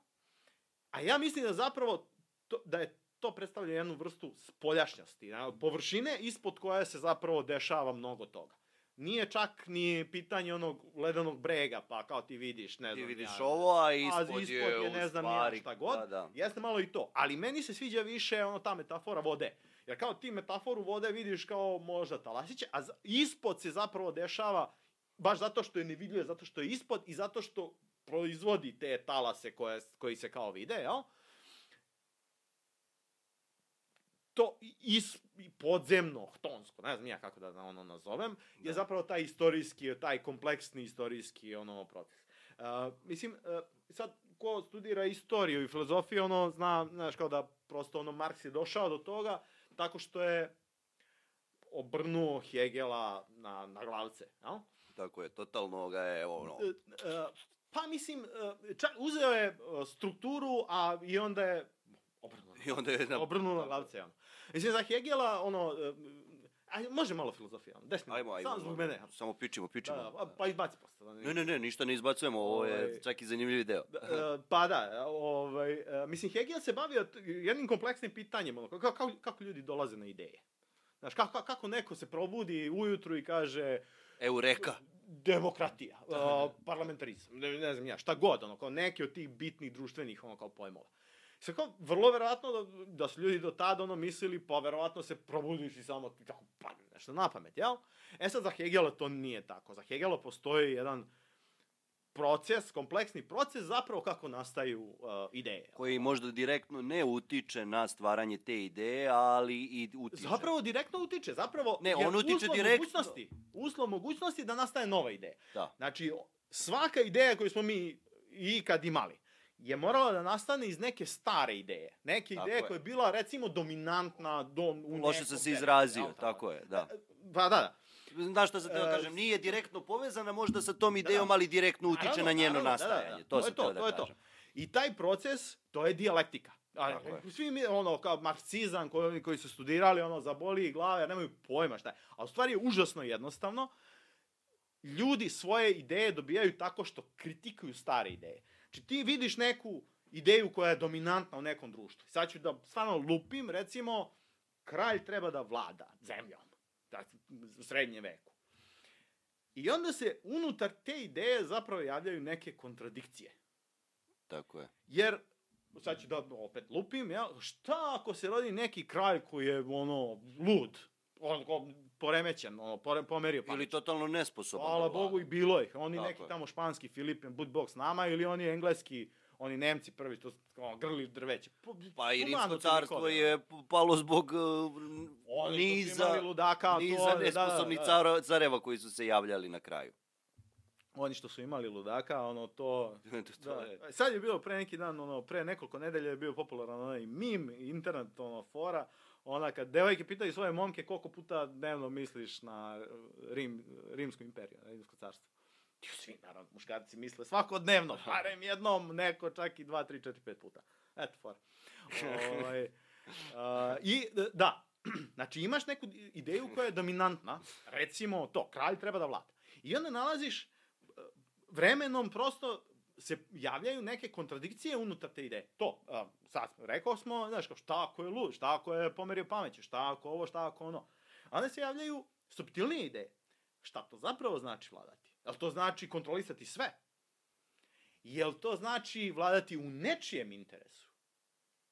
A ja mislim da zapravo to, da je to predstavlja jednu vrstu spoljašnjosti, jel? površine ispod koje se zapravo dešava mnogo toga. Nije čak ni pitanje onog ledenog brega, pa kao ti vidiš, ne Ti znam. vidiš ja, ovo, a a ispod, ispod je, je ne znam ni ja stvari, šta god. Da, da. Jeste malo i to, ali meni se sviđa više ono ta metafora vode. Jer kao ti metaforu vode vidiš kao možda talasiće, a ispod se zapravo dešava baš zato što je nevidljivo, zato što je ispod i zato što proizvodi te talase koje, koji se kao vide, jel? To is, podzemno, htonsko, ne znam ja kako da ono nazovem, je Da. zapravo taj istorijski, taj kompleksni istorijski ono proces. Uh, mislim, uh, sad, ko studira istoriju i filozofiju, ono, zna, znaš, kao da prosto, ono, Marks je došao do toga tako što je obrnuo Hegela na, na glavce, jel? Tako je, totalno ga je, ono, e, pa mislim, čak, uzeo je strukturu, a i onda je obrnuo. i onda je... Na... Obrnuo na glavce, ono. Mislim, za Hegela, ono, e, aj, može malo filozofija, ono, deset Ajmo, ajmo. samo zbog mene. Samo pičimo, pičimo. Da, da, pa izbaci posle. da Ne, ne, ne, ništa ne izbacujemo, ovo je Ovaj- čak i zanimljiv deo. Da, e, pa da, ovaj, e, mislim, Hegel se bavio jednim kompleksnim pitanjem, ono, kako, kako, kako ljudi dolaze na ideje. Znaš, kako, kako neko se probudi ujutru i kaže Eureka. demokratija, uh, parlamentarizam, ne, ne znam ja, šta god, ono, kao neki od tih bitnih društvenih, ono, kao pojmova. Sve kao, vrlo verovatno da, da su ljudi do tada, ono, mislili, pa verovatno se probudiš i samo tako padne nešto na pamet, jel? E sad, za Hegela to nije tako. Za Hegela postoji jedan proces, kompleksni proces, zapravo kako nastaju uh, ideje. Koji možda direktno ne utiče na stvaranje te ideje, ali i utiče. Zapravo direktno utiče, zapravo Ne, on utiče uslov direktno. Mogućnosti, uslov mogućnosti da nastaje nova ideja. Da. Znači, svaka ideja koju smo mi ikad imali je morala da nastane iz neke stare ideje. Neke Tako ideje je. koja je bila, recimo, dominantna do, u Loše sam se izrazio, jel tako je, da. Pa da, da. Znaš šta sam teo E, kažem, nije direktno povezana možda sa tom Da, idejom, da. ali direktno utiče Naravno, na njeno naravno, nastajanje. Da, da, da. To je sam to, da to je to. I taj proces, to je dijalektika. A, Tako je. svi mi, ono, kao marksizam koji, koji su studirali, ono, zaboli glave, nemaju pojma šta je. A u stvari je užasno jednostavno. Ljudi svoje ideje dobijaju tako što kritikuju stare ideje. Znači ti vidiš neku ideju koja je dominantna u nekom društvu. Sad ću da stvarno lupim, recimo, kralj treba da vlada zemljom. Da, u srednje veku. I onda se unutar te ideje zapravo javljaju neke kontradikcije. Tako je. Jer sad ću da opet lupim, ja, šta ako se rodi neki kralj koji je, ono, lud, on poremećen, ono, pore, pomerio pamet. Ili totalno nesposoban. Hvala da. Bogu i bilo ih. Oni Tako neki je. tamo španski Filip, bud bog s nama, ili oni engleski, oni Nemci prvi, to ono, grli drveće. Po- Pa i rimsko to carstvo je palo zbog uh, niza, ludaka, to- niza da, da, nesposobnih da. cara- careva koji su se javljali na kraju. Oni što su imali ludaka, ono to... to Da. je, Sad je bilo pre neki dan, ono, pre nekoliko nedelja je bio popularan onaj mim, internet, ono, fora, ona kad devojke pitaju svoje momke koliko puta dnevno misliš na Rim, Rimsku imperiju, na Rimsko carstvo. Ti svi, naravno, muškarci misle svakodnevno, barem jednom, neko čak i dva, tri, četiri, pet puta. Eto, fora. Ovaj, uh, I, da, znači imaš neku ideju koja je dominantna, recimo to, kralj treba da vlada. I onda nalaziš uh, vremenom prosto se javljaju neke kontradikcije unutar te ideje. To, a, sad, rekao smo, znaš, kao šta ako je lud, šta ako je pomerio pameće, šta ako ovo, šta ako ono. A onda se javljaju subtilnije ideje. Šta to zapravo znači vladati? Jel to znači kontrolisati sve? Jel to znači vladati u nečijem interesu?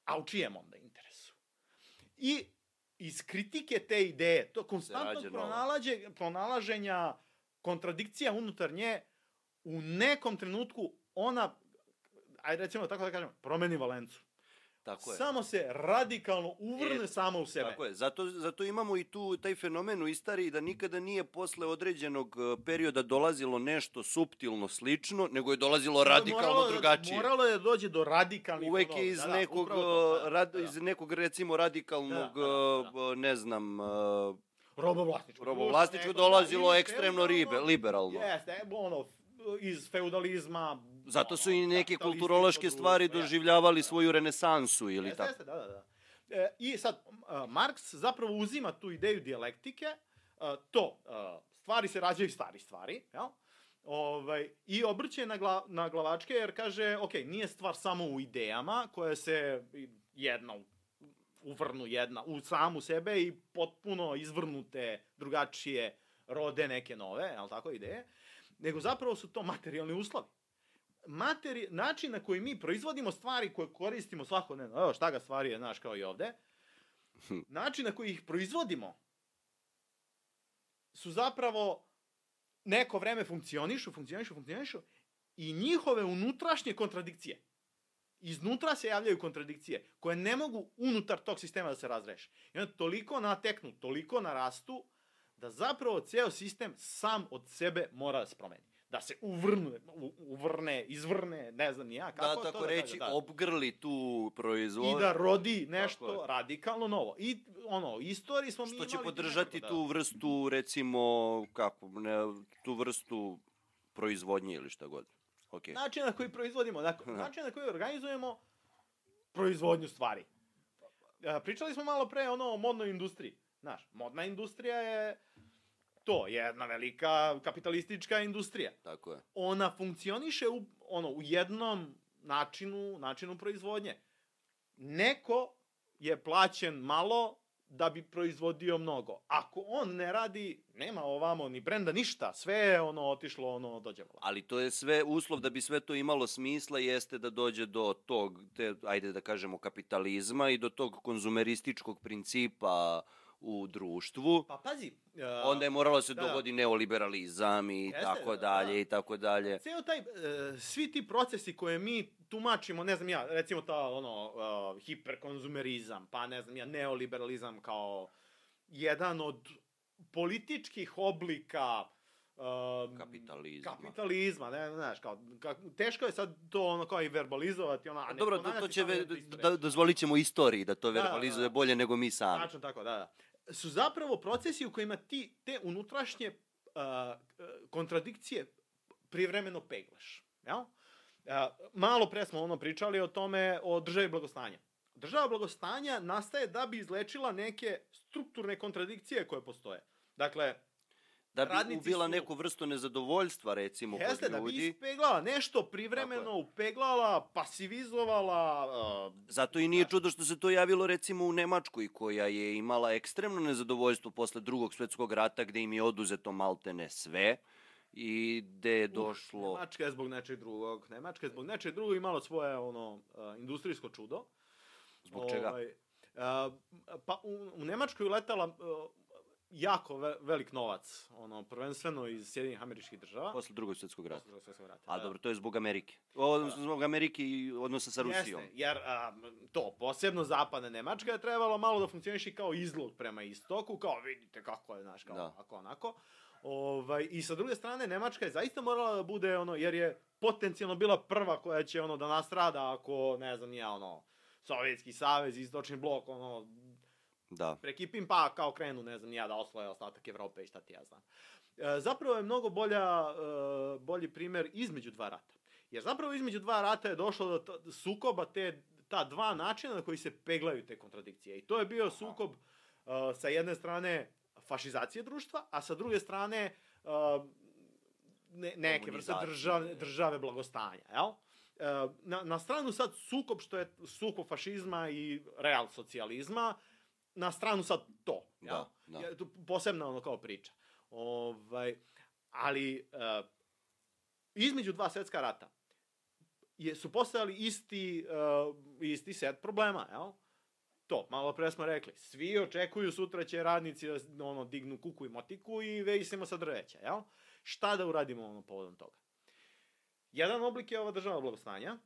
A u čijem onda interesu? I iz kritike te ideje, to nova. pronalađe, pronalaženja kontradikcija unutar nje, u nekom trenutku ona, ajde recimo tako da kažem, promeni valencu. tako je. Samo se radikalno uvrne E, sama u sebe. Tako je, zato, zato imamo i tu taj fenomen u istoriji da nikada nije posle određenog e, perioda dolazilo nešto suptilno slično, nego je dolazilo radikalno Moralo je- drugačije. Moralo je da dođe do radikalnih... Uvek je iz da, da, nekog, to, e, da, rad, da, da. iz nekog recimo radikalnog, Da, da, da, e, ne znam, Robovlasničko. robovlasničko dolazilo ili ekstremno ribe, liberalno. Jeste, ono, iz feudalizma... Zato su i neke kulturološke stvari jeste. doživljavali svoju renesansu ili Jeste, tako. jeste, da, da, da. E, I sad, uh, Marks zapravo uzima tu ideju dijalektike, uh, to, stvari se rađaju stvari stvari, jel? Ovaj, I obrće na, gla, na glavačke jer kaže, ok, nije stvar samo u idejama koje se jedna uvrnu jedna u samu sebe i potpuno izvrnute drugačije rode neke nove, jel tako, ideje, nego zapravo su to materijalni uslovi materi, način na koji mi proizvodimo stvari koje koristimo svakodnevno, evo šta ga stvari je, znaš, kao i ovde, način na koji ih proizvodimo su zapravo neko vreme funkcionišu, funkcionišu, funkcionišu i njihove unutrašnje kontradikcije. Iznutra se javljaju kontradikcije koje ne mogu unutar tog sistema da se razreše. I onda toliko nateknu, toliko narastu, da zapravo ceo sistem sam od sebe mora da se promeni. Da se uvrne, uvrne, izvrne, ne znam ni ja kako Da, to tako da reći, kaže, da. obgrli tu proizvod. I da rodi Tako nešto je. radikalno novo. I ono, istoriji smo mi Što će imali podržati nekoliko, tu vrstu, recimo, kako, ne, tu vrstu proizvodnje ili šta god. Okay. Način na koji proizvodimo, dakle, način na koji organizujemo proizvodnju stvari. E, Pričali smo malo pre ono o modnoj industriji. Znaš, modna industrija je to, jedna velika kapitalistička industrija. Tako je. Ona funkcioniše u, ono, u jednom načinu, načinu proizvodnje. Neko je plaćen malo da bi proizvodio mnogo. Ako on ne radi, nema ovamo ni brenda ništa, sve je ono otišlo ono dođe vola. Ali to je sve, uslov da bi sve to imalo smisla jeste da dođe do tog, te, ajde da kažemo, kapitalizma i do tog konzumerističkog principa u društvu. Pa pazi, uh, Onda je moralo se da, da. dogodi neoliberalizam i Jeste, tako da, dalje da. i tako dalje. ceo taj, uh, svi ti procesi koje mi tumačimo, ne znam ja, recimo ta ono, uh, hiperkonzumerizam, pa ne znam ja, neoliberalizam kao jedan od političkih oblika um, Kapitalizma. kapitalizma, ne, znaš, kao, ka, teško je sad to ono kao i verbalizovati, ono, a ne dobro, to, to će, ve, da, dozvolit ćemo istoriji da to Da, verbalizuje da, da. bolje nego mi sami. Tačno tako, da, da. Su zapravo procesi u kojima ti te unutrašnje uh, kontradikcije privremeno peglaš. Jel? Uh, malo pre smo ono pričali o tome, o državi blagostanja. Država blagostanja nastaje da bi izlečila neke strukturne kontradikcije koje postoje. Dakle, Da bi radnici ubila su- neku vrstu nezadovoljstva, recimo, jeste kod da bi ljudi. ispeglala nešto privremeno, upeglala, pasivizovala, uh, Zato i nije čudo što se to javilo recimo u Nemačkoj koja je imala ekstremno nezadovoljstvo posle drugog svetskog rata gde im je oduzeto maltene sve i gde je došlo... Nemačka je zbog nečeg drugog. Nemačka je zbog nečeg drugog imala svoje ono, uh, industrijsko čudo. Zbog čega? Ovaj, uh, pa u, u Nemačkoj je letala uh, jako ve, velik novac, ono, prvenstveno iz Sjedinih američkih država. Posle drugog svjetskog rata. Posle Drugog svjetskog rata. A da. dobro, to je zbog Amerike. Odnosno, zbog Amerike i odnosa sa Rusijom. Jeste, jer a, to, posebno zapadna Nemačka je trebalo malo da funkcioniši kao izlog prema istoku, kao vidite kako je, znaš, kao Da. ako onako. Ovaj, I sa druge strane, Nemačka je zaista morala da bude, ono, jer je potencijalno bila prva koja će, ono, da nastrada ako, ne znam, nije, ono, Sovjetski savez, istočni blok, ono, Da. prekipim, pa kao krenu, ne znam, ja da osvoje ostatak Evrope i šta ti ja znam. E, zapravo je mnogo bolja, e, bolji primer između dva rata. Jer zapravo između dva rata je došlo do sukoba te, ta dva načina na koji se peglaju te kontradikcije. I to je bio sukob e, sa jedne strane fašizacije društva, a sa druge strane e, ne, neke vrste države, države blagostanja, jel? E, na, na stranu sad sukob što je sukob fašizma i real socijalizma, na stranu sad to. Jel? Da, da. Posebna ono kao priča. Ovaj, ali uh, između dva svetska rata je, su postojali isti, uh, isti set problema, jel? To, malo pre smo rekli, svi očekuju sutra će radnici da ono, dignu kuku i motiku i vejsimo sa drveća, jel? Šta da uradimo ono povodom toga? Jedan oblik je ova država blagostanja,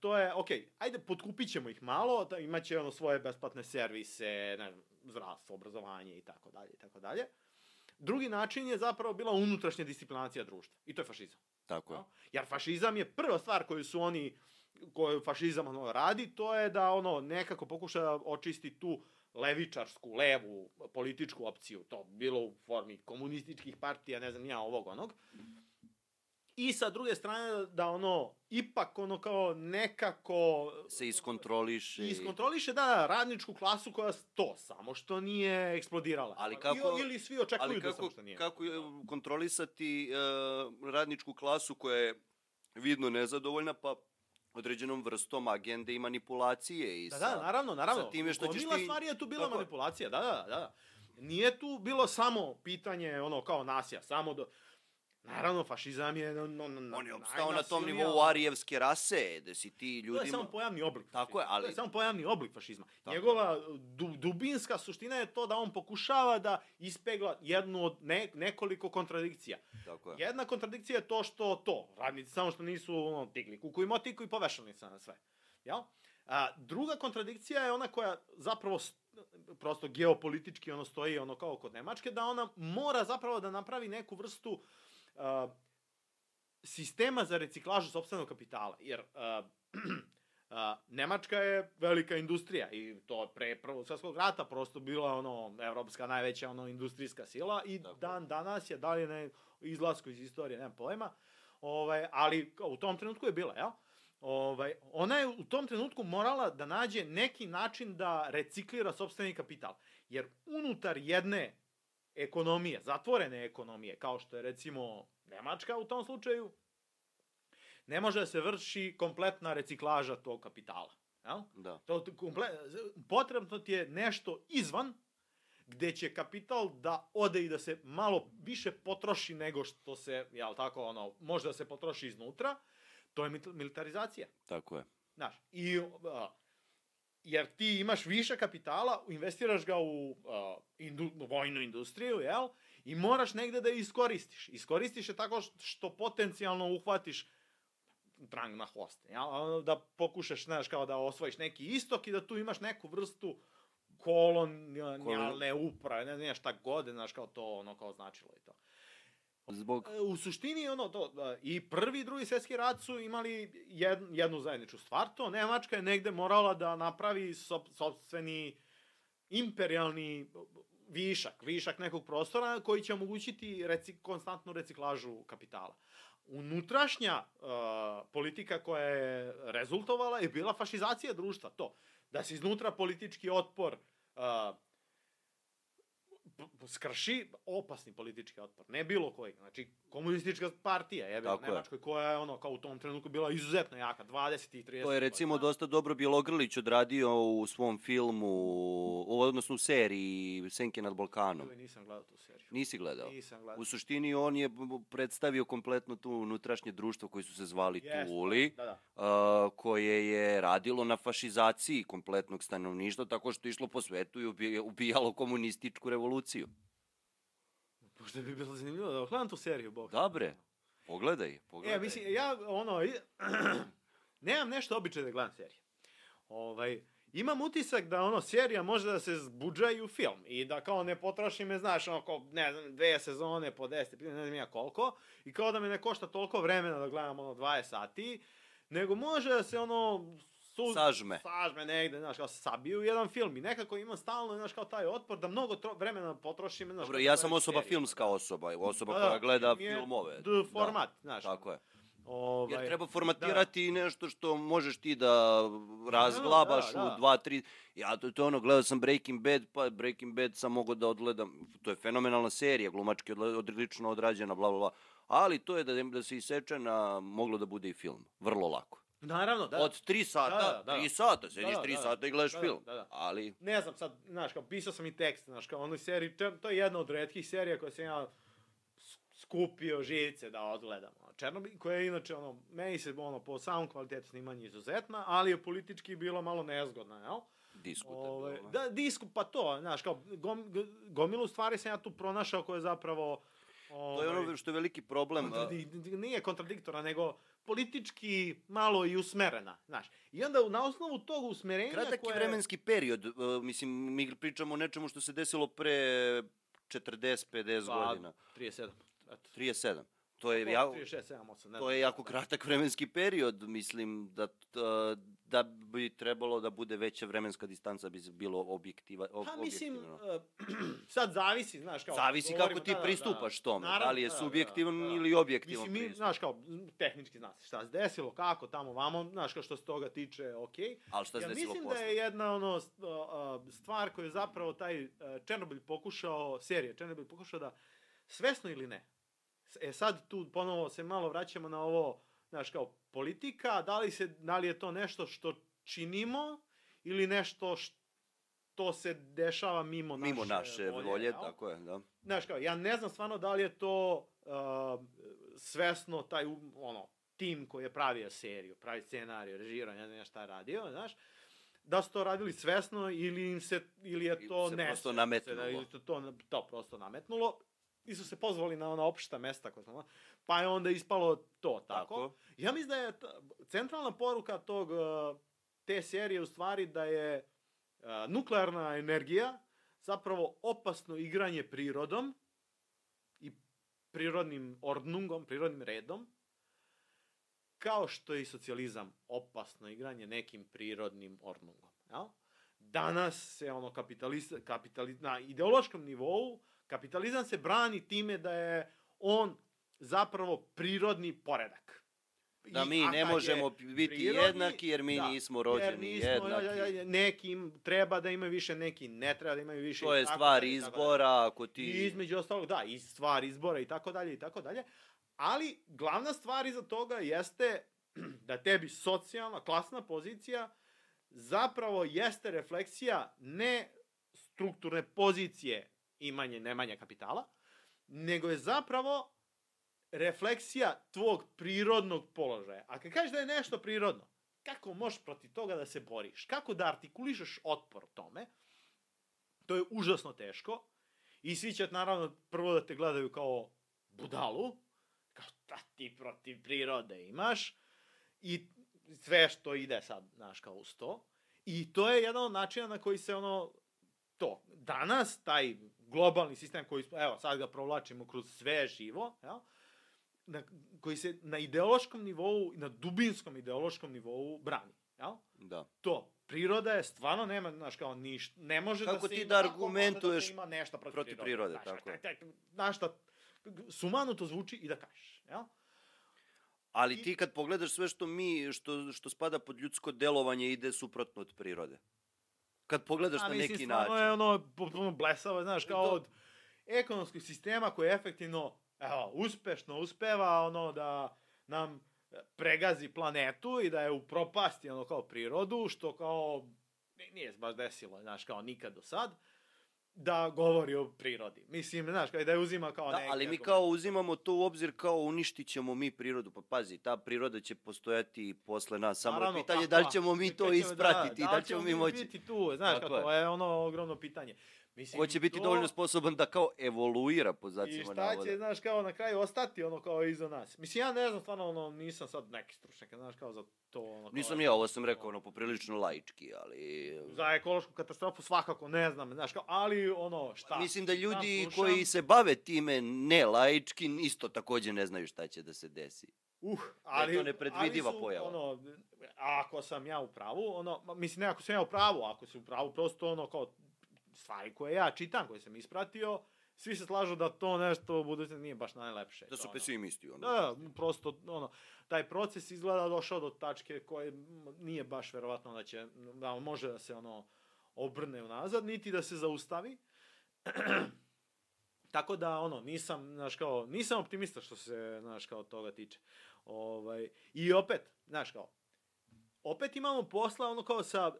to je, ok, ajde, potkupit ćemo ih malo, da imaće ono svoje besplatne servise, ne znam, zdravstvo, obrazovanje i tako dalje i tako dalje. Drugi način je zapravo bila unutrašnja disciplinacija društva. I to je fašizam. Tako je. No? Jer fašizam je prva stvar koju su oni, koju fašizam ono radi, to je da ono nekako pokuša da očisti tu levičarsku, levu političku opciju, to bilo u formi komunističkih partija, ne znam ja, ovog onog. I sa druge strane da ono, ipak ono kao nekako Se iskontroliše. iskontroliše da, da, radničku klasu koja to samo što nije eksplodirala. Ali kako- I- ili svi očekuju Ali da kako, samo što nije. kako je kontrolisati uh, radničku klasu koja je vidno nezadovoljna, pa određenom vrstom agende i manipulacije i Da, sa, da, naravno, naravno. sa time što ćeš Gomila ti... stvari je tu bila Tako manipulacija, da, da, da. Nije tu bilo samo pitanje, ono, kao nacija, samo do... Naravno, fašizam je... No, no, no, On je obstao na tom nivou arijevske rase, da si ti To ljudima... je samo pojavni oblik fašizma. Tako je, ali- To je samo pojavni oblik fašizma. Tako Njegova du, dubinska suština je to da on pokušava da ispegla jednu od ne, nekoliko kontradikcija. Tako je. Jedna kontradikcija je to što to, radnici samo što nisu ono, digli kuku i motiku i povešali se na sve. Jel? A, druga kontradikcija je ona koja zapravo prosto geopolitički ono stoji ono kao kod Nemačke, da ona mora zapravo da napravi neku vrstu a, sistema za reciklažu sopstvenog kapitala. Jer a, a, Nemačka je velika industrija i to je pre prvog svjetskog rata prosto bila ono evropska najveća ono industrijska sila i Tako dan danas je dalje ne izlasku iz istorije, nemam pojma. Ovaj, ali u tom trenutku je bila, jel? Ovaj, ona je u tom trenutku morala da nađe neki način da reciklira sopstveni kapital. Jer unutar jedne ekonomije, zatvorene ekonomije, kao što je recimo Nemačka u tom slučaju, ne može da se vrši kompletna reciklaža tog kapitala. Jel? Da. To, komple, potrebno ti je nešto izvan gde će kapital da ode i da se malo više potroši nego što se, jel tako, ono, može da se potroši iznutra, to je militarizacija. Tako je. Znaš, i, a, jer ti imaš više kapitala, investiraš ga u a, indu, vojnu industriju, jel? I moraš negde da je iskoristiš. Iskoristiš je tako što, potencijalno uhvatiš drang na hvoste, jel? Da pokušaš, znaš, kao da osvojiš neki istok i da tu imaš neku vrstu kolonijalne uprave, ne znam šta god, znaš, kao to, ono, kao značilo i to. Zbog... E, u suštini ono to da, i prvi i drugi svjetski rat su imali jed, jednu zajedničku stvar to Nemačka je negde morala da napravi sop, sopstveni imperialni višak, višak nekog prostora koji će omogućiti reci, konstantnu reciklažu kapitala. Unutrašnja uh, politika koja je rezultovala je bila fašizacija društva, to da se iznutra politički otpor uh, skrši opasni politički otpor. Ne bilo koji. Znači, komunistička partija, je. Nemačkoj, koja je ono, kao u tom trenutku bila izuzetno jaka, 20 i 30 To je recimo godina. dosta dobro Bjelogrlić odradio u svom filmu, u- odnosno u seriji Senke nad Balkanom. Joj, nisam gledao tu seriju. Nisi gledao? Nisam gledao. U suštini on je predstavio kompletno tu unutrašnje društvo koji su se zvali Jeste, Tuli, da, da. a, koje je radilo na fašizaciji kompletnog stanovništva tako što je išlo po svetu i ubi- ubijalo komunističku revoluciju. Možda bi bilo zanimljivo da gledam tu seriju, bog. Dobre, pogledaj, pogledaj. E, mislim, ja, ono, nemam nešto običaj da gledam serije. Ovaj, imam utisak da, ono, serija može da se zbuđa i u film. I da, kao, ne potroši me, znaš, ono, kao, ne znam, dve sezone po 10, ne znam ja koliko. I kao da me ne košta toliko vremena da gledam, ono, 20 sati. Nego može da se, ono, su, Sažme. sažme negde, znaš, kao sabiju jedan film. I nekako imam stalno, znaš, kao taj otpor da mnogo tro, vremena potrošim, znaš, Dobro, ja da sam osoba seriju. filmska osoba, osoba Da, da, koja gleda je filmove. D format, znaš. Tako je. Ovaj, Jer treba formatirati nešto što možeš ti da razglabaš Da, da, da. u dva, tri... Ja, to, to je ono, gledao sam Breaking Bad, pa Breaking Bad sam mogao da odgledam, to je fenomenalna serija, glumački odlično odrađena, bla, bla, bla. Ali to je da, da se iseče na, moglo da bude i film. Vrlo lako. Naravno, da. Od tri sata, Da, da, da. tri sata, sediš Da, tri da. sata i gledaš Da, film. da, da. Ali, ne znam sad, znaš, kao pisao sam i tekst, znaš, kao onoj seriji, to- je jedna od retkih serija koje sam ja skupio živice da odgledam. Ono, Černobil, koja je inače, ono, meni se, ono, po samom kvalitetu snimanja izuzetna, ali je politički bilo malo nezgodna, jel? diskutabilno. Ove, da, disku, pa to, znaš, kao, gom, gomilu stvari sam ja tu pronašao koje zapravo... To je ono ovaj, što je veliki problem. kontradi- nije kontradiktorna, nego politički malo i usmerena, znaš. I onda na osnovu tog usmerenja Kratak koje... je vremenski period, uh, mislim, mi pričamo o nečemu što se desilo pre 40-50 Pa, godina. 37. Eto. 37. To je, ja, 36, 7, 8, ne to je jako kratak vremenski period, mislim da, da bi trebalo da bude veća vremenska distanca bi bilo objektiva, ob, Pa mislim, objektivno. uh, sad zavisi, znaš, kao... Zavisi kako ti da, da, pristupaš da. tome, Naravno, da li je da, da, subjektivan da, da. ili objektivan Mislim, mi, pristup. znaš, kao, tehnički zna se šta se desilo, kako, tamo, vamo, znaš, kao što se toga tiče, okej. Ali šta se ja desilo mislim posle? da je jedna ono stvar koju je zapravo taj uh, Černobil pokušao, serija Černobil pokušao da svesno ili ne. E sad tu ponovo se malo vraćamo na ovo, znaš, kao politika, da li, se, da li je to nešto što činimo ili nešto što se dešava mimo, Mimo naše volje, jel? tako je, da. Znaš kao, ja ne znam stvarno da li je to uh, svesno taj, u- ono, tim koji je pravio seriju, pravi scenariju, režirao, ne znam ja šta je radio, znaš, da su to radili svesno ili im se, ili je Ili to se ne prosto nametnulo. Da, ili to, to, to prosto nametnulo. I su se pozvali na ona opšta mesta koja smo, pa je onda ispalo to tako. Tako. Ja mislim da je ta, centralna poruka tog, uh, te serije u stvari da je uh, nuklearna energija zapravo opasno igranje prirodom i prirodnim ordnungom, prirodnim redom, kao što je i socijalizam opasno igranje nekim prirodnim ordnungom. Jel? Danas se ono kapitalista, kapitali, na ideološkom nivou kapitalizam se brani time da je on zapravo prirodni poredak. Da I- mi ne kad je možemo biti prirodni, jednaki jer mi da, nismo jer rođeni nismo, jednaki. neki treba da imaju više, neki ne treba da imaju više. To i je stvar dalje, i izbora, ako I ti... između ostalog, da, i stvar izbora i tako dalje i tako dalje. Ali glavna stvar iza toga jeste da tebi socijalna, klasna pozicija zapravo jeste refleksija ne strukturne pozicije imanje, nemanja kapitala, nego je zapravo refleksija tvog prirodnog položaja. A kad kažeš da je nešto prirodno, kako možeš protiv toga da se boriš? Kako da artikulišeš otpor tome? To je užasno teško. I svi će naravno prvo da te gledaju kao budalu, kao šta ti protiv prirode imaš, i sve što ide sad, znaš, kao uz to. I to je jedan od načina na koji se ono, to, danas taj globalni sistem koji, evo, sad ga provlačimo kroz sve živo, jel? Na, koji se na ideološkom nivou, na dubinskom ideološkom nivou brani, jel? Da. To, priroda je stvarno nema, znaš, kao ništa, ne može Kako da se ti ima, da može argumentuješ da ima nešto protiv, protiv prirode, znaš, tako je. Znaš šta, sumano to zvuči i da kažeš, jel? Ali I- ti kad pogledaš sve što mi, što, što spada pod ljudsko delovanje, ide suprotno od prirode. Kad pogledaš A na mislim, neki stvarno način. je ono potpuno blesavo, znaš, kao Do- od ekonomskog sistema koji efektivno, evo, uspešno uspeva ono da nam pregazi planetu i da je u propasti ono kao prirodu, što kao nije se baš desilo, znaš, kao nikad do sad da govori o prirodi. Mislim, znaš, da je uzima kao da, neki... ali mi kao uzimamo to u obzir kao uništit ćemo mi prirodu. Pa pazi, ta priroda će postojati posle nas. Samo Naravno, je pitanje tako, da li ćemo mi to ispratiti, da, da, li ćemo mi moći. biti tu, znaš, Tako je. to je ono ogromno pitanje. Mislim, Ko će biti to- dovoljno sposoban da kao evoluira po I zacima šta navoda. će, znaš, kao na kraju ostati ono kao iza nas. Mislim, ja ne znam, stvarno, ono, nisam sad neki stručnjak, znaš, kao za to, ono, kao, Nisam ja, ovo sam rekao ono poprilično laički, ali... Za ekološku katastrofu svakako ne znam, znaš, kao, ali ono, šta? Mislim da ljudi slušam? koji se bave time ne laički isto takođe ne znaju šta će da se desi. Uh, ali, to nepredvidiva ali su, pojava. Ono, ako sam ja u pravu, ono, mislim, ne ako sam ja u pravu, ako si u pravu, prosto ono, kao, stvari koje ja čitam, koje sam ispratio, svi se slažu da to nešto u budućnosti nije baš najlepše. Da su pesimisti. Ono. Da, da, prosto, ono, taj proces izgleda došao do tačke koje nije baš verovatno da će, da može da se, ono, obrne unazad, niti da se zaustavi. Tako da, ono, nisam, znaš, kao, nisam optimista što se, znaš, kao toga tiče. Ovaj, I opet, znaš, kao, opet imamo posla, ono, kao sa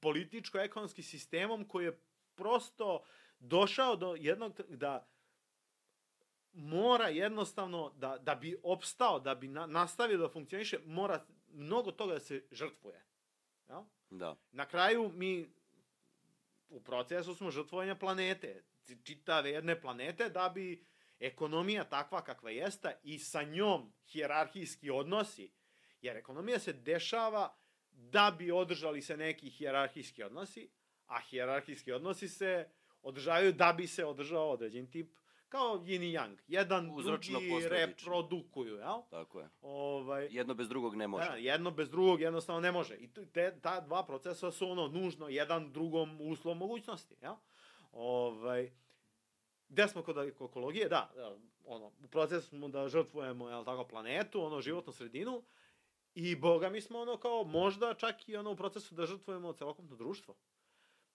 političko-ekonomskim sistemom koji je prosto došao do jednog, da mora jednostavno, da, da bi opstao, da bi na, nastavio da funkcioniše, mora mnogo toga da se žrtvuje. Jel? Da. Na kraju mi u procesu smo žrtvovanja planete, čitave jedne planete, da bi ekonomija takva kakva jeste i sa njom hijerarhijski odnosi, jer ekonomija se dešava da bi održali se neki hijerarhijski odnosi, a hijerarhijski odnosi se održavaju da bi se održao određen tip kao yin i yang. Jedan Uzročno drugi reprodukuju, jel? Tako je. Ovaj, Jedno bez drugog ne može. Da, jedno bez drugog jednostavno ne može. I te, ta dva procesa su ono nužno jedan drugom uslov mogućnosti, jel? Ovaj, gde smo kod ekologije? Da, da, ono, u procesu smo da žrtvujemo, jel tako, planetu, ono, životnu sredinu, i boga mi smo ono kao možda čak i ono u procesu da žrtvujemo celokupno društvo.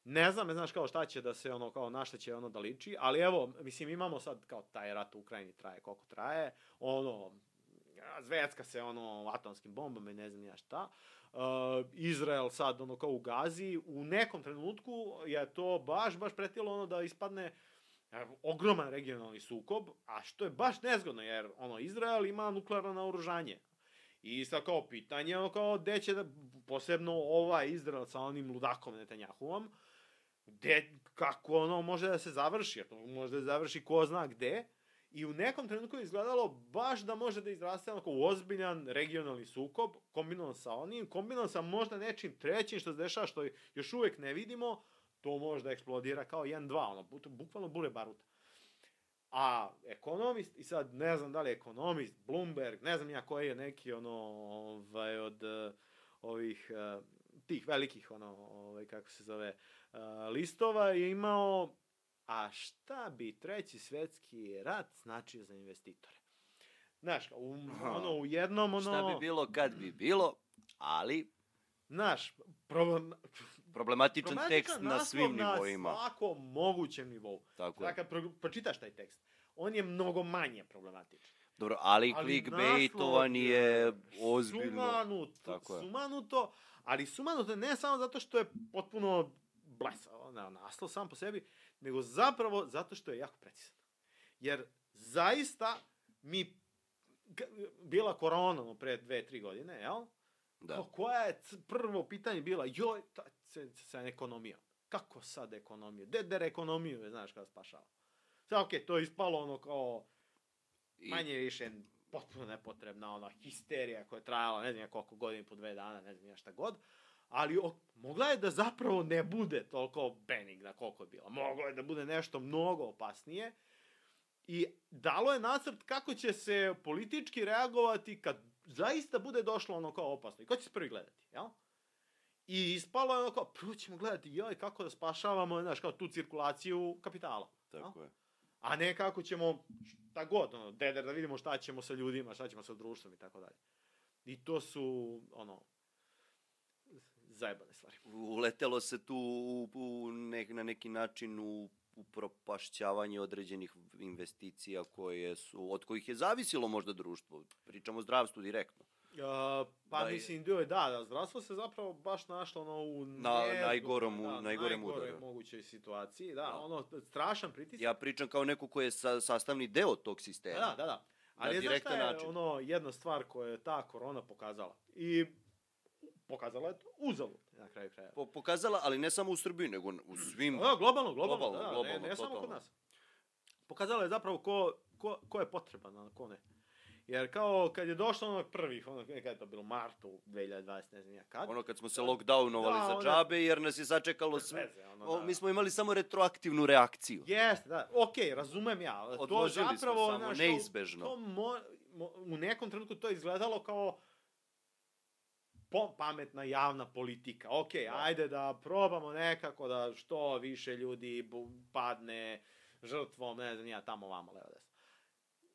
Ne znam, ne znaš kao šta će da se ono kao na šta će ono da liči, ali evo, mislim imamo sad kao taj rat u Ukrajini traje koliko traje, ono zvecka se ono atomskim bombama i ne znam ja šta. Uh, Izrael sad ono kao u Gazi, u nekom trenutku je to baš baš pretilo ono da ispadne e, ogroman regionalni sukob, a što je baš nezgodno jer ono Izrael ima nuklearno naoružanje. I sad kao pitanje, ono kao, gde će da, posebno ovaj Izrael sa onim ludakom Netanjahuom, gde, kako ono može da se završi, to može da se završi ko zna gde, i u nekom trenutku je izgledalo baš da može da izraste onako ozbiljan regionalni sukob, kombinovan sa onim, kombinovan sa možda nečim trećim što se dešava, što još uvek ne vidimo, to može da eksplodira kao 1-2, ono, bu- bukvalno bure baruta. A ekonomist, i sad ne znam da li ekonomist, Bloomberg, ne znam ja koji je neki ono, ovaj, od uh, ovih, uh, tih velikih, ono, ovaj, kako se zove, uh, listova je imao, a šta bi treći svetski rat značio za investitore? Znaš, u, ono, u jednom, ono, Šta bi bilo kad bi bilo, ali znaš, problem, problematičan tekst na svim nivoima. Na svakom mogućem nivou. Tako je. Dakle, pro, pročitaš taj tekst. On je mnogo manje problematičan. Dobro, ali, Ali clickbaitovan je ozbiljno. Sumanuto, Tako je. sumanuto, ali sumanuto ne samo zato što je potpuno blesao na naslov sam po sebi, nego zapravo zato što je jako precizan. Jer zaista mi bila korona pre dve, tri godine, jel? Da. Kao, koja je prvo pitanje bila, joj, ta, sa, sa ekonomijom. Kako sad ekonomiju? Deder ekonomiju znaš, kada spašava. Sad, okej, to je ispalo ono kao, manje više potpuno nepotrebna ona histerija koja je trajala ne znam ja koliko godina po dve dana, ne znam ja šta god, ali o, mogla je da zapravo ne bude toliko benigna koliko je bila. Moglo je da bude nešto mnogo opasnije i dalo je nacrt kako će se politički reagovati kad zaista bude došlo ono kao opasno. I ko će se prvi gledati, jel? I ispalo je ono kao, prvo ćemo gledati, joj, kako da spašavamo, znaš, kao tu cirkulaciju kapitala. jel? Tako je. A ne kako ćemo, šta god, ono, deder, da vidimo šta ćemo sa ljudima, šta ćemo sa društvom i tako dalje. I to su, ono, zajebane stvari. Uletelo se tu u, u nek, na neki način u upropašćavanje određenih investicija koje su, od kojih je zavisilo možda društvo. Pričamo o zdravstvu direktno. Uh, pa Da mislim, dio je da, da, zdravstvo se zapravo baš našlo ono u Na nezgodnoj, najgorom- da, najgorem udaru. mogućoj situaciji, da, Da. ono, strašan pritisak. Ja pričam kao neko ko je sa, sastavni deo tog sistema. Da, da, da. Ali Na je, šta je način. ono, jedna stvar koju je ta korona pokazala. I pokazala je to uzalud, na kraju kraja. Po, pokazala, ali ne samo u Srbiji, nego u svim... Da, globalno, globalno, Globalno, da, globalno, ne, ne samo kod nas. Pokazala je zapravo ko, ko, ko je potreban, a ko ne. Jer kao kad je došlo onog prvih, ono, kada je to bilo martu 2020, ne znam ja kad. Ono kad smo se lockdownovali Da, za džabe, jer nas je sačekalo sve. veze, ono, O, da. mi smo imali samo retroaktivnu reakciju. Jeste, da. Okej, razumem ja. ali To Odložili smo zapravo, samo, znaš, neizbežno. To, to mo, mo, u nekom trenutku to izgledalo kao pametna javna politika. Okej, Da. ajde da probamo nekako da što više ljudi padne žrtvom, ne znam ja, tamo vamo, levo desno.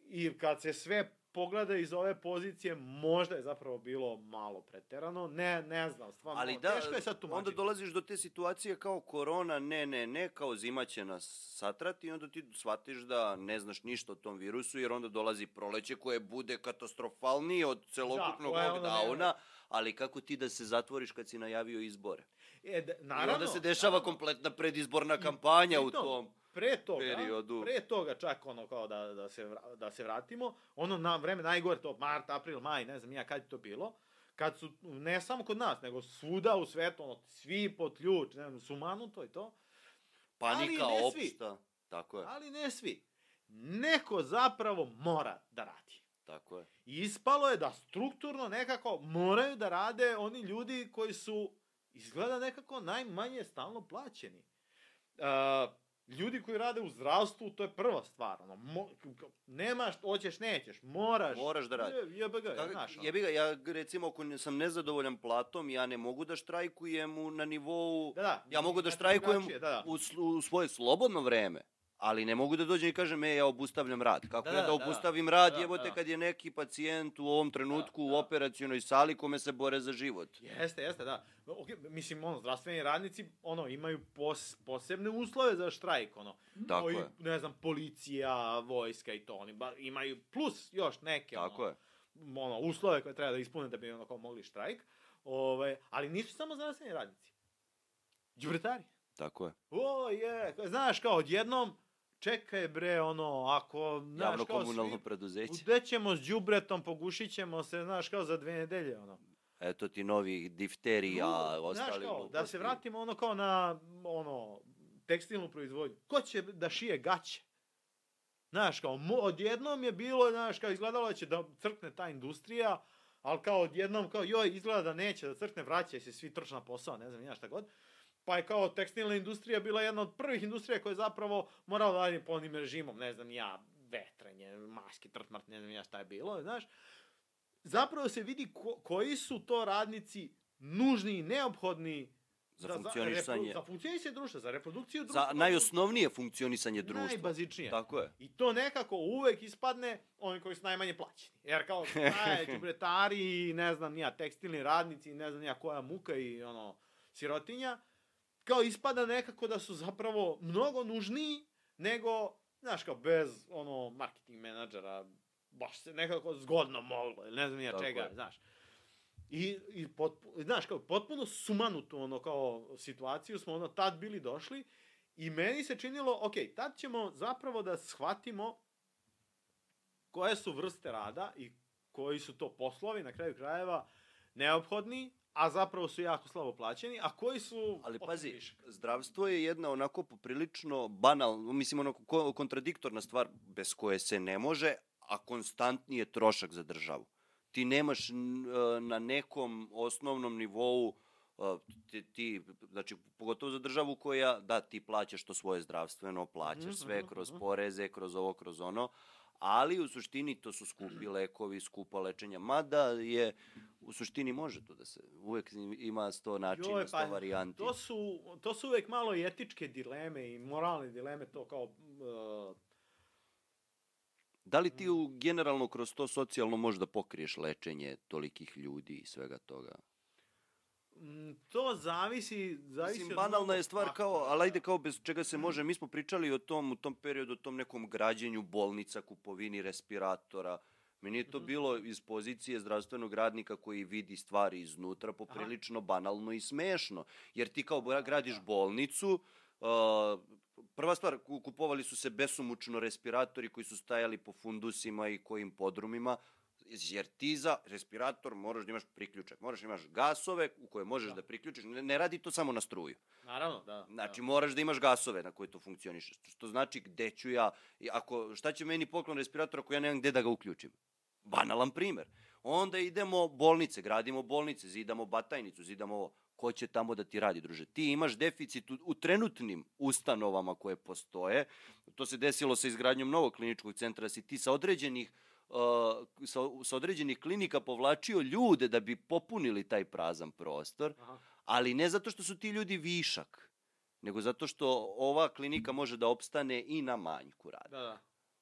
I kad se sve pogleda iz ove pozicije, možda je zapravo bilo malo preterano. Ne, ne znam, stvarno, Ali da, teško je sad tumačiti. onda dolaziš do te situacije kao korona, ne, ne, ne, kao zima će nas satrati i onda ti shvatiš da ne znaš ništa o tom virusu, jer onda dolazi proleće koje bude katastrofalnije od celokupnog ono lockdowna, ali kako ti da se zatvoriš kad si najavio izbore? E, da, I naravno, onda se dešava naravno. kompletna predizborna kampanja u pritom, tom. Pre toga, periodu. pre toga čak ono kao da, da, se, da se vratimo, ono na vreme najgore to, mart, april, maj, ne znam ja kad je to bilo, kad su, ne samo kod nas, nego svuda u svetu, ono, svi pod ključ, ne znam, sumanuto i to, Panika Ali ne svi. opšta. Tako je, ali ne svi. Neko zapravo mora da radi. tako je. I ispalo je da strukturno nekako moraju da rade oni ljudi koji su izgleda nekako najmanje stalno plaćeni. Uh, ljudi koji rade u zdravstvu, to je prva stvar. Ono, mo, nemaš, hoćeš, nećeš, moraš. Moraš da radiš. Je, jebe ga, Kako- znaš. ono. Jebi ga, ja recimo ako sam nezadovoljan platom, ja ne mogu da štrajkujem u, na nivou... Da, da. Ja mogu da znači štrajkujem Da, da. u, u svoje slobodno vreme, ali ne mogu da dođem i kažem, e, ja obustavljam rad. Kako Da, ja da, da, da, da. obustavim rad, Da, jebote, da. kad je neki pacijent u ovom trenutku Da, u da. operacionoj sali kome se bore za život. Jeste, jeste, da. Ok, mislim, ono, zdravstveni radnici, ono, imaju pos, posebne uslove za štrajk, ono. Tako Ovi, je. Ne znam, policija, vojska i to, oni ba, imaju plus još neke, Tako ono, je. ono, uslove koje treba da ispune da bi ono kao mogli štrajk. Ovaj, ali nisu samo zdravstveni radnici. Đubretari. Tako je. O, je, znaš, kao odjednom, čekaj bre, ono, ako, znaš, Javno komunalno svi, preduzeće. gde ćemo s đubretom, pogušit ćemo se, znaš, kao za dve nedelje, ono. Eto ti novi difterija, Drugo, ostali Znaš kao, da gluposti. se vratimo ono kao na, ono, tekstilnu proizvodnju. Ko će da šije gaće? Znaš, kao, odjednom je bilo, znaš, kao izgledalo da će da crkne ta industrija, ali kao odjednom, kao, joj, izgleda da neće da crkne, vraćaju se svi trč na posao, ne znam, ja šta god. Pa je kao tekstilna industrija bila jedna od prvih industrija koja je zapravo morala da radi po onim režimom, ne znam ja, vetrenje, maske, trtmart, ne znam ja šta je bilo, znaš. Zapravo se vidi ko, koji su to radnici nužni i neophodni Za da- funkcionisanje. repro- za funkcionisanje društva, za reprodukciju društva. Za najosnovnije funkcionisanje društva. Najbazičnije. Tako je. I to nekako uvek ispadne oni koji su najmanje plaćeni. Jer kao, taj, čubretari, ne znam nija, tekstilni radnici, ne znam nija koja muka i ono, sirotinja, kao ispada nekako da su zapravo mnogo nužniji nego, znaš, kao bez, ono, marketing menadžera, baš se nekako zgodno moglo, ili ne znam Tako čega, je. znaš. I, i potpu, znaš, kao potpuno sumanutu ono kao situaciju smo ono tad bili došli i meni se činilo, ok, tad ćemo zapravo da shvatimo koje su vrste rada i koji su to poslovi na kraju krajeva neophodni, a zapravo su jako slabo plaćeni, a koji su Ali pazi, višak. zdravstvo je jedna onako poprilično banalna, mislim onako ko- kontradiktorna stvar bez koje se ne može, a konstantni je trošak za državu. Ti nemaš e, na nekom osnovnom nivou e, ti, ti, znači pogotovo za državu koja, da, ti plaćaš to svoje zdravstveno, plaćaš Mhm, sve mhm, kroz mhm. poreze, kroz ovo, kroz ono, ali u suštini to su skupi lekovi, skupa lečenja, mada je, u suštini može to da se, uvek ima sto načina, Joj, sto pa, varijanti. To su, to su uvek malo i etičke dileme i moralne dileme, to kao... Uh, Da li ti u, generalno kroz to socijalno možeš da pokriješ lečenje tolikih ljudi i svega toga? Mm, To zavisi, zavisi Mislim, banalna je stvar kao, ali ajde kao bez čega se može, mi smo pričali o tom, u tom periodu, o tom nekom građenju bolnica, kupovini respiratora. Meni je to Mhm. bilo iz pozicije zdravstvenog radnika koji vidi stvari iznutra poprilično banalno i smešno. Jer ti kao bra- gradiš bolnicu, uh, prva stvar, ku- kupovali su se besomučno respiratori koji su stajali po fundusima i kojim podrumima, jer ti za respirator moraš da imaš priključak, moraš da imaš gasove u koje možeš da, Da. priključiš, ne, ne radi to samo na struju. Naravno, da. Znači, moraš da imaš gasove na koje to funkcioniše. Što, znači, gde ću ja, ako, šta će meni poklon respiratora ako ja nemam gde da ga uključim? Banalan primer. Onda idemo bolnice, gradimo bolnice, zidamo batajnicu, zidamo ovo. Ko će tamo da ti radi, druže? Ti imaš deficit u, u trenutnim ustanovama koje postoje. To se desilo sa izgradnjom novog kliničkog centra, da si ti sa određenih uh, sa, sa određenih klinika povlačio ljude da bi popunili taj prazan prostor, Aha. ali ne zato što su ti ljudi višak, nego zato što ova klinika može da opstane i na manjku rada. Da, da.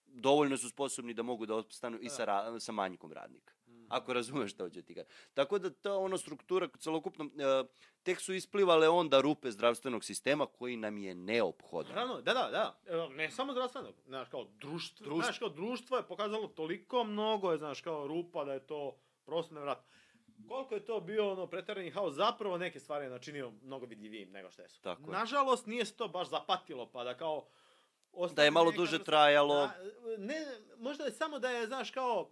Dovoljno su sposobni da mogu da opstanu i Da. sa, ra, sa manjkom radnika. Ako razumeš šta hoće ti kažem. Tako da ta ono struktura celokupno, e, tek su isplivale onda rupe zdravstvenog sistema koji nam je neophodan. Naravno, da, da, da. Evo, Ne samo zdravstveno, znaš, kao društvo, Društvo. znaš, kao društvo je pokazalo toliko mnogo, je, znaš, kao rupa da je to prosto nevratno. Koliko je to bio ono preterani haos, zapravo neke stvari je načinio mnogo vidljivijim nego što jesu. Tako je. Nažalost, nije se to baš zapatilo, pa da kao... Da je malo duže trajalo. Da, ne, možda je samo da je, znaš, kao...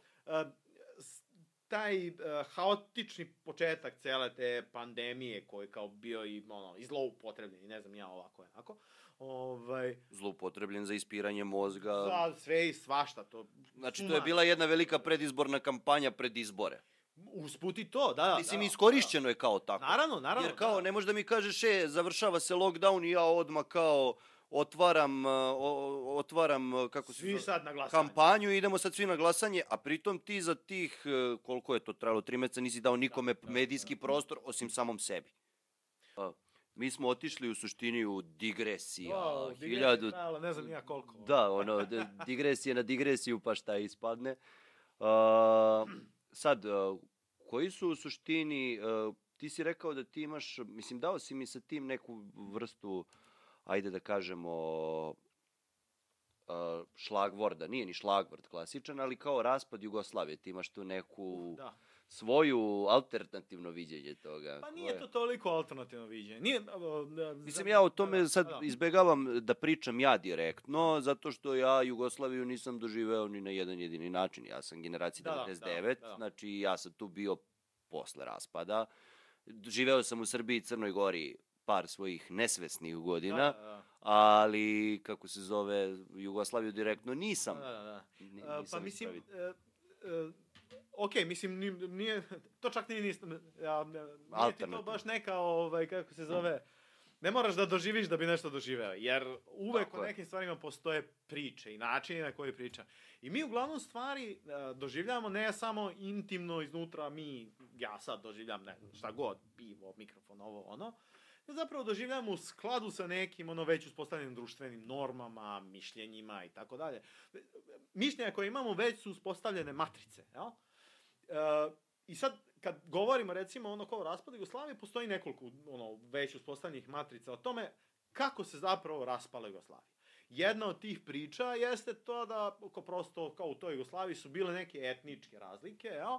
taj uh, haotični početak cele te pandemije koji je kao bio i ono i zloupotrebljen i ne znam ja ovako je onako ovaj Zloupotrebljen za ispiranje mozga. za sve i svašta to Znači, to je bila jedna velika predizborna kampanja pred izbore. usput i to da da Mislim, da, iskorišćeno je kao tako. da. naravno naravno Jer kao, da. ne možeš da mi kažeš, e, završava se lockdown i ja odmah kao otvaram, o- otvaram, uh, kako se svi sad na glasanje kampanju i idemo sad svi na glasanje, a pritom ti za tih, uh, koliko je to trajalo, tri meseca nisi dao nikome Da, da, medijski prostor osim samom sebi. Mi smo otišli u suštini u digresija. Wow, digresija hiljadu... trajala, ne znam ja koliko Da, ono, digresije na digresiju pa šta ispadne. Uh, sad, uh, koji su u suštini, uh, ti si rekao da ti imaš, mislim, dao si mi sa tim neku vrstu, ajde da kažemo, uh, šlagvorda, nije ni šlagvord klasičan, ali kao raspad Jugoslavije, ti imaš tu neku da svoju alternativno viđenje toga. pa nije koje- to toliko alternativno viđenje nije da, Mislim, ja o tome da, sad da, da. izbegavam da pričam ja direktno, zato što ja Jugoslaviju nisam doživeo ni na jedan jedini način. Ja sam generacija Da, da, 99, da, da. znači ja sam tu bio posle raspada. Živeo sam u Srbiji i Crnoj Gori par svojih nesvesnih godina, da, da, da. ali, kako se zove, Jugoslaviju direktno nisam. Da, da, da. A, nisam pa mislim, ispravio. e, e, ok, mislim, ni- nije, to čak nije, nisam, ja, nije ti to baš neka, ovaj, kako se zove, ne moraš da doživiš da bi nešto doživeo, jer uvek Tako o je. nekim stvarima postoje priče i načini na koji priča. I mi uglavnom stvari e, doživljavamo ne samo intimno iznutra, mi, ja sad doživljam ne, šta god, pivo, mikrofon, ovo, ono, ne zapravo doživljavamo u skladu sa nekim ono već uspostavljenim društvenim normama, mišljenjima i tako dalje. Mišljenja koje imamo već su uspostavljene matrice, jel? E, I sad, kad govorimo recimo ono kao raspad Jugoslavije, postoji nekoliko ono, već uspostavljenih matrica o tome kako se zapravo raspala Jugoslavija. Jedna od tih priča jeste to da kao prosto kao u toj Jugoslaviji su bile neke etničke razlike, jel?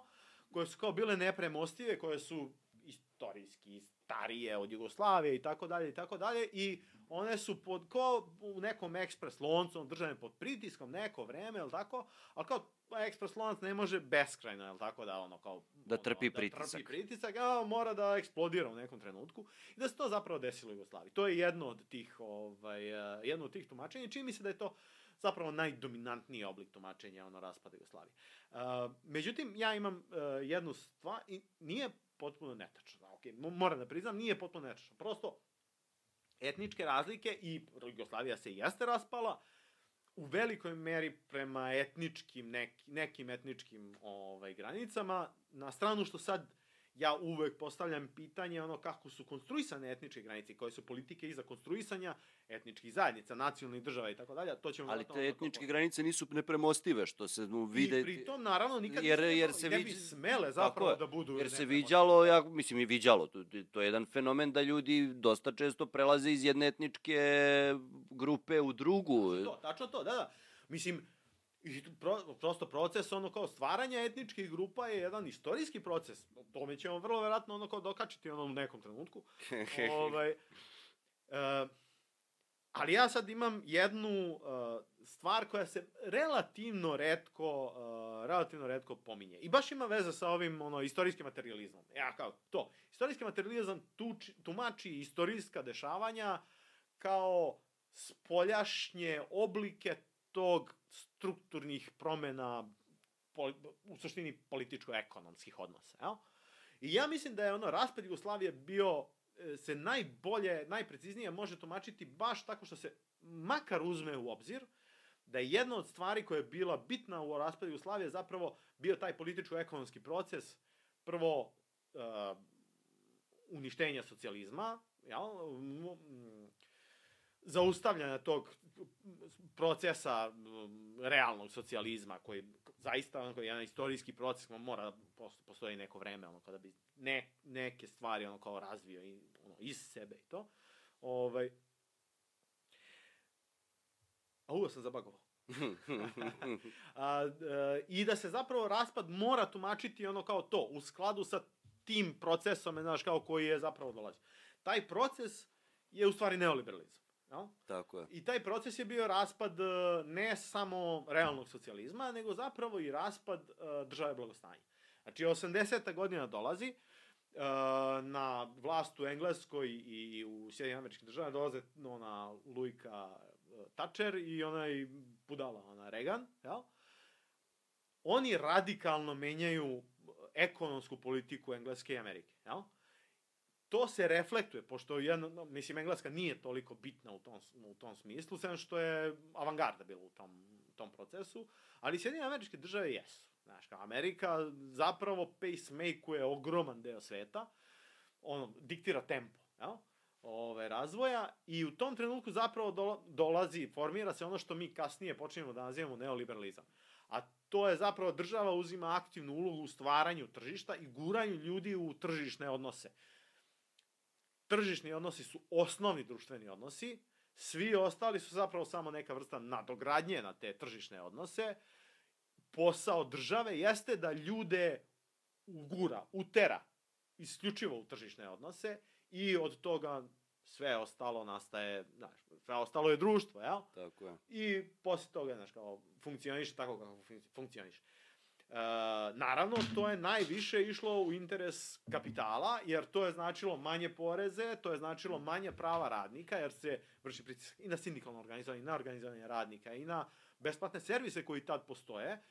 koje su kao bile nepremostive, koje su istorijski starije od Jugoslavije i tako dalje i tako dalje i one su pod ko u nekom ekspres loncu držane pod pritiskom neko vreme, el tako? Ali kao ekspres lonac ne može beskrajno, jel tako da ono kao Da trpi ono, Da pritisak. trpi pritisak, a mora da eksplodira u nekom trenutku i da se to zapravo desilo u Jugoslaviji. To je jedno od tih ovaj eh, jedno od tih tumačenja. Čini mi se da je to zapravo najdominantniji oblik tumačenja ono raspada Jugoslavije. Uh, međutim, ja imam uh, jednu stvar i nije potpuno netačno. Ok, mo- moram da priznam, nije potpuno netačno. Prosto, etničke razlike i Jugoslavija se jeste raspala u velikoj meri prema etničkim, neki, nekim etničkim ovaj, granicama, na stranu što sad ja uvek postavljam pitanje ono kako su konstruisane etničke granice, koje su politike iza konstruisanja etničkih zajednica, nacionalnih država i tako dalje, to ćemo Ali te etničke granice nisu nepremostive, što se nu, vide... I pritom, naravno, nikad jer, jer, jer se ne bi viđ... smele zapravo da budu... Jer se viđalo, ja, mislim i viđalo, to, to je jedan fenomen da ljudi dosta često prelaze iz jedne etničke grupe u drugu. To, tačno to, da, da. Mislim, I pro, prosto proces ono kao stvaranja etničkih grupa je jedan istorijski proces. Tome ćemo vrlo verovatno ono kao dokačiti ono u nekom trenutku. ovaj, uh, ali ja sad imam jednu uh, stvar koja se relativno redko, uh, relativno redko pominje. I baš ima veze sa ovim ono, istorijskim materializmom. Ja kao to. Istorijski materializam tuči, tumači istorijska dešavanja kao spoljašnje oblike tog strukturnih promena pol, u suštini političko-ekonomskih odnosa. Jel? I ja mislim da je ono raspad Jugoslavije bio se najbolje, najpreciznije može tumačiti baš tako što se makar uzme u obzir da je jedna od stvari koja je bila bitna u raspadu Jugoslavije zapravo bio taj političko-ekonomski proces, prvo uh, uništenja socijalizma, jel? zaustavljanja tog procesa realnog socijalizma koji zaista onako jedan istorijski proces mora postoji neko vreme ono kada bi ne, neke stvari ono kao razvio i ono iz sebe i to. Ovaj A uvo sam zabagovao. a, a, I da se zapravo raspad mora tumačiti ono kao to, u skladu sa tim procesom, znaš, kao koji je zapravo dolazi. Taj proces je u stvari neoliberalizam. No? Tako je. I taj proces je bio raspad e, ne samo realnog socijalizma, nego zapravo i raspad uh, države blagostanja. Znači, 80. godina dolazi, uh, na vlast u Engleskoj i u Sjedinim američkim državama dolaze ona Lujka Thatcher i onaj budala, ona Reagan, jel? Oni radikalno menjaju ekonomsku politiku Engleske i Amerike, jel? To se reflektuje, pošto jedna, mislim, Engleska nije toliko bitna u tom, u tom smislu, sem što je avangarda bila u tom, tom procesu, ali Sjedinje američke države jesu. Znaš, kao Amerika zapravo pacemakeuje ogroman deo sveta, ono, diktira tempo, jel? ove, razvoja i u tom trenutku zapravo do, dolazi, formira se ono što mi kasnije počinjemo da nazivamo neoliberalizam. A to je zapravo država uzima aktivnu ulogu u stvaranju tržišta i guranju ljudi u tržišne odnose tržišni odnosi su osnovni društveni odnosi, svi ostali su zapravo samo neka vrsta nadogradnje na te tržišne odnose. Posao države jeste da ljude ugura, utera isključivo u tržišne odnose i od toga sve ostalo nastaje, znaš, sve ostalo je društvo, jel? Tako je. I posle toga, znaš, kao, funkcioniše tako kako funkcioniše. E, naravno, to je najviše išlo u interes kapitala, jer to je značilo manje poreze, to je značilo manje prava radnika, jer se vrši pritisak i na sindikalno organizovanje, i na organizovanje radnika, i na besplatne servise koji tad postoje.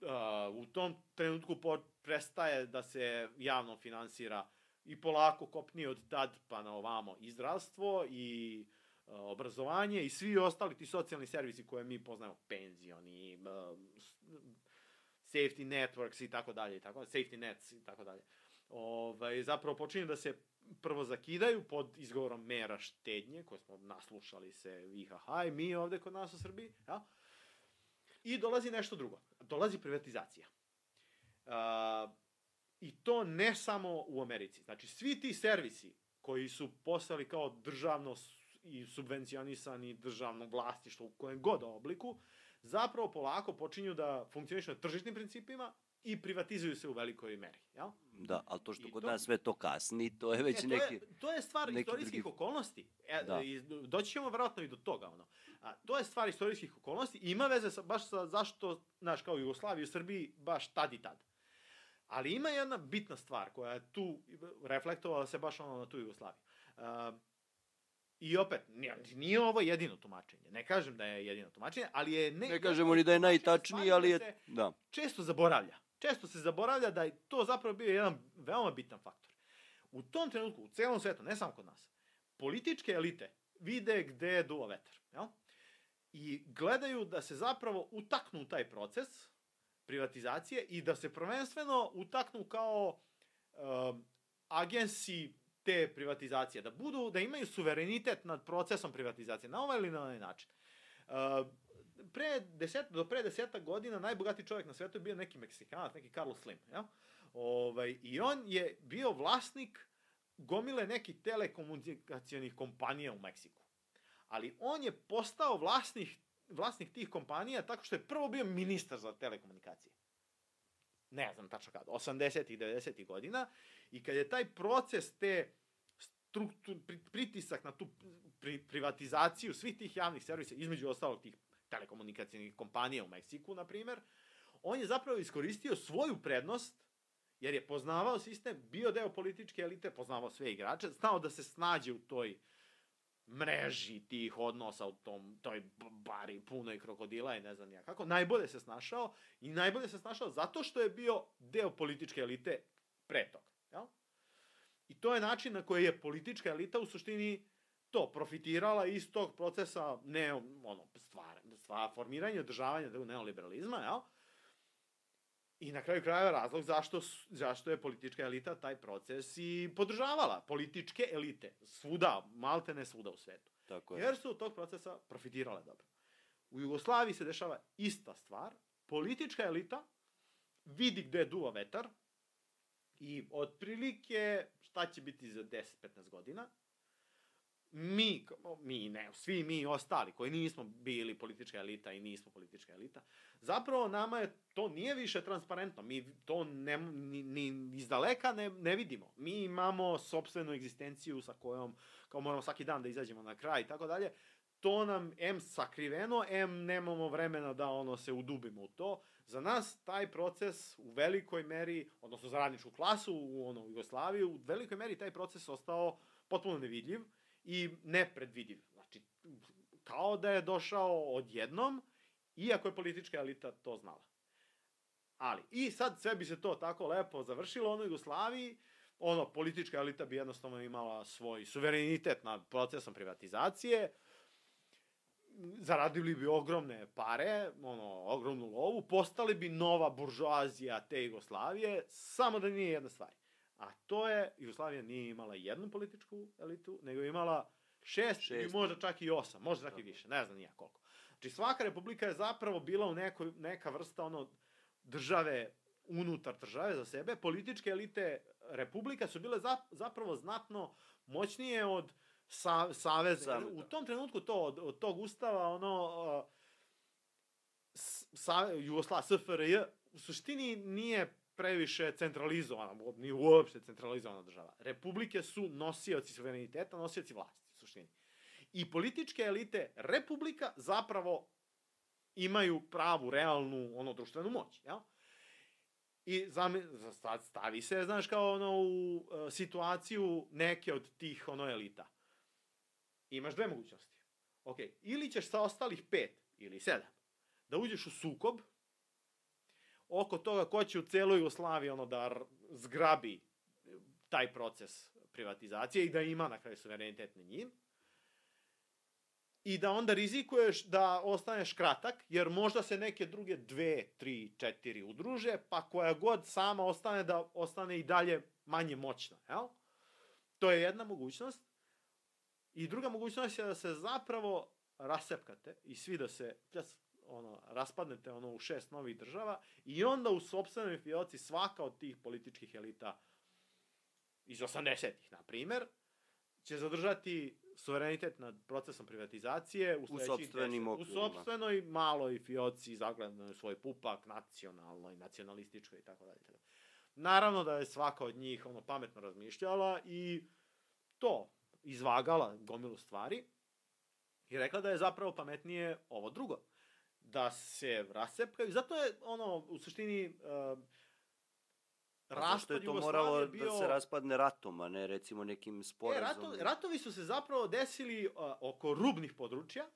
Uh, u tom trenutku prestaje da se javno finansira i polako kopni od tad pa na ovamo i zdravstvo i uh, obrazovanje i svi ostali ti socijalni servisi koje mi poznajemo, penzioni, uh, safety networks i tako dalje, i tako, safety nets i tako dalje. Ovaj, zapravo počinju da se prvo zakidaju pod izgovorom mera štednje, koje smo naslušali se IHH i mi ovde kod nas u Srbiji, ja? I dolazi nešto drugo. Dolazi privatizacija. Uh, I to ne samo u Americi. Znači, svi ti servisi koji su postali kao državno i subvencionisani državnom vlastištvu u kojem god obliku, zapravo polako počinju da funkcionišu na tržišnim principima i privatizuju se u velikoj meri, jel? Da, ali to što I kod to... nas sve to kasni, to je već e, neki... To je, to je stvar istorijskih drugi... okolnosti. E, da. I doći ćemo verovatno i do toga, ono. A, to je stvar istorijskih okolnosti i ima veze sa, baš sa zašto, znaš, kao Jugoslaviji u Srbiji, baš tad i tad. Ali ima jedna bitna stvar koja je tu reflektovala se baš ono na tu Jugoslaviju. Uh, I opet, nije, nije ovo jedino tumačenje. Ne kažem da je jedino tumačenje, ali je... Ne, ne kažemo ni da je najtačniji, ali je... Da. Često zaboravlja. Često se zaboravlja da je to zapravo bio jedan veoma bitan faktor. U tom trenutku, u celom svetu, ne samo kod nas, političke elite vide gde duva vetar. Jel? I gledaju da se zapravo utaknu u taj proces privatizacije i da se prvenstveno utaknu kao um, agensi te privatizacije, da budu, da imaju suverenitet nad procesom privatizacije, na ovaj ili na onaj način. Uh, pre deset, do pre deseta godina najbogatiji čovjek na svetu je bio neki Meksikanac, neki Carlos Slim, ja? Ovaj, I on je bio vlasnik gomile nekih telekomunikacijonih kompanija u Meksiku. Ali on je postao vlasnik, vlasnik tih kompanija tako što je prvo bio ministar za telekomunikacije. Ne znam tačno kada, 80-ih, 90-ih godina. I kad je taj proces te struktur, pritisak na tu pri, privatizaciju svih tih javnih servisa, između ostalog tih telekomunikacijnih kompanija u Meksiku, na primer, on je zapravo iskoristio svoju prednost, jer je poznavao sistem, bio deo političke elite, poznavao sve igrače, znao da se snađe u toj mreži tih odnosa u tom, toj bari punoj krokodila i ne znam ja kako, najbolje se snašao i najbolje se snašao zato što je bio deo političke elite pre toga. Jel? I to je način na koji je politička elita u suštini to profitirala iz tog procesa ne ono stvar, stvar formiranja održavanja tog neoliberalizma, jel? I na kraju krajeva razlog zašto, zašto je politička elita taj proces i podržavala. Političke elite. Svuda, malte ne svuda u svetu. Tako je. Jer su od tog procesa profitirale dobro. U Jugoslaviji se dešava ista stvar. Politička elita vidi gde duva vetar i otprilike šta će biti za 10-15 godina mi, mi ne, svi mi ostali koji nismo bili politička elita i nismo politička elita, zapravo nama je, to nije više transparentno, mi to ne, ni, ni iz daleka ne, ne vidimo. Mi imamo sobstvenu egzistenciju sa kojom, kao moramo svaki dan da izađemo na kraj i tako dalje, to nam M sakriveno, M nemamo vremena da ono se udubimo u to. Za nas taj proces u velikoj meri, odnosno za radničku klasu u ono, Jugoslaviju, u velikoj meri taj proces ostao potpuno nevidljiv i nepredvidiv. Znači, kao da je došao odjednom, iako je politička elita to znala. Ali, i sad sve bi se to tako lepo završilo ono Jugoslaviji, ono, politička elita bi jednostavno imala svoj suverenitet nad procesom privatizacije, zaradili bi ogromne pare, ono, ogromnu lovu, postali bi nova buržoazija te Jugoslavije, samo da nije jedna stvar. A to je, Jugoslavija nije imala jednu političku elitu, nego je imala šest, šest. ili možda čak i osam, možda čak i više, ne znam nija koliko. Znači svaka republika je zapravo bila u nekoj, neka vrsta ono države unutar države za sebe. Političke elite republika su bile zapravo znatno moćnije od sa, saveza. U tom trenutku to, od, od tog ustava, ono, uh, sa, Jugoslavia, SFRJ, u suštini nije previše centralizovana, ni uopšte centralizovana država. Republike su nosioci suvereniteta, nosioci vlasti, u suštini. I političke elite republika zapravo imaju pravu, realnu, ono, društvenu moć, jel? I zami, stavi se, znaš, kao ono, u uh, situaciju neke od tih, ono, elita. Imaš dve mogućnosti. Ok, ili ćeš sa ostalih pet ili sedam da uđeš u sukob, oko toga ko će u celoj Jugoslaviji ono da zgrabi taj proces privatizacije i da ima na kraju suverenitet na njim. I da onda rizikuješ da ostaneš kratak, jer možda se neke druge dve, tri, četiri udruže, pa koja god sama ostane da ostane i dalje manje moćna, jel? To je jedna mogućnost. I druga mogućnost je da se zapravo rasepkate i svi da se ono, raspadnete ono u šest novih država i onda u sobstvenoj fioci svaka od tih političkih elita iz 80-ih, na primer, će zadržati suverenitet nad procesom privatizacije u, u sobstvenim U sobstvenoj maloj fioci zagledanoj svoj pupak, nacionalnoj, nacionalističkoj i tako dalje. Naravno da je svaka od njih ono pametno razmišljala i to izvagala gomilu stvari i rekla da je zapravo pametnije ovo drugo da se rasepkaju. Zato je, ono, u suštini, uh, raspad je to moralo bio... da se raspadne ratom, a ne recimo nekim sporazumom. E, rato, ratovi su se zapravo desili uh, oko rubnih područja,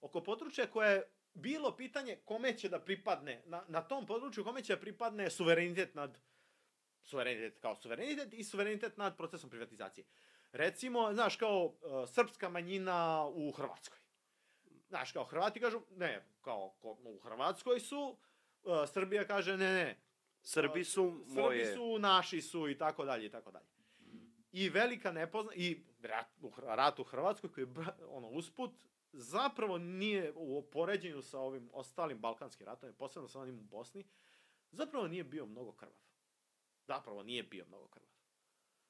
oko područja koje je bilo pitanje kome će da pripadne, na, na tom području kome će da pripadne suverenitet nad suverenitet kao suverenitet i suverenitet nad procesom privatizacije. Recimo, znaš, kao uh, srpska manjina u Hrvatskoj znaš, kao Hrvati kažu, ne, kao ko, u Hrvatskoj su, uh, Srbija kaže, ne, ne, Srbi su Srbi moje... su, naši su i tako dalje i tako dalje. I velika nepozna i rat u, rat u Hrvatskoj koji je ono usput zapravo nije u poređenju sa ovim ostalim balkanskim ratovima, posebno sa onim u Bosni, zapravo nije bio mnogo krvav. Zapravo nije bio mnogo krvav.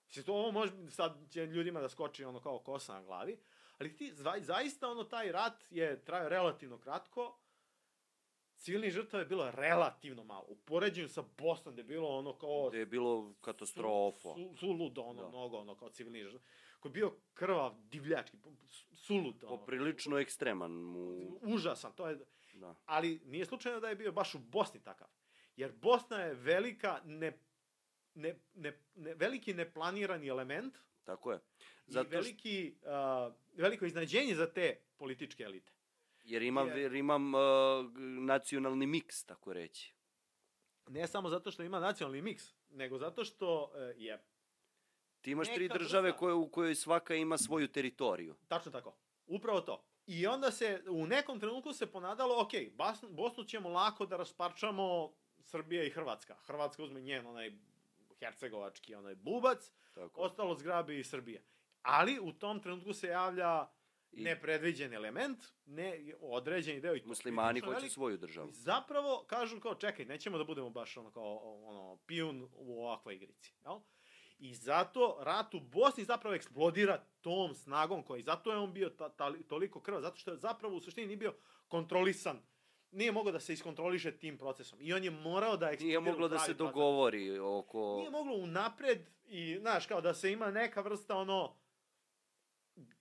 Mislim, to ovo može, sad će ljudima da skoči ono kao kosa na glavi, ali ti, za, zaista ono, taj rat je trajao relativno kratko, civilnih žrtava je bilo relativno malo. U poređenju sa Bosnom gde je bilo ono kao... Gde je bilo katastrofa. Su, suludo, ono, Da. mnogo, ono, kao civilnih žrtava. Koji je bio krvav, divljački, su- sulud, ono. Poprilično ekstreman mu... Užasan, to je... Da. Ali nije slučajno da je bio baš u Bosni takav. Jer Bosna je velika, ne, ne, ne, ne, veliki neplanirani element Tako je. Zato i veliki, uh, veliko iznenađenje za te političke elite. jer imam, jer- jer imam uh, nacionalni miks, tako reći. Ne samo zato što ima nacionalni miks, nego zato što uh, je Ti imaš tri države vrsta- koje, u kojoj svaka ima svoju teritoriju. Tačno tako. Upravo to. I onda se, u nekom trenutku se ponadalo, ok, Bosnu, Bosnu ćemo lako da rasparčamo Srbija i Hrvatska. Hrvatska uzme njen onaj hercegovački onaj bubac, Tako. ostalo zgrabi i Srbija. Ali u tom trenutku se javlja I- nepredviđen element, ne određeni deo i to Muslimani hoće velik. svoju državu. Zapravo kažu kao čekaj, nećemo da budemo baš ono kao ono pijun u ovakvoj igrici, jel? I zato rat u Bosni zapravo eksplodira tom snagom koji zato je on bio ta, ta, toliko krva, zato što je zapravo u suštini nije bio kontrolisan. Nije mogao da se iskontroliše tim procesom. I on je morao da Nije eksplodira moglo da se proces. dogovori oko... Nije moglo unapred i, znaš, kao da se ima neka vrsta ono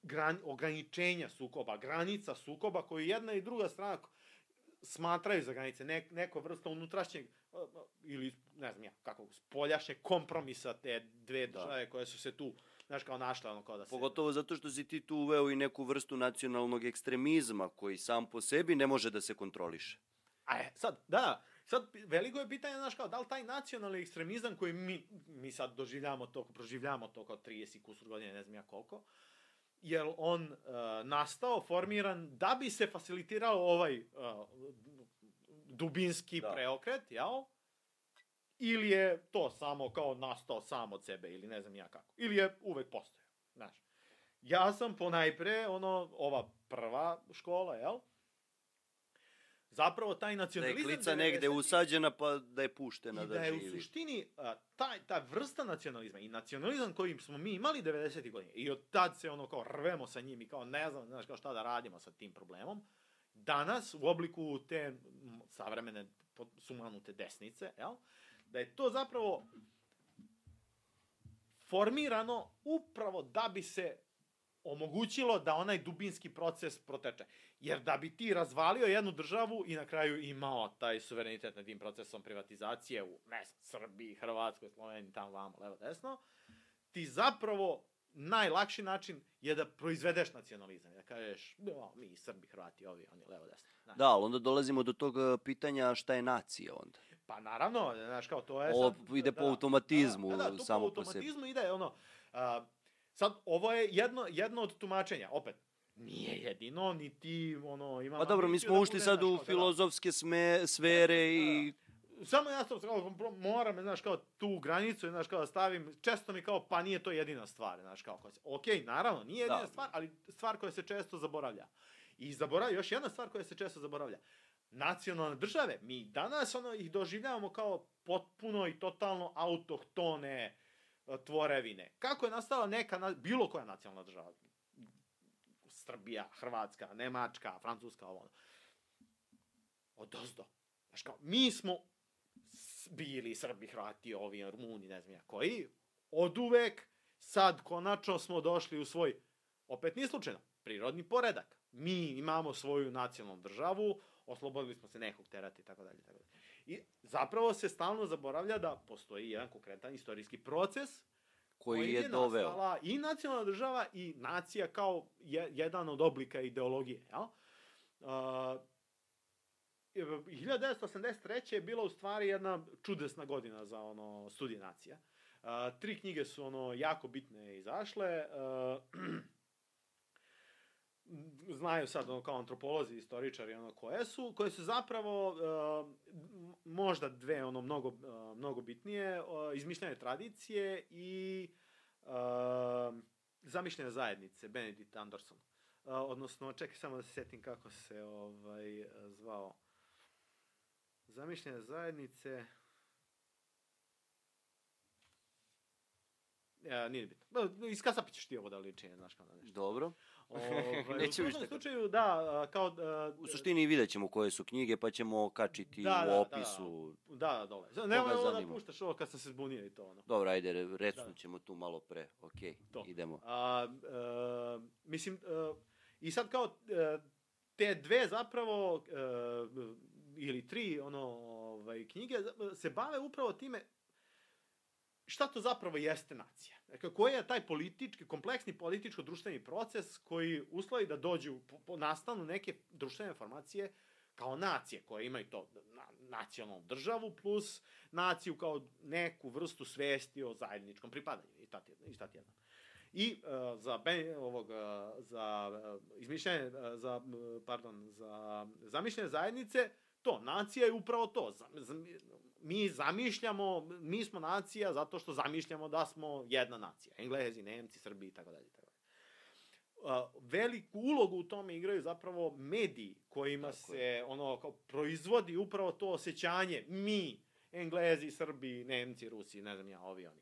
gran, ograničenja sukoba, granica sukoba koju jedna i druga strana smatraju za granice, ne, neko vrsta unutrašnjeg ili ne znam ja, kako, spoljašnjeg kompromisa te dve Da. države koje su se tu, znaš, kao našle, ono kao da se... Pogotovo zato što si ti tu uveo i neku vrstu nacionalnog ekstremizma koji sam po sebi ne može da se kontroliše. A je, sad, da, sad veliko je pitanje, znaš, kao, da li taj nacionalni ekstremizam koji mi, mi sad doživljamo to, proživljamo to kao 30 kusur godine, ne znam ja koliko, je on uh, nastao, formiran, da bi se facilitirao ovaj uh, dubinski da. preokret, jel? Ili je to samo kao nastao sam od sebe, ili ne znam ja kako. Ili je uvek postojao, znaš. Ja sam ponajpre, ono, ova prva škola, jel? Zapravo taj Da je nacionalizam... klica negde 90-ih usađena pa da je puštena i da, da je u živi. suštini a, taj, ta vrsta nacionalizma i nacionalizam koji smo mi imali 90. godine i od tad se ono kao rvemo sa njim i kao ne znam, znaš, kao šta da radimo sa tim problemom, danas u obliku te savremene sumanute desnice, jel? Da je to zapravo formirano upravo da bi se omogućilo da onaj dubinski proces proteče. Jer da bi ti razvalio jednu državu i na kraju imao taj suverenitet nad tim procesom privatizacije u, ne Srbiji, Hrvatskoj, Sloveniji, tamo, vamo, levo, desno, ti zapravo najlakši način je da proizvedeš nacionalizam. Da kažeš, no, mi Srbi, Hrvati, ovi, oni, levo, desno. Znaš. Da, ali onda dolazimo do tog e, pitanja šta je nacija onda. Pa naravno, znaš kao to je Ovo sad... ide po automatizmu da, da, da, to samo po po sebi. automatizmu ide ono... A, sad, ovo je jedno, jedno od tumačenja, opet, nije jedino, niti ono, imam... Pa dobro, mi smo da ušli sad u kao, da, filozofske sme, sfere i... Samo ja sam, kao, moram, znaš, kao tu granicu, znaš, kao da stavim, često mi kao, pa nije to jedina stvar, znaš, kao, koja se, okej, naravno, nije jedina Da. stvar, ali stvar koja se često zaboravlja. I zaboravlja, još jedna stvar koja se često zaboravlja. Nacionalne države, mi danas ono ih doživljavamo kao potpuno i totalno autohtone e, tvorevine. Kako je nastala neka, bilo koja nacionalna država? Srbija, Hrvatska, Nemačka, Francuska, ovo. Od ozdo. Znaš kao, mi smo bili Srbi, Hrvati, ovi, Rumuni, ne znam ja koji, od uvek, sad konačno smo došli u svoj, opet nije slučajno, prirodni poredak. Mi imamo svoju nacionalnu državu, oslobodili smo se nekog terata i tako dalje, i tako dalje. I zapravo se stalno zaboravlja da postoji jedan konkretan istorijski proces koji je doveo. nastala i nacionalna država i nacija kao je, jedan od oblika ideologije, jel? Uh, 1983. je bila u stvari jedna čudesna godina za ono studije nacija. Uh, tri knjige su ono jako bitne izašle. Uh, znaju sad ono kao antropolozi, istoričari, ono koje su, koje su zapravo uh, možda dve ono mnogo, uh, mnogo bitnije, uh, izmišljene tradicije i uh, zamišljene zajednice, Benedict Anderson. Uh, odnosno, čekaj samo da se setim kako se ovaj, zvao. Zamišljene zajednice... Ja, nije bitno. Iskasapit ćeš ti ovo da liči, znaš kao da nešto. Dobro. Ovaj, Neće u svakom slučaju, da, kao... Uh, U suštini vidjet ćemo koje su knjige, pa ćemo kačiti Da, u da, da, opisu. Da, da, dole. Ne, Koga ovo da zanima? puštaš ovo kad sam se zbunio i to ono. Dobro, ajde, re- recnut ćemo tu malo pre. Ok, To. idemo. A, uh, mislim, uh, i sad kao uh, te dve zapravo, uh, ili tri ono, ovaj, knjige se bave upravo time šta to zapravo jeste nacija. Dakle, koji je taj politički, kompleksni političko-društveni proces koji uslovi da dođu, po, po nastanu neke društvene formacije kao nacije koje imaju to na, nacionalnu državu plus naciju kao neku vrstu svesti o zajedničkom pripadanju i ta, i šta ti jedna. I uh, za ben, ovog uh, za uh, izmišljanje uh, za pardon za zamišljene zajednice to nacija je upravo to za, za, mi zamišljamo mi smo nacija zato što zamišljamo da smo jedna nacija. Englezi, Nemci, Srbi i tako dalje tako veliku ulogu u tome igraju zapravo mediji kojima Tako se ono kao proizvodi upravo to osjećanje mi Englezi, Srbi, Nemci, Rusi, ne znam ja, ovi oni.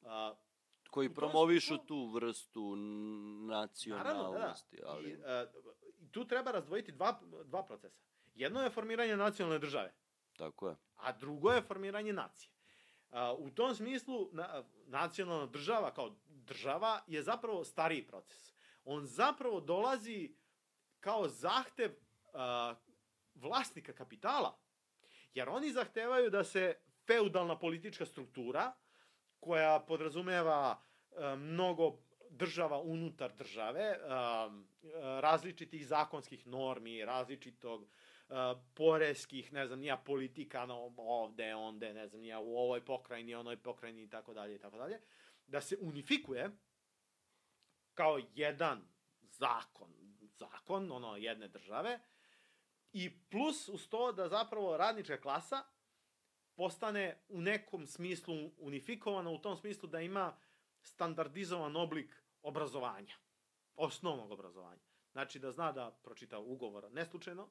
Uh, Koji promovišu tu vrstu nacionalnosti, Naravno, da, ali... I, uh, tu treba razdvojiti dva, dva procesa. Jedno je formiranje nacionalne države, Tako je. a drugo je formiranje nacije. U tom smislu, na, nacionalna država kao država je zapravo stariji proces. On zapravo dolazi kao zahtev vlasnika kapitala, jer oni zahtevaju da se feudalna politička struktura, koja podrazumeva mnogo država unutar države, različitih zakonskih normi, različitog poreskih, ne znam, nija politika no, ovde, onde, ne znam, nija u ovoj pokrajini, onoj pokrajini i tako dalje i tako dalje, da se unifikuje kao jedan zakon, zakon, ono, jedne države, i plus uz to da zapravo radnička klasa postane u nekom smislu unifikovana, u tom smislu da ima standardizovan oblik obrazovanja, osnovnog obrazovanja. Znači da zna da pročita ugovor, ne slučajno,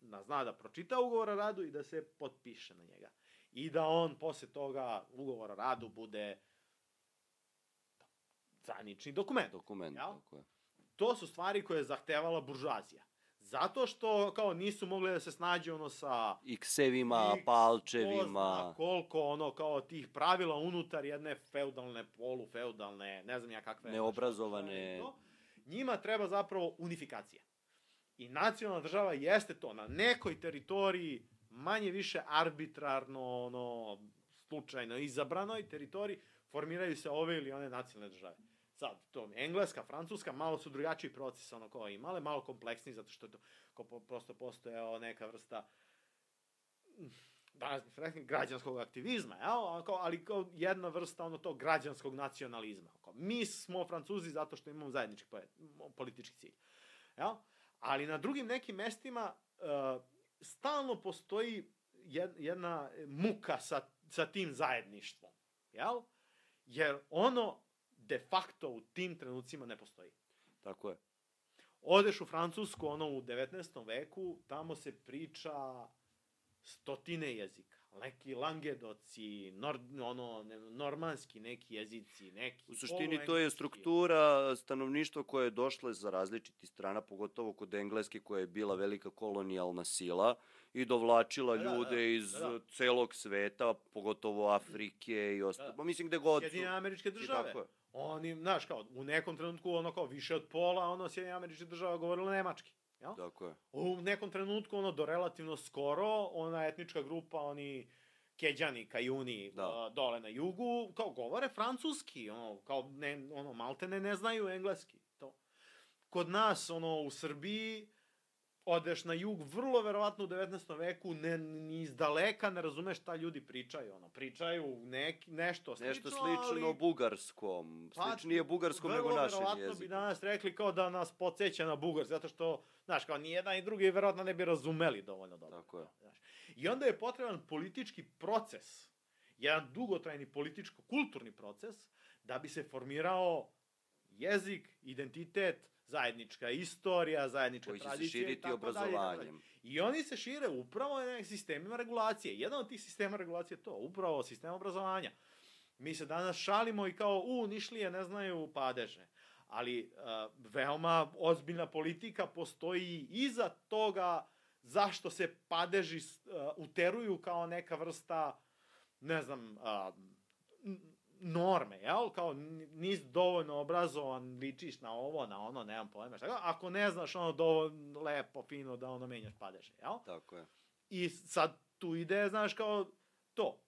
da zna da pročita ugovor o radu i da se potpiše na njega. I da on posle toga ugovor o radu bude zanični dokument. Dokument, Jel? tako je. To su stvari koje je zahtevala buržuazija. Zato što kao nisu mogli da se snađu ono sa Iksevima, ko palčevima. koliko ono kao tih pravila unutar jedne feudalne, polufeudalne, ne znam ja kakve. Neobrazovane. Njima treba zapravo unifikacija. I nacionalna država jeste to. Na nekoj teritoriji manje više arbitrarno, ono, slučajno izabranoj teritoriji formiraju se ove ili one nacionalne države. Sad, to engleska, francuska, malo su drugačiji proces ono kao imale, malo kompleksniji zato što je to kao po, prosto postojao neka vrsta danas građanskog aktivizma, jel? Kao, ali kao jedna vrsta ono to građanskog nacionalizma. Kao, mi smo Francuzi zato što imamo zajednički politički cilj. Jel? Ali na drugim nekim mestima uh, stalno postoji jed, jedna muka sa, sa tim zajedništvom. Jel? Jer ono de facto u tim trenucima ne postoji. Tako je. Odeš u Francusku, ono u 19. veku, tamo se priča stotine jezika. Neki langedoci, nor, ono, ne, normanski neki jezici, neki U suštini to je struktura stanovništva koja je došla za različitih strana, pogotovo kod Engleske koja je bila velika kolonijalna sila i dovlačila Da, da, ljude da, iz da, da. celog sveta, pogotovo Afrike i ostalo. Da. Pa mislim gde god su. Sjedinjene američke države. Oni, znaš, kao, u nekom trenutku, ono kao, više od pola, ono, Sjedinjene američke država govorila nemački. Jel? Tako je. U nekom trenutku, ono, do relativno skoro, ona etnička grupa, oni Keđani, Kajuni, Da. da. dole na jugu, kao govore francuski, ono, kao ne, ono, maltene ne znaju engleski. To. Kod nas, ono, u Srbiji, odeš na jug, vrlo verovatno u 19. veku, ne, ni iz daleka ne razumeš šta ljudi pričaju. Ono, pričaju nek, nešto slično, Nešto slično ali... bugarskom. Pa, Sličnije bugarskom nego našem Vrlo verovatno jeziku. bi danas rekli kao da nas podsjeća na bugar, zato što, znaš, kao ni jedan i drugi verovatno ne bi razumeli dovoljno dobro. Tako je. Znaš. I onda je potreban politički proces, jedan dugotrajni političko-kulturni proces, da bi se formirao jezik, identitet, zajednička istorija, zajednička Koji će se tradicija širiti obrazovanjem. I oni se šire upravo na sistemima regulacije. Jedan od tih sistema regulacije je to, upravo sistem obrazovanja. Mi se danas šalimo i kao, u, Nišlije ne znaju padeže. Ali uh, veoma ozbiljna politika postoji iza toga zašto se padeži uh, uteruju kao neka vrsta, ne znam, uh, norme, jel? Kao n- nisi dovoljno obrazovan, ličiš na ovo, na ono, nemam pojma šta. Ako ne znaš ono dovoljno lepo, fino da ono menjaš padeže, jel? Tako je. I sad tu ide, znaš, kao to.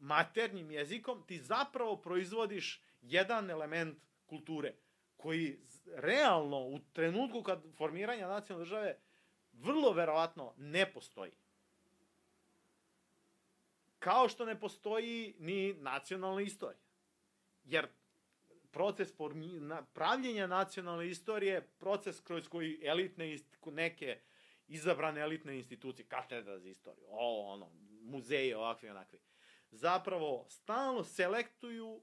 Maternjim jezikom ti zapravo proizvodiš jedan element kulture koji realno u trenutku kad formiranja nacionalne države vrlo verovatno ne postoji. Kao što ne postoji ni nacionalna istorija. Jer proces pravljenja nacionalne istorije je proces kroz koji elitne neke izabrane elitne institucije, katedra za istoriju, ovo, ono, muzeji, ovakvi, onakvi, zapravo stalno selektuju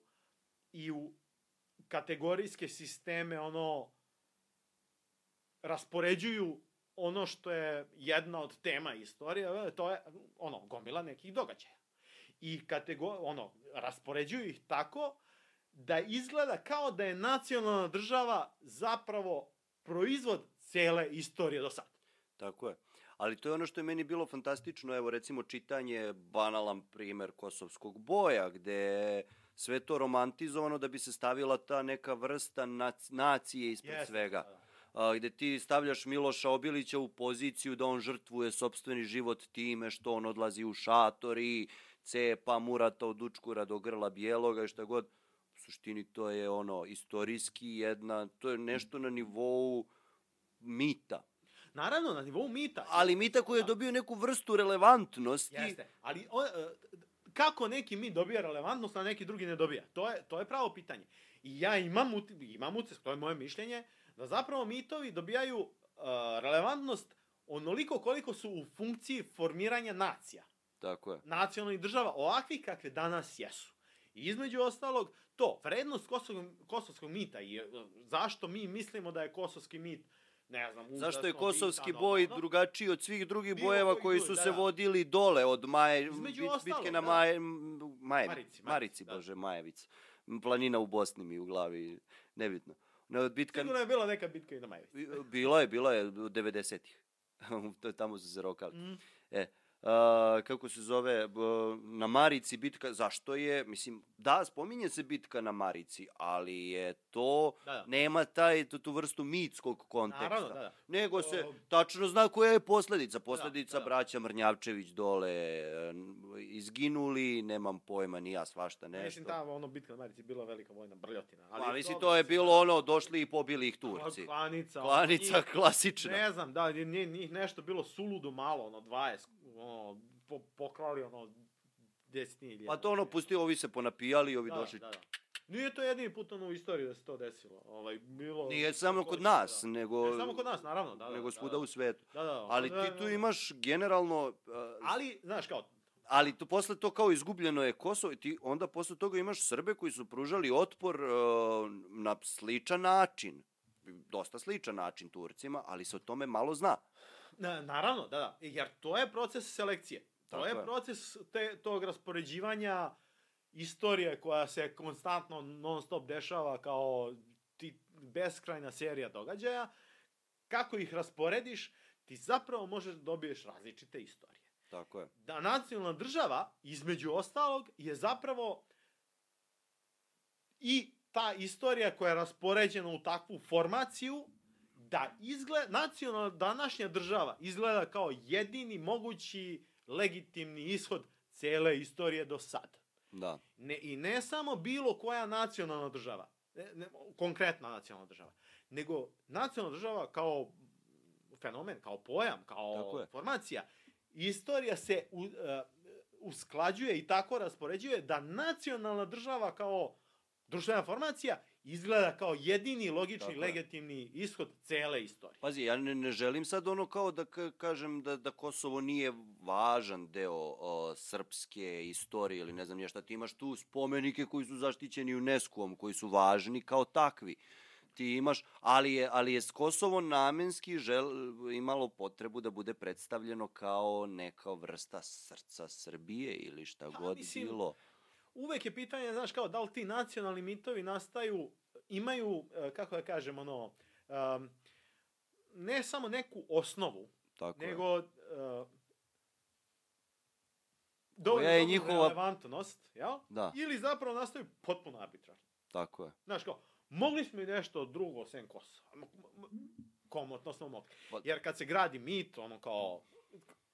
i u kategorijske sisteme, ono, raspoređuju ono što je jedna od tema istorije, to je, ono, gomila nekih događaja. I kategor, ono, raspoređuju ih tako da izgleda kao da je nacionalna država zapravo proizvod cele istorije do sada. Tako je. Ali to je ono što je meni bilo fantastično, evo recimo čitanje, banalan primer kosovskog boja, gde sve to romantizovano da bi se stavila ta neka vrsta nac, nacije ispred Jeste, svega. da, da. A, gde ti stavljaš Miloša Obilića u poziciju da on žrtvuje sobstveni život time što on odlazi u šator i cepa Murata od Učkura do grla bijeloga i šta god. U suštini to je ono istorijski jedna, to je nešto na nivou mita. Naravno, na nivou mita. Ali mita koji je dobio neku vrstu relevantnosti. Jeste, ali o, e, kako neki mit dobija relevantnost, a neki drugi ne dobija? To je, to je pravo pitanje. I ja imam, imam utisak, to je moje mišljenje, da zapravo mitovi dobijaju uh, relevantnost onoliko koliko su u funkciji formiranja nacija. Tako je. nacionalnih država ovakvih kakve danas jesu. I između ostalog, to, vrednost kosovskog, kosovskog mita i e, zašto mi mislimo da je kosovski mit, ne znam, Zašto je kosovski bitan, boj ono, drugačiji od svih drugih bojeva koji su da, se da. vodili dole od Maje, bit, bitke na da. Maje, Majevi, Marici, Marici, Marici, da. bože, Majevica. Planina u Bosni mi u glavi, nebitno. Ne, od bitka, Sigurno je bila neka bitka i na Majevici. bila je, bila je u 90-ih. To je tamo su se rokali. Mm. E, a, kako se zove, b, na Marici bitka, zašto je, mislim, da, spominje se bitka na Marici, ali je to, Da, da. nema taj, tu, tu vrstu mitskog konteksta. Naravno, da, da. Nego se O, tačno zna koja je posledica. Posledica da, da. braća Mrnjavčević dole izginuli, nemam pojma, ni ja svašta nešto. Mislim, ta ono bitka na Marici je bila velika vojna brljotina. Ali Pa, mislim, dobro, to je bilo ono, došli i pobili ih Turci. Klanica. Klanica njih- klasična. Ne znam, da, njih nešto bilo suludo malo, ono, 20, ono, po, pokrali, ono, desetini iljena. Pa to ono, pusti, ovi se ponapijali, ovi da, došli. Da, da. Nije to jedini put ono u istoriji da se to desilo. Ovaj, bilo... Nije samo kod da. nas, nego, Ne samo kod nas, naravno, da, da. nego da, svuda da. u svetu. Da, da. Ali da, ti da, tu da. imaš generalno... uh, Ali, znaš, kao, ali to posle to kao izgubljeno je Kosovo i ti onda posle toga imaš Srbe koji su pružali otpor uh, na sličan način. Dosta sličan način Turcima, ali se o tome malo zna. Na, naravno, da, da. Jer to je proces selekcije. To Tako je, je. proces te, tog raspoređivanja istorije koja se konstantno non stop dešava kao ti beskrajna serija događaja. Kako ih rasporediš, ti zapravo možeš da dobiješ različite istorije. Tako je. da nacionalna država, između ostalog, je zapravo i ta istorija koja je raspoređena u takvu formaciju, da izgleda, nacionalna današnja država izgleda kao jedini mogući legitimni ishod cele istorije do sada. Da. Ne, I ne samo bilo koja nacionalna država, ne, ne, konkretna nacionalna država, nego nacionalna država kao fenomen, kao pojam, kao formacija, istorija se u, uh, usklađuje i tako raspoređuje da nacionalna država kao društvena formacija izgleda kao jedini logični, Tako legitimni ishod cele istorije. Pazi, ja ne, ne želim sad ono kao da ka- kažem da, da Kosovo nije važan deo o, srpske istorije ili ne znam nije šta. Ti imaš tu spomenike koji su zaštićeni UNESCO-om, koji su važni kao takvi. Ti imaš, ali je, ali je Kosovo namenski žel, imalo potrebu da bude predstavljeno kao neka vrsta srca Srbije ili šta Pa, god mislim, bilo. Uvek je pitanje, znaš, kao da li ti nacionalni mitovi nastaju, imaju, e, kako da kažem, ono, um, ne samo neku osnovu, Tako je. nego uh, dovoljno je njihova- relevantnost, jel? Da. Ili zapravo nastaju potpuno arbitrarno. Tako je. Znaš, kao, mogli smo i nešto drugo sem Kosova. Komotno smo mogli. Pa- Jer kad se gradi mit, ono kao,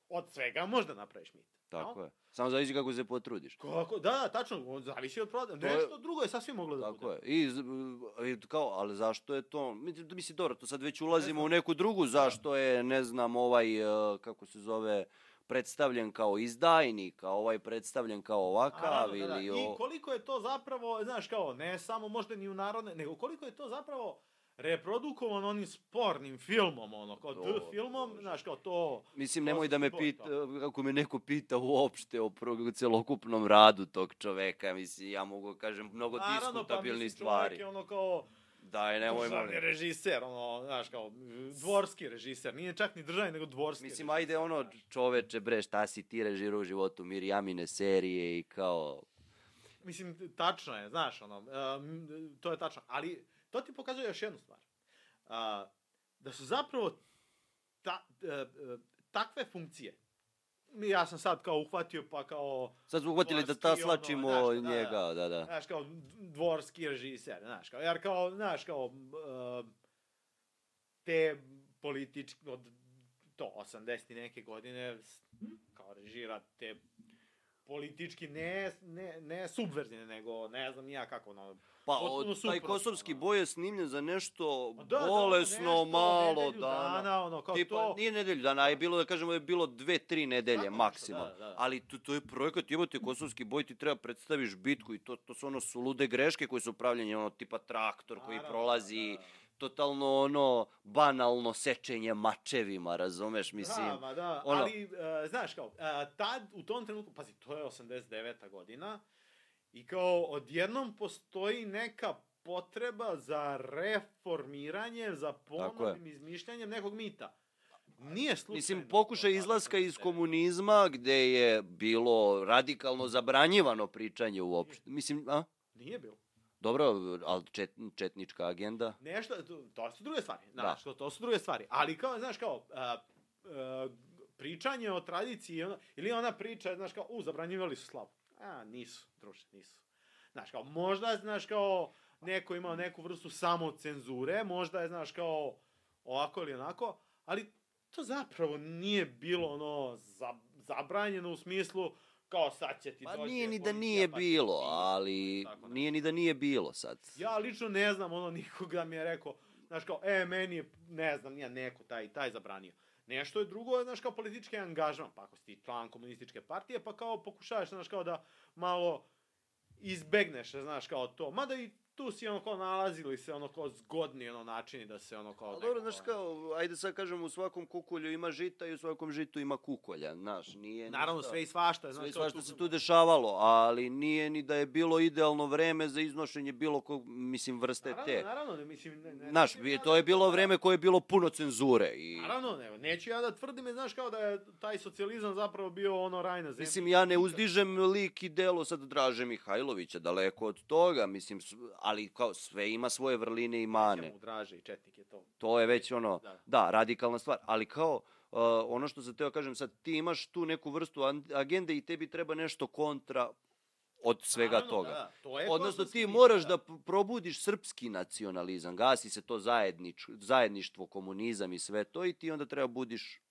od svega možda napraviš mit. Tako je. Samo zavisi kako se potrudiš. Kako, da, da, tačno, on zavisi od prodaje. To je- Nešto drugo je sasvim moglo da Tako bude. je. I, i kao, ali zašto je to? Mislim, mislim dobro, to sad već ulazimo znam. u neku drugu, zašto je, ne znam, ovaj, e, kako se zove, predstavljen kao izdajnik, a ovaj predstavljen kao ovakav Naravno, da, da. ili... I koliko je to zapravo, znaš kao, ne samo možda ni u narodne, nego koliko je to zapravo reprodukovan onim spornim filmom, ono, kao To, D filmom, znaš, kao to... Mislim, nemoj da me pita, kako me neko pita uopšte o pro, celokupnom radu tog čoveka, mislim, ja mogu da kažem mnogo Naravno, pa diskutabilnih mislim, stvari. čovjek je ono kao Daj, nemoj, državni molim. režiser, ono, znaš, kao dvorski režiser, nije čak ni državni, nego dvorski Mislim, režiser, ajde ono, čoveče, bre, šta si ti režirao u životu, Mirjamine serije i kao... Mislim, tačno je, znaš, ono, um, to je tačno, ali to ti pokazuje još jednu stvar. Uh, da su zapravo ta, uh, uh, takve funkcije, ja sam sad kao uhvatio pa kao, Sad smo uhvatili da Dvorski, ta ono, slačimo znaš, da, da. njega, da, da. znaš, kao dvorski režiser, znaš, kao, jer kao, znaš, kao, uh, te politički, od to, 80 i neke godine, kao režira te politički ne, ne, ne subverzivne, nego ne znam ja kako, ono, Pa od, taj kosovski ono. boj je snimljen za nešto Pa da, da, bolesno, nešto, malo dana. dana, ono, kao Tipa, to. nije nedelju dana, je bilo da kažemo da je bilo dve, tri nedelje Tako maksimalno. da, da. Ali to, to je projekat, jebote, kosovski boj, ti treba predstaviš bitku i to, to su ono sulude greške koje su pravljene, ono tipa traktor koji Naravno, prolazi, da, da. Totalno ono banalno sečenje mačevima, razumeš, mislim. Da, ma da, ono- ali, uh, znaš, kao, uh, tad, u tom trenutku, pazi, to je 89. godina, i kao, odjednom postoji neka potreba za reformiranje, za ponovnim izmišljanjem nekog mita. Nije slučajno. Mislim, pokušaj izlaska iz 89. komunizma gde je bilo radikalno zabranjivano pričanje uopšte. Mislim, a? Nije bilo. Dobro, ali čet, četnička agenda. Nešto, to, to su druge stvari. Da. Znaš, to, to su druge stvari. Ali kao, znaš, kao, a, a, pričanje o tradiciji, ono, ili ona priča, znaš, kao, u, zabranjivali su slavu. A, nisu, druže, nisu. Znaš, kao, možda, znaš, kao, neko imao neku vrstu samocenzure, možda je, znaš, kao, ovako ili onako, ali to zapravo nije bilo, ono, za, zabranjeno u smislu, kao, sad će ti Pa doći nije ni da nije pa bilo, ali da. nije ni da nije bilo sad. Ja lično ne znam ono nikoga mi je rekao, znaš kao, e, meni je, ne znam, nije neko taj taj zabranio. Nešto je drugo, znaš kao politički angažman, pa ako si ti član komunističke partije, pa kao pokušavaš, znaš kao da malo izbegneš, znaš kao to. Mada i tu si ono kao nalazili se ono kao zgodni ono načini da se ono kao... A dobro, znaš kao, ajde sad kažem, u svakom kukolju ima žita i u svakom žitu ima kukolja, znaš, nije... Naravno, ništa- sve i svašta. Znaš, Sve i svašta se tu dešavalo, ali nije ni da je bilo idealno vreme za iznošenje bilo kog, mislim, vrste Naravno, te. naravno, ne, mislim... Ne, ne, Znaš, ja to da- je bilo vreme koje je bilo puno cenzure i... Naravno, ne, neću ja da tvrdim, znaš, kao da je taj socijalizam zapravo bio ono raj na zemlji. Mislim, ja ne uzdižem lik i delo sad Draže Mihajlovića, daleko od toga, mislim, ali kao sve ima svoje vrline i mane. Draže i Četnik je to. To je već ono, Da. da, radikalna stvar, ali kao, uh, ono što sam teo kažem sad, ti imaš tu neku vrstu agende i tebi treba nešto kontra od svega Naravno, toga. Da, da, to je Odnosno ti moraš da p- probudiš srpski nacionalizam, gasi se to zajednič, zajedništvo, komunizam i sve to i ti onda treba budiš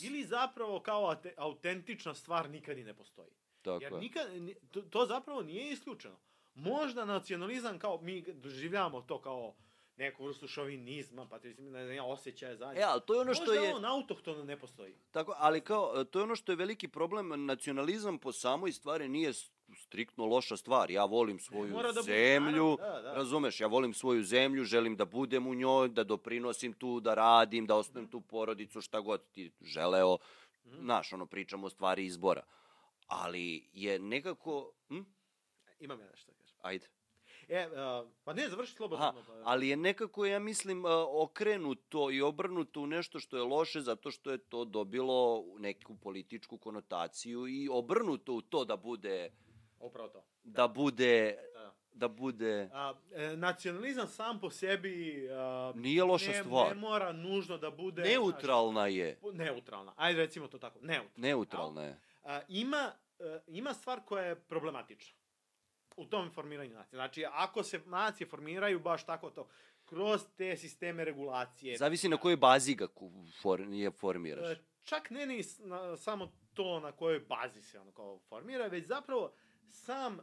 Ili zapravo kao autentična stvar nikad i ne postoji. tako Jer je. nikad, ni- to, to zapravo nije isključeno. Možda nacionalizam kao, mi doživljavamo to kao neku vrstu šovinizma, patriotizma, ne znam, ja, osjećaja zajedno. E, ali to je ono što Možda je... on autohtono ne postoji. Tako, ali kao, to je ono što je veliki problem, nacionalizam po samoj stvari nije striktno loša stvar. Ja volim svoju Mora da zemlju, da, da. razumeš, ja volim svoju zemlju, želim da budem u njoj, da doprinosim tu, da radim, da osnovim tu porodicu, šta god ti želeo. Mhm. Znaš, ono, pričamo o stvari izbora. Ali je nekako... Hm? Imam ja nešto. Ajde. E, uh, pa ne, završi slobodno. Aha, pa- ali je nekako, ja mislim, a, okrenuto i obrnuto u nešto što je loše zato što je to dobilo neku političku konotaciju i obrnuto u to da bude Upravo to. da bude Da. da bude A, e, nacionalizam sam po sebi a, Nije loša ne, stvar. ne mora nužno da bude neutralna je. znaš, neutralna. Ajde recimo to tako, neutralna. Neutralna je. A, ima, e, ima stvar koja je problematična u tom formiranju nacije. Znači, ako se nacije formiraju baš tako to, kroz te sisteme regulacije. Zavisi na kojoj bazi ga for, je formiraš. E, čak ne ni na, samo to na kojoj bazi se ono kao formira, već zapravo sam e,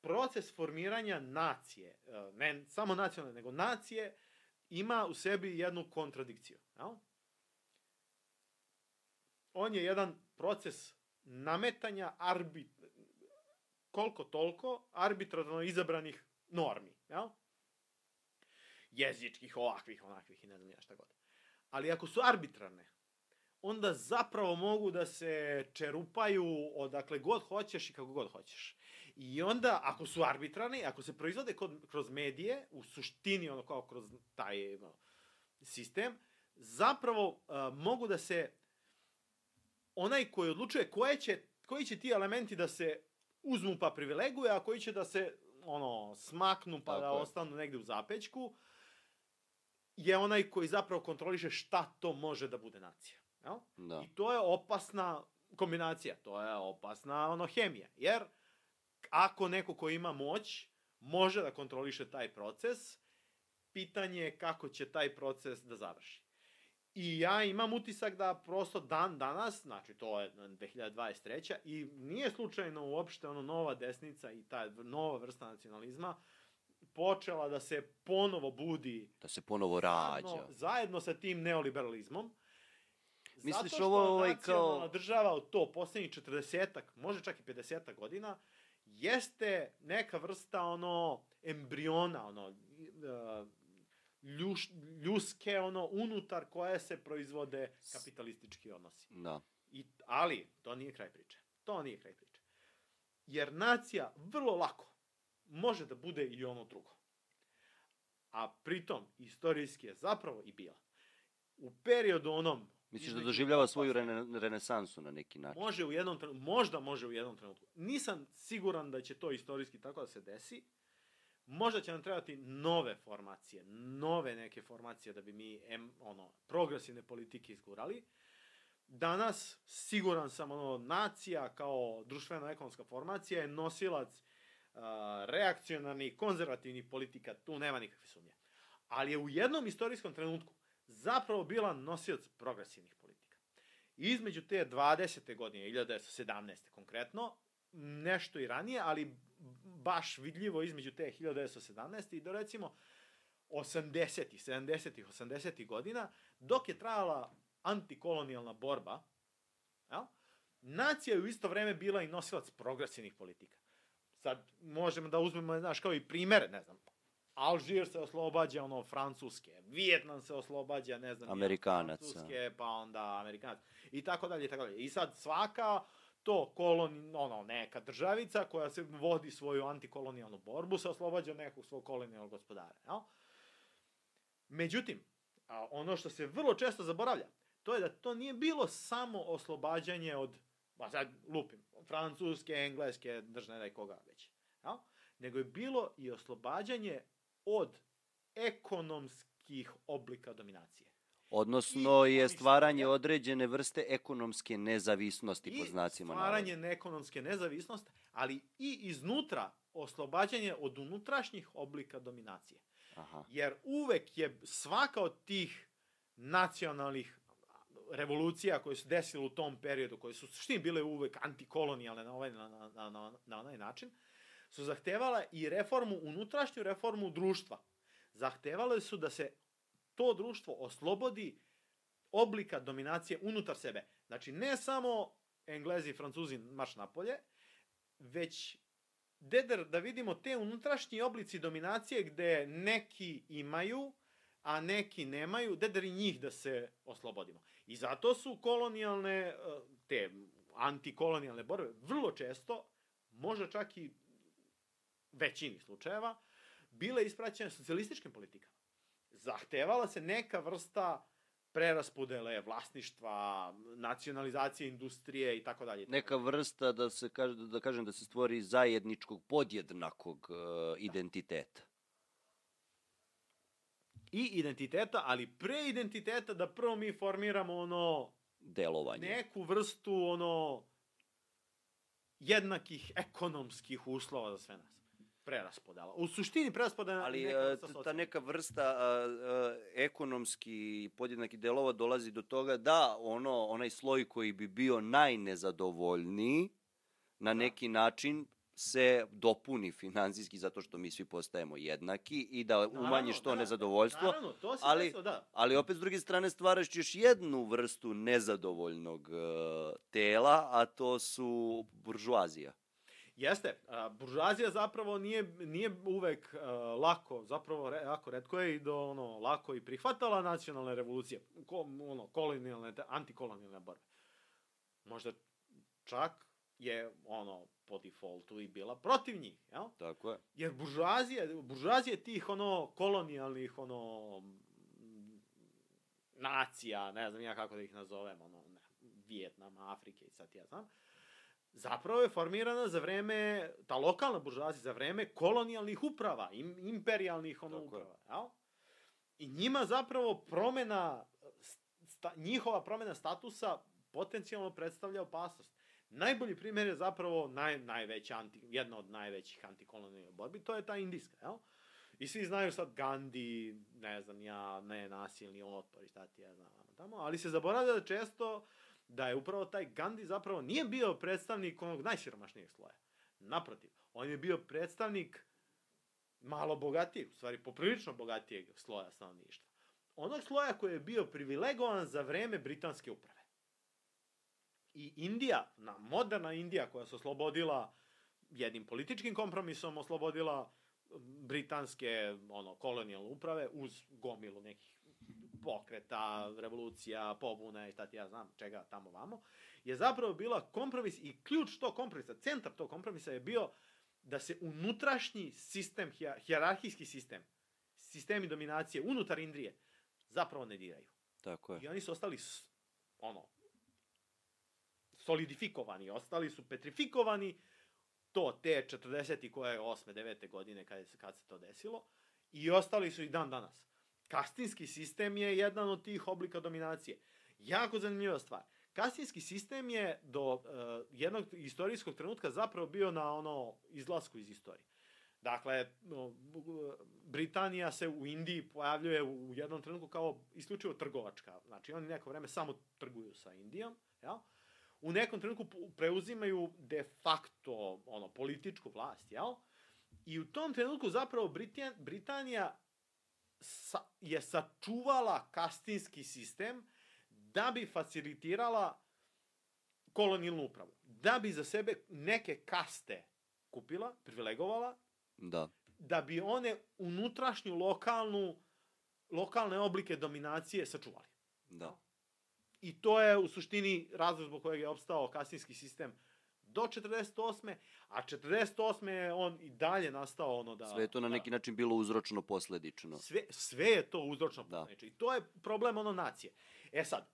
proces formiranja nacije, e, ne samo nacionalne, nego nacije, ima u sebi jednu kontradikciju. Jel? On je jedan proces nametanja arbit, koliko toliko arbitrarno izabranih normi. Jel? Jezičkih, ovakvih, onakvih i ne znam ja šta god. Ali ako su arbitrarne, onda zapravo mogu da se čerupaju odakle god hoćeš i kako god hoćeš. I onda, ako su arbitrarni, ako se proizvode kod, kroz medije, u suštini ono kao kroz taj ono, sistem, zapravo uh, mogu da se onaj koji odlučuje koje će, koji će ti elementi da se uzmu pa privileguje, a koji će da se ono smaknu pa Tako da je. ostanu negde u zapećku, je onaj koji zapravo kontroliše šta to može da bude nacija. Jel? Da. I to je opasna kombinacija, to je opasna ono hemija, jer ako neko ko ima moć može da kontroliše taj proces, pitanje je kako će taj proces da završi. I ja imam utisak da prosto dan danas, znači to je 2023. i nije slučajno uopšte ono nova desnica i ta nova vrsta nacionalizma počela da se ponovo budi Da se ponovo zajedno, rađa. zajedno sa tim neoliberalizmom. Misliš Zato što ovo, ovaj, kao- država od to poslednjih 40 može čak i 50 godina, jeste neka vrsta ono embriona, ono uh, ljuš, ljuske ono unutar koje se proizvode kapitalistički odnosi. Da. I, ali, to nije kraj priče. To nije kraj priče. Jer nacija vrlo lako može da bude i ono drugo. A pritom, istorijski je zapravo i bila. U periodu onom... Misliš da doživljava svoju rene, renesansu na neki način? Može u jednom trenutku, možda može u jednom trenutku. Nisam siguran da će to istorijski tako da se desi. Možda će nam trebati nove formacije, nove neke formacije da bi mi em, ono, progresivne politike izgurali. Danas, siguran sam, ono, nacija kao društveno-ekonomska formacija je nosilac uh, reakcionarnih, konzervativnih politika, tu nema nikakve sumnje. Ali je u jednom istorijskom trenutku zapravo bila nosilac progresivnih politika. Između te 20. godine, 1917. konkretno, nešto i ranije, ali baš vidljivo između te 1917. i do recimo 80-ih, 70-ih, 80-ih godina, dok je trajala antikolonijalna borba, jel? nacija je u isto vreme bila i nosilac progresivnih politika. Sad možemo da uzmemo, znaš, kao i primere, ne znam, Alžir se oslobađa ono Francuske, Vijetnam se oslobađa, ne znam, Amerikanaca. Francuske, pa onda Amerikanac. I tako dalje, i tako dalje. I sad svaka to kolon, ono, neka državica koja se vodi svoju antikolonijalnu borbu se oslobađa nekog svog kolonijalnog gospodara, jel? Međutim, a ono što se vrlo često zaboravlja, to je da to nije bilo samo oslobađanje od, ba sad lupim, francuske, engleske, držne da koga već, jel? nego je bilo i oslobađanje od ekonomskih oblika dominacije. Odnosno je stvaranje određene vrste ekonomske nezavisnosti po znacima stvaranje navoda. ekonomske nezavisnosti, ali i iznutra oslobađanje od unutrašnjih oblika dominacije. Aha. Jer uvek je svaka od tih nacionalnih revolucija koje su desile u tom periodu, koje su suštini bile uvek antikolonijalne na ovaj, na, na, na, na onaj način, su zahtevala i reformu, unutrašnju reformu društva. zahtevale su da se to društvo oslobodi oblika dominacije unutar sebe. Znači, ne samo Englezi i Francuzi marš napolje, već deder da vidimo te unutrašnji oblici dominacije gde neki imaju, a neki nemaju, deder i njih da se oslobodimo. I zato su kolonijalne, e, te antikolonijalne borbe vrlo često, možda čak i većini slučajeva, bile ispraćene socijalističkim politikama. Zahtevala se neka vrsta preraspodele vlasništva, nacionalizacije industrije i tako dalje. Neka vrsta da se kaže da kažem da se stvori zajedničkog podjednakog uh, identiteta. I identiteta, ali pre identiteta da prvo mi formiramo ono delovanje. neku vrstu ono jednakih ekonomskih uslova za sve nas preraspodela. U suštini preraspodela Ali neka e, ta neka vrsta a, a, ekonomski podjednaki delova dolazi do toga da ono onaj sloj koji bi bio najnezadovoljniji na Da. neki način se dopuni finansijski zato što mi svi postajemo jednaki i da Naravno, umanjiš to da, da, nezadovoljstvo, Naravno, to se ali- desilo, da. ali opet s druge strane stvaraš još jednu vrstu nezadovoljnog uh, tela, a to su buržuazija. Jeste, a, buržuazija zapravo nije, nije uvek a, lako, zapravo re, jako redko je i do ono, lako i prihvatala nacionalne revolucije, ko, ono, kolonijalne, antikolonijalne borbe. Možda čak je ono po defaultu i bila protiv njih, jel? Tako je. Jer buržuazija, buržuazija tih ono kolonijalnih ono nacija, ne znam ja kako da ih nazovem, ono ne, Vijetnama, Afrike i sad ja znam, zapravo je formirana za vreme, ta lokalna buržuazija za vreme kolonijalnih uprava, im, imperijalnih ono Tako je. uprava, jel? I njima zapravo promena, sta, njihova promena statusa potencijalno predstavlja opasnost. Najbolji primjer je zapravo naj, najveća anti, jedna od najvećih antikolonijalnih borbi, to je ta indijska, jel? I svi znaju sad Gandhi, ne znam ja, ne nasilni otpor i šta ti ja znam tamo, ali se zaboravlja da često da je upravo taj Gandhi zapravo nije bio predstavnik onog najsiromašnijeg sloja. Naprotiv, on je bio predstavnik malo bogatijeg, u stvari poprilično bogatijeg sloja stanovništva. Onog sloja koji je bio privilegovan za vreme britanske uprave. I Indija, na moderna Indija koja se oslobodila jednim političkim kompromisom oslobodila britanske ono kolonijalne uprave uz gomilu nekih pokreta, revolucija, pobuna i šta ti ja znam čega tamo vamo, je zapravo bila kompromis i ključ tog kompromisa, centar tog kompromisa je bio da se unutrašnji sistem, hijerarhijski sistem, sistemi dominacije unutar Indije zapravo ne diraju. Tako je. I oni su ostali ono solidifikovani, ostali su petrifikovani to te 40 i koje 8. 9. godine kad, je, kad se to desilo i ostali su i dan danas. Kastinski sistem je jedan od tih oblika dominacije. Jako zanimljiva stvar. Kastinski sistem je do uh, jednog istorijskog trenutka zapravo bio na ono izlasku iz istorije. Dakle, no, Britanija se u Indiji pojavljuje u jednom trenutku kao isključivo trgovačka. Znači, oni neko vreme samo trguju sa Indijom, jel? U nekom trenutku preuzimaju de facto ono, političku vlast, jel? I u tom trenutku zapravo Britan, Britanija sa, je sačuvala kastinski sistem da bi facilitirala kolonijalnu upravu. Da bi za sebe neke kaste kupila, privilegovala, Da. da bi one unutrašnju lokalnu lokalne oblike dominacije sačuvali. Da. I to je u suštini razlog zbog kojeg je opstao kastinski sistem do 48. A 48. je on i dalje nastao ono da... Sve je to na da- neki način bilo uzročno posledično. Sve, sve je to uzročno Da. posledično. I to je problem ono nacije. E sad,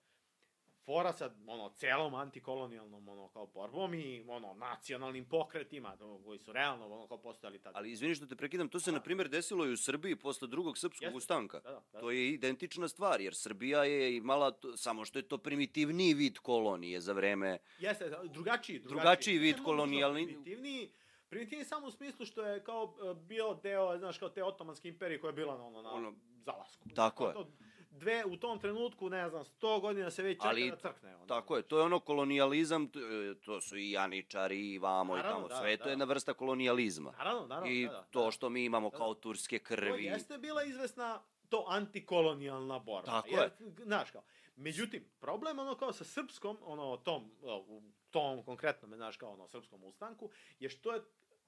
fora sa ono celom antikolonijalnom ono kao borbom i ono nacionalnim pokretima to, koji su realno ono kao postojali tada. Ali izvini što te prekidam, to se na primjer desilo i u Srbiji posle drugog srpskog Jeste. ustanka. Da, da, da. To je identična stvar, jer Srbija je imala, to, samo što je to primitivniji vid kolonije za vreme... Jeste, drugačiji, drugačiji. Drugačiji vid kolonijalni- Primitivniji, primitivniji samo u smislu što je kao e, bio deo, znaš, kao te otomanske imperije koja je bila na, ono, na Ono- zalasku. Tako je. To dve, u tom trenutku, ne znam, 100 godina se već čeka Ali, da crkne. Ono. Tako je, to je ono kolonijalizam, e, to su i Janičari i vamo Naravno, i tamo, da, sve je to da. jedna vrsta kolonijalizma. Naravno, naravno. I da, da, to da. što mi imamo Da, da. kao turske To krvi. jeste bila izvesna to antikolonijalna borba. Tako Jer, Znaš kao, međutim, problem ono kao sa srpskom, ono tom, u tom konkretnom, znaš kao ono srpskom ustanku, je što je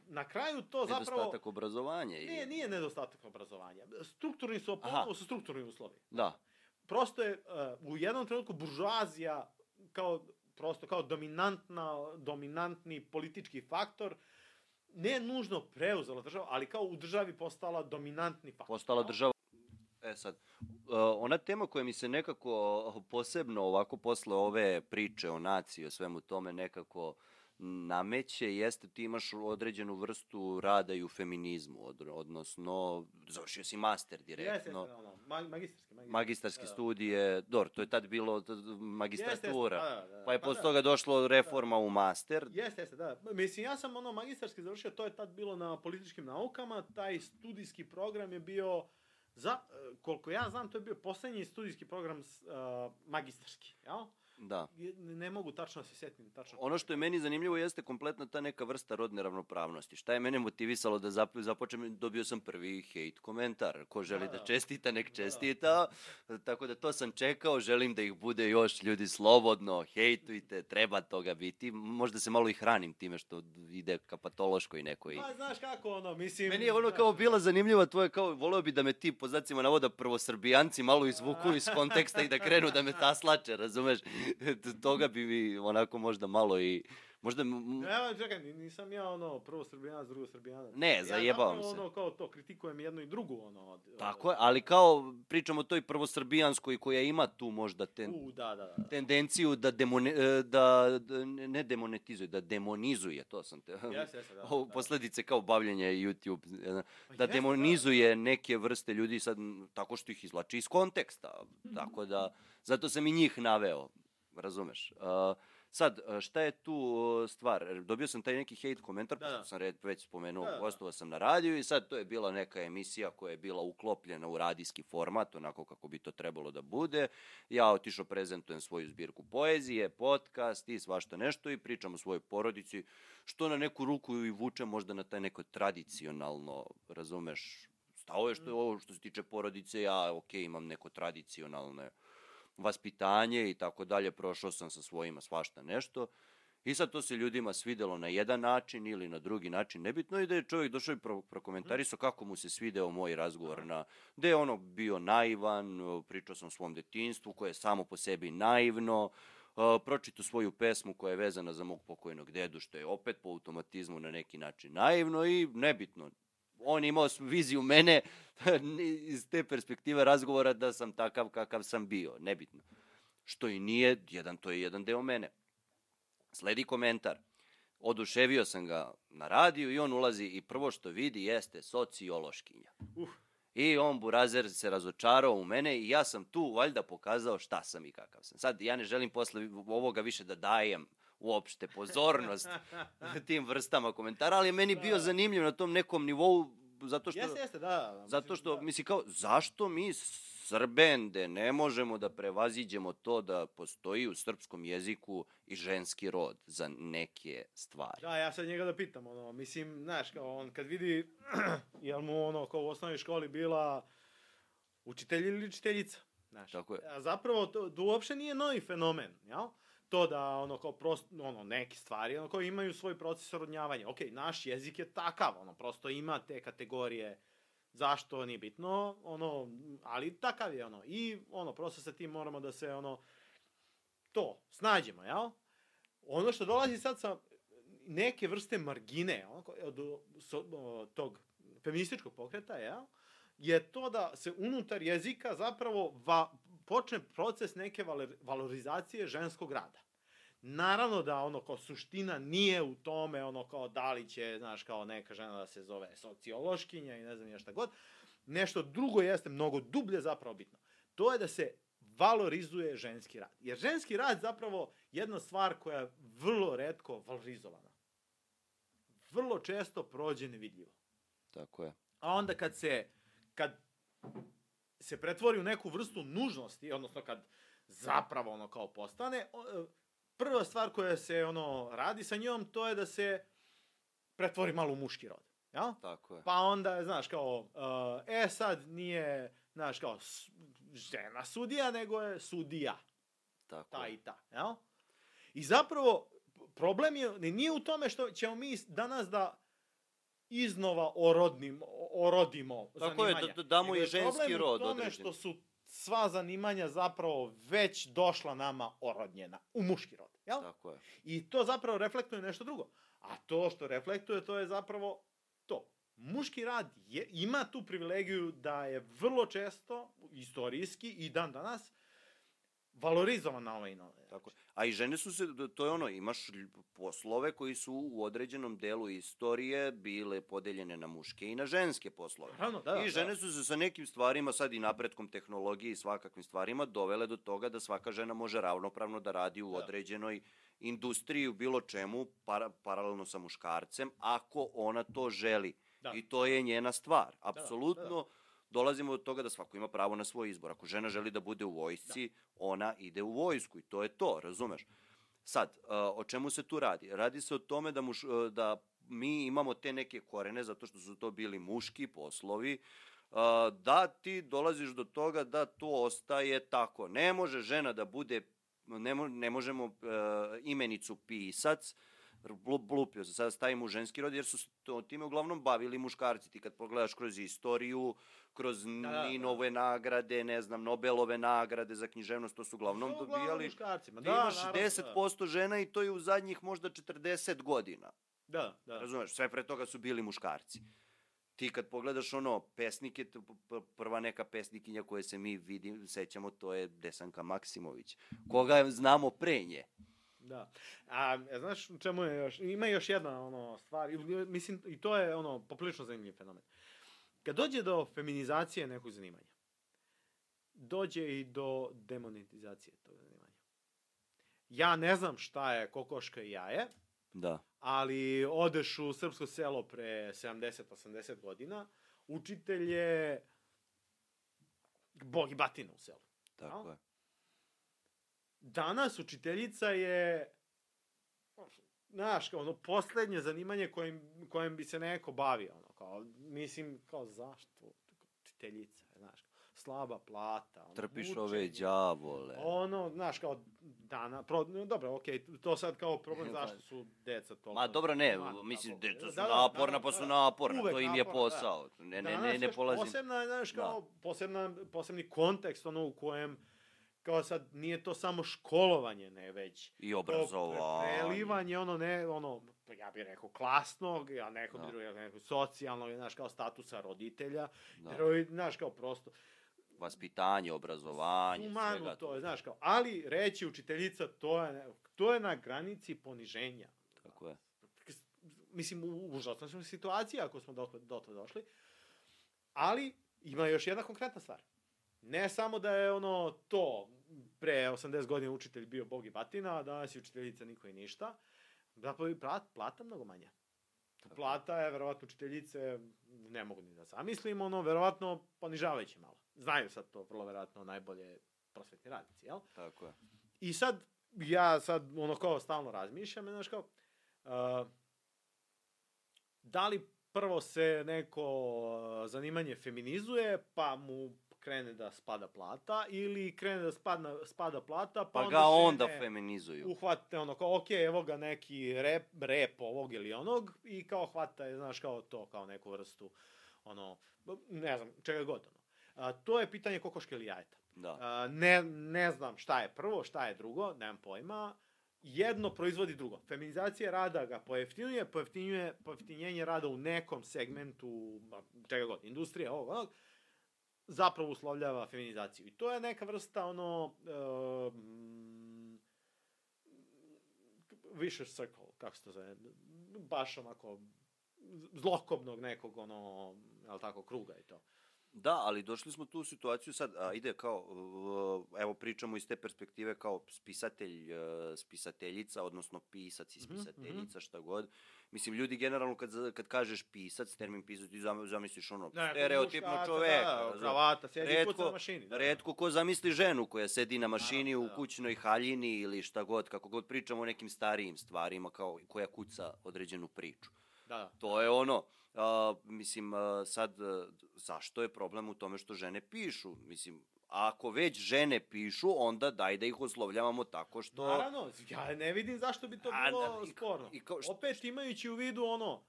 na kraju to zapravo... Nedostatak obrazovanja. i- Nije, nije nedostatak obrazovanja. Strukturni su, ponovo su strukturni uslovi. Da, Prosto je uh, u jednom trenutku buržuazija kao prosto kao dominantna, dominantni politički faktor ne nužno preuzela država, ali kao u državi postala dominantni faktor. postala država. E sad, uh, ona tema koja mi se nekako posebno ovako posle ove priče o naciji, o svemu tome nekako nameće, jeste ti imaš određenu vrstu rada i u feminizmu, od, odnosno završio si master direktno. Jeste, ono, ma, magistarski, magistarski. magistarske Da, da. studije, dor, to je tad bilo magistratura. Jeste, jeste, da, da, da. Pa je Pa posle da. toga došlo reforma u master. Jeste, jeste, da. Mislim, ja sam ono magistarski završio, to je tad bilo na političkim naukama, taj studijski program je bio, za, koliko ja znam, to je bio poslednji studijski program uh, magistarski, jel? Da. Ne mogu tačno da se setim tačno. Ono što je meni zanimljivo jeste kompletna ta neka vrsta rodne ravnopravnosti. Šta je mene motivisalo da zap, započnem, dobio sam prvi hate komentar. Ko želi Da, da, da. čestita, nek Da. čestita. Tako da to sam čekao, želim da ih bude još ljudi slobodno, hejtujte, treba toga biti. Možda se malo i hranim time što ide ka patološkoj nekoj. Pa, znaš kako, ono, mislim... Meni je ono kao bila zanimljiva tvoja kao voleo bi da me ti po znacima navoda prvosrbijanci malo izvuku iz konteksta i da krenu da me taslače, razumeš? Toga bi mi onako možda malo i možda Evo, čekaj, ni- nisam ja ono prvo srbijanac, drugo srbijanac. Ne, zajebavam ja se. ono kao to, kritikujem jedno i drugo, ono. Tako je, ali kao pričamo o toj prvosrbijanskoj koja ima tu možda ten, U, da, da, da. tendenciju da, demone, da, da ne demonetizuje, da demonizuje, to sam te... Jeste, jeste, da. Da. posledice kao bavljenja YouTube, Pa da demonizuje neke vrste ljudi sad tako što ih izlači iz konteksta. Tako da, zato sam i njih naveo, razumeš. Uh, sad, šta je tu stvar? Dobio sam taj neki hate komentar, Da, da, sam red, već spomenuo, Da, da, gostovao sam na radiju i sad to je bila neka emisija koja je bila uklopljena u radijski format, onako kako bi to trebalo da bude. Ja otišao, prezentujem svoju zbirku poezije, podcast i svašta nešto i pričam o svojoj porodici, što na neku ruku i vuče možda na taj neko tradicionalno, razumeš, stao je što je ovo što se tiče porodice, ja ok, imam neko tradicionalne vaspitanje i tako dalje, prošao sam sa svojima svašta nešto. I sad to se ljudima svidelo na jedan način ili na drugi način, nebitno je da je čovjek došao i pro, prokomentarisao kako mu se svideo moj razgovor na, da je ono bio naivan, pričao sam o svom detinstvu koje je samo po sebi naivno, pročito svoju pesmu koja je vezana za mog pokojnog dedu, što je opet po automatizmu na neki način naivno i nebitno. On je imao viziju mene iz te perspektive razgovora da sam takav kakav sam bio, nebitno. Što i nije, jedan, to je jedan deo mene. Sledi komentar. Oduševio sam ga na radiju i on ulazi i prvo što vidi jeste sociološkinja. Uf. I on, Burazer, se razočarao u mene i ja sam tu valjda pokazao šta sam i kakav sam. Sad, ja ne želim posle ovoga više da dajem uopšte pozornost tim vrstama komentara, ali je meni bio zanimljiv na tom nekom nivou, zato što... Jeste, jeste, da, da. Zato što, da. misli kao, zašto mi Srbende ne možemo da prevaziđemo to da postoji u srpskom jeziku i ženski rod za neke stvari? Da, ja sad njega da pitam, ono, mislim, znaš, kao on kad vidi, jel mu ono, kao u osnovnoj školi bila učitelj ili učiteljica, znaš. Tako je. A zapravo to, to uopšte nije novi fenomen, jel? To da, ono, kao prosto, ono, neke stvari, ono, kao imaju svoj proces rodnjavanja. Okej, naš jezik je takav, ono, prosto ima te kategorije, zašto, nije bitno, ono, ali takav je, ono, i, ono, prosto sa tim moramo da se, ono, to, snađemo, jel? Ono što dolazi sad sa neke vrste margine ono, od so, o, tog feminističkog pokreta, jel? je to da se unutar jezika zapravo va, počne proces neke valorizacije ženskog rada. Naravno da ono kao suština nije u tome ono kao da li će, znaš, kao neka žena da se zove sociološkinja i ne znam ja šta god. Nešto drugo jeste mnogo dublje zapravo bitno. To je da se valorizuje ženski rad. Jer ženski rad zapravo jedna stvar koja je vrlo redko valorizovana. Vrlo često prođe nevidljivo. Tako je. A onda kad se, kad se pretvori u neku vrstu nužnosti, odnosno kad zapravo ono kao postane, e, prva stvar koja se ono radi sa njom, to je da se pretvori malo u muški rod. Ja? Tako je. Pa onda, znaš, kao, uh, e sad nije, znaš, kao, žena sudija, nego je sudija, Tako ta je. i ta, jel? I zapravo, problem je, nije u tome što ćemo mi danas da iznova orodnim, orodimo Tako je, zanimanja. da- da damo Nego i je ženski problem rod u tome određen. što su sva zanimanja zapravo već došla nama orodnjena, u muški rod, jel? Tako je. I to zapravo reflektuje nešto drugo. A to što reflektuje, to je zapravo to. Muški rad je, ima tu privilegiju da je vrlo često, istorijski i dan danas, valorizovan na ovaj način. Tako je. A i žene su se, to je ono, imaš poslove koji su u određenom delu istorije bile podeljene na muške i na ženske poslove. Naravno, da, I da. žene su se sa nekim stvarima, sad i napretkom tehnologije i svakakvim stvarima, dovele do toga da svaka žena može ravnopravno da radi u Da. određenoj industriji, u bilo čemu, para, paralelno sa muškarcem, ako ona to želi. Da. I to je njena stvar. da, Apsolutno dolazimo do toga da svako ima pravo na svoj izbor. Ako žena želi da bude u vojsci, ona ide u vojsku i to je to, razumeš? Sad, uh, o čemu se tu radi? Radi se o tome da, muš, uh, da mi imamo te neke korene, zato što su to bili muški poslovi, uh, da ti dolaziš do toga da to ostaje tako. Ne može žena da bude, ne, mo, ne možemo imenicu pisac, blu- blupio se, sada stavimo u ženski rod, jer su se to, time uglavnom bavili muškarci. Ti kad pogledaš kroz istoriju, kroz Da, da, da. Ninove nagrade, ne znam, Nobelove nagrade za književnost, to su uglavnom To dobijali muškarcima. Ti Da, imaš naravno, 10% žena i to je u zadnjih možda 40 godina. Da, da. Razumeš, sve pre toga su bili muškarci. Ti kad pogledaš ono pesnike, prva neka pesnikinja koje se mi vidim, sećamo, to je Desanka Maksimović. Koga znamo pre nje. Da. A e, znaš čemu je još? Ima još jedna ono stvar, mislim i to je ono poprilično zanimljiv fenomen. Kad dođe do feminizacije nekog zanimanja, dođe i do demonetizacije tog zanimanja. Ja ne znam šta je kokoška i jaje, Da. ali odeš u srpsko selo pre 70-80 godina, učitelj je bog i batina u selu. Tako A? je. Danas učiteljica je znaš, ono, poslednje zanimanje kojim, kojim bi se neko bavio, kao, mislim, kao, zašto? Učiteljica, znaš, slaba plata, ono, Trpiš mučenje. ove đavole. Ono, znaš, kao, dana, pro, dobro, okej, to sad kao problem Pa- zašto su deca toliko... Ma dobro ne, mlada, mislim, deca su Da, da, naporna, naravno, pa su da, da. naporna, to im je naporna, da. posao. Ne, ne, ne, ne polazim. Posebna, znaš, kao, posebna, posebni kontekst, ono, u kojem, kao sad, nije to samo školovanje, ne, već I to obrazovanje. prelivanje, ono, ne, ono, ja bih rekao klasnog, ja neko Da. bi rekao nekog socijalnog, znaš, kao statusa roditelja, Da. da. znaš, kao prosto, Vaspitanje, obrazovanje, humanu svega to je, znaš, kao, ali reći učiteljica, to je, to je na granici poniženja. Tako je. Mislim, u užasnoj smo situaciji ako smo do, do to došli, ali ima još jedna konkretna stvar. Ne samo da je ono to, pre 80 godina učitelj bio bog i batina, a danas je učiteljica niko i ništa, zapravo i plat, plata mnogo manja. Plata je, verovatno, učiteljice, ne mogu ni da zamislim, ono, verovatno, ponižavajuće malo. Znaju sad to, vrlo verovatno, najbolje prosvetni radnici, jel? Tako je. I sad, ja sad, ono, kao stalno razmišljam, znaš, kao, uh, da li prvo se neko zanimanje feminizuje, pa mu krene da spada plata, ili krene da spadna, spada plata, pa, Pa onda ga onda žene feminizuju. uhvate ono kao, ok, evo ga neki rep, rep ovog ili onog i kao hvata je, znaš, kao to, kao neku vrstu, ono, ne znam, čega god, ono. A, to je pitanje kokoške ili jajeta. Da. A, ne, ne znam šta je prvo, šta je drugo, nemam pojma. Jedno proizvodi drugo. Feminizacija rada ga pojeftinjuje, pojeftinjuje pojeftinjenje rada u nekom segmentu, čega god, industrije, ovog, onog, zapravo uslovljava feminizaciju. I to je neka vrsta, ono, um, vicious circle, kako se to zove, baš onako zlokobnog nekog, ono, jel tako, kruga i to. Da, ali došli smo tu situaciju sad, a, ide kao, uh, evo pričamo iz te perspektive kao spisatelj, uh, spisateljica, odnosno pisac i Mhm, spisateljica, šta god. Mislim, ljudi generalno kad, kad kažeš pisac, termin pisac, ti zam- zamisliš ono, Ne, stereotipno čoveka. da, kravata, sedi kuca na mašini, da. Redko ko zamisli ženu koja sedi na mašini Naravno, u da. kućnoj haljini ili šta god, kako god pričamo o nekim starijim stvarima, kao koja kuca određenu priču. Da, da. To je ono, a, mislim, a, sad, a, zašto je problem u tome što žene pišu? Mislim, ako već žene pišu, onda daj da ih oslovljavamo tako što... Naravno, ja ne vidim zašto bi to A, bilo da, i- sporno. i kao što- Opet imajući u vidu ono,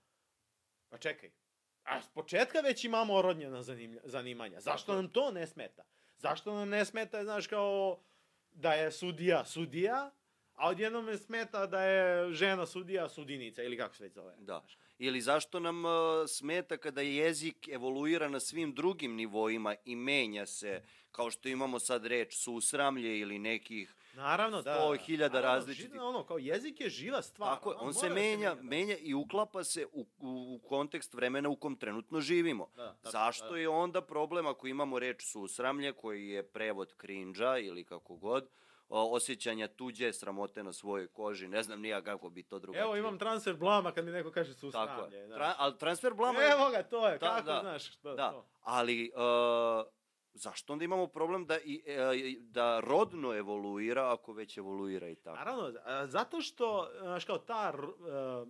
pa čekaj, a s početka već imamo orodnjena zanimlja- zanimanja. Zašto nam to ne smeta? Zašto nam ne smeta, znaš, kao da je sudija sudija, a odjednom ne smeta da je žena sudija sudinica ili kako se već zove. Da. znaš. Ili zašto nam a, smeta kada jezik evoluira na svim drugim nivoima i menja se, kao što imamo sad reč susramlje ili nekih Naravno, da. Sto hiljada Naravno, različitih- živa- Ono, kao jezik je živa stvar. Tako je, ono, on se mora da menja, da. menja i uklapa se u, u, u kontekst vremena u kom trenutno živimo. Da, tačno, Zašto da. je onda problem ako imamo reč susramlje, koji je prevod krinđa ili kako god, o, osjećanja tuđe sramote na svojoj koži, ne znam nija kako bi to drugačije. Evo imam transfer blama kad mi neko kaže Tako susramlje. je. da. Tra, ali transfer blama. Evo ga, to je, Da, kako da, znaš što Da, to. ali uh, zašto onda imamo problem da, i, e, da rodno evoluira ako već evoluira i tako? Naravno, zato što, znaš, kao ta, e,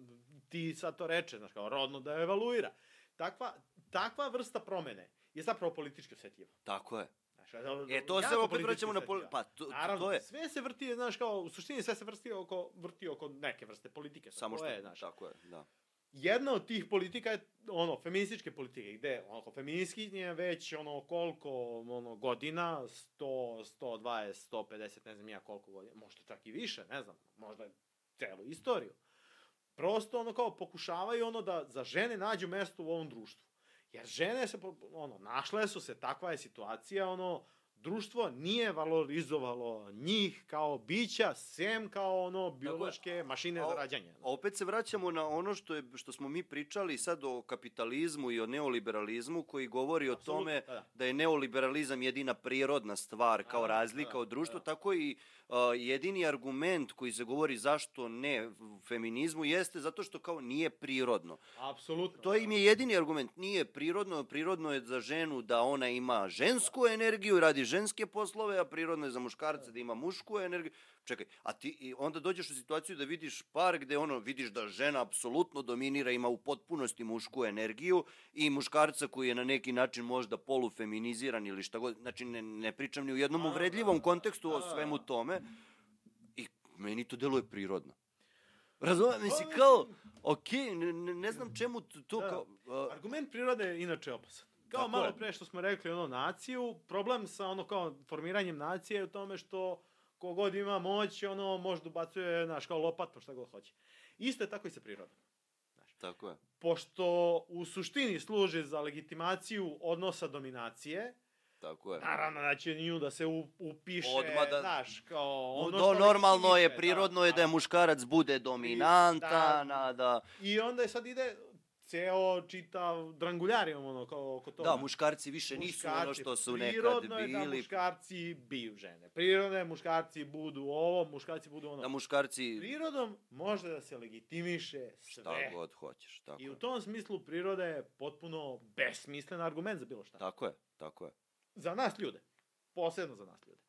ti sad to reče, znaš, kao rodno da evaluira. Takva, takva vrsta promene je zapravo politički osjetljiva. Tako je. Znaš, E, to se opet vraćamo na... Poli... Pa, to, Naravno, to je. sve se vrti, znaš, kao, u suštini sve se vrti oko, vrti oko neke vrste politike. Samo to što... je, znaš, Tako je, da. jedna od tih politika je ono feminističke politike gde ono feministkinje već ono koliko ono godina 100 120 150 ne znam ja koliko godina možda čak i više ne znam možda celu istoriju prosto ono kao pokušavaju ono da za žene nađu mesto u ovom društvu jer žene se ono našle su se takva je situacija ono društvo nije valorizovalo njih kao bića sem kao ono biološke mašine A za o- rađanje A opet se vraćamo na ono što je što smo mi pričali sad o kapitalizmu i o neoliberalizmu koji govori o Apsolutno, tome da, da. da je neoliberalizam jedina prirodna stvar kao Da, razlika da, od društva, da. tako i jedini argument koji se govori zašto ne feminizmu jeste zato što kao nije prirodno. apsolutno To im je jedini argument. Nije prirodno, prirodno je za ženu da ona ima žensku energiju, radi ženske poslove, a prirodno je za muškarca da ima mušku energiju. Čekaj, a ti i onda dođeš u situaciju da vidiš par gde ono vidiš da žena apsolutno dominira, ima u potpunosti mušku energiju i muškarca koji je na neki način možda polufeminiziran ili šta god. Znači ne, ne pričam ni u jednom uvredljivom da, kontekstu o da, svemu tome. I meni to deluje prirodno. Razumem, mislim, Pa, kao, mislim- okej, ne, ne, ne znam čemu to Da. kao... a, Argument prirode je inače opasan. Kao Tako malo je. pre što smo rekli, ono, naciju, problem sa ono kao formiranjem nacije je u tome što kogod ima moć, ono, možda ubacuje, znaš, kao lopatom, šta god hoće. Isto je tako i sa prirodom. Tako je. Pošto u suštini služi za legitimaciju odnosa dominacije, Tako je. naravno da će nju da se upiše, Odmah da- znaš, kao ono Do, normalno je, legitimiše, prirodno je da je muškarac bude dominantan, da. da... I onda je sad ide ceo čitav dranguljarijom, ono, kao oko toga. Da, muškarci više nisu ono Muškarci, što su nekad prirodno je da bili. muškarci biju žene. Prirodno je muškarci budu ovo, muškarci budu ono. Da muškarci Prirodom može da se legitimiše sve. šta god hoćeš, tako I u tom smislu priroda je potpuno besmislen argument za bilo šta. Tako je, tako je. Za nas ljude. Posebno za nas ljude.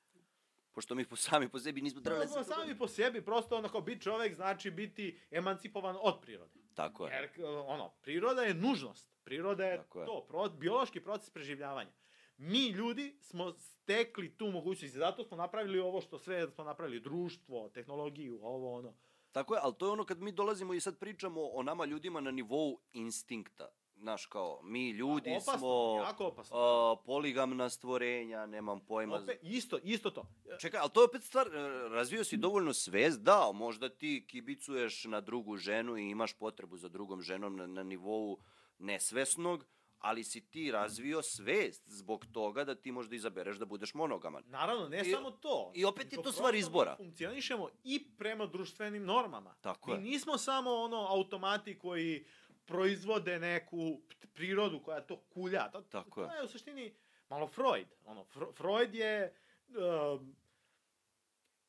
Pošto mi po, sami po sebi nismo trebali... Da sami po sebi, prosto ono kao biti čovek znači biti emancipovan od prirode. Tako je. Jer ono, priroda je nužnost. Priroda je Tako je. to, pro, biološki proces preživljavanja. Mi ljudi smo stekli tu mogućnost i zato smo napravili ovo što sve smo napravili, društvo, tehnologiju, ovo ono. Tako je, ali to je ono kad mi dolazimo i sad pričamo o nama ljudima na nivou instinkta. Znaš, kao, mi ljudi opasno, smo jako opasno. a, poligamna stvorenja, nemam pojma. Opet, isto, isto to. Čekaj, ali to je opet stvar, e, razvio si dovoljno svest, da, možda ti kibicuješ na drugu ženu i imaš potrebu za drugom ženom na, na nivou nesvesnog, ali si ti razvio svest zbog toga da ti možda izabereš da budeš monogaman. Naravno, ne I- samo to. i opet je to stvar mi izbora. Funkcionišemo i prema društvenim normama. Tako Mi je. nismo samo ono automati koji proizvode neku prirodu koja to kulja. To, Tako to je. je u suštini malo Freud. Ono, Fr Freud je... Um,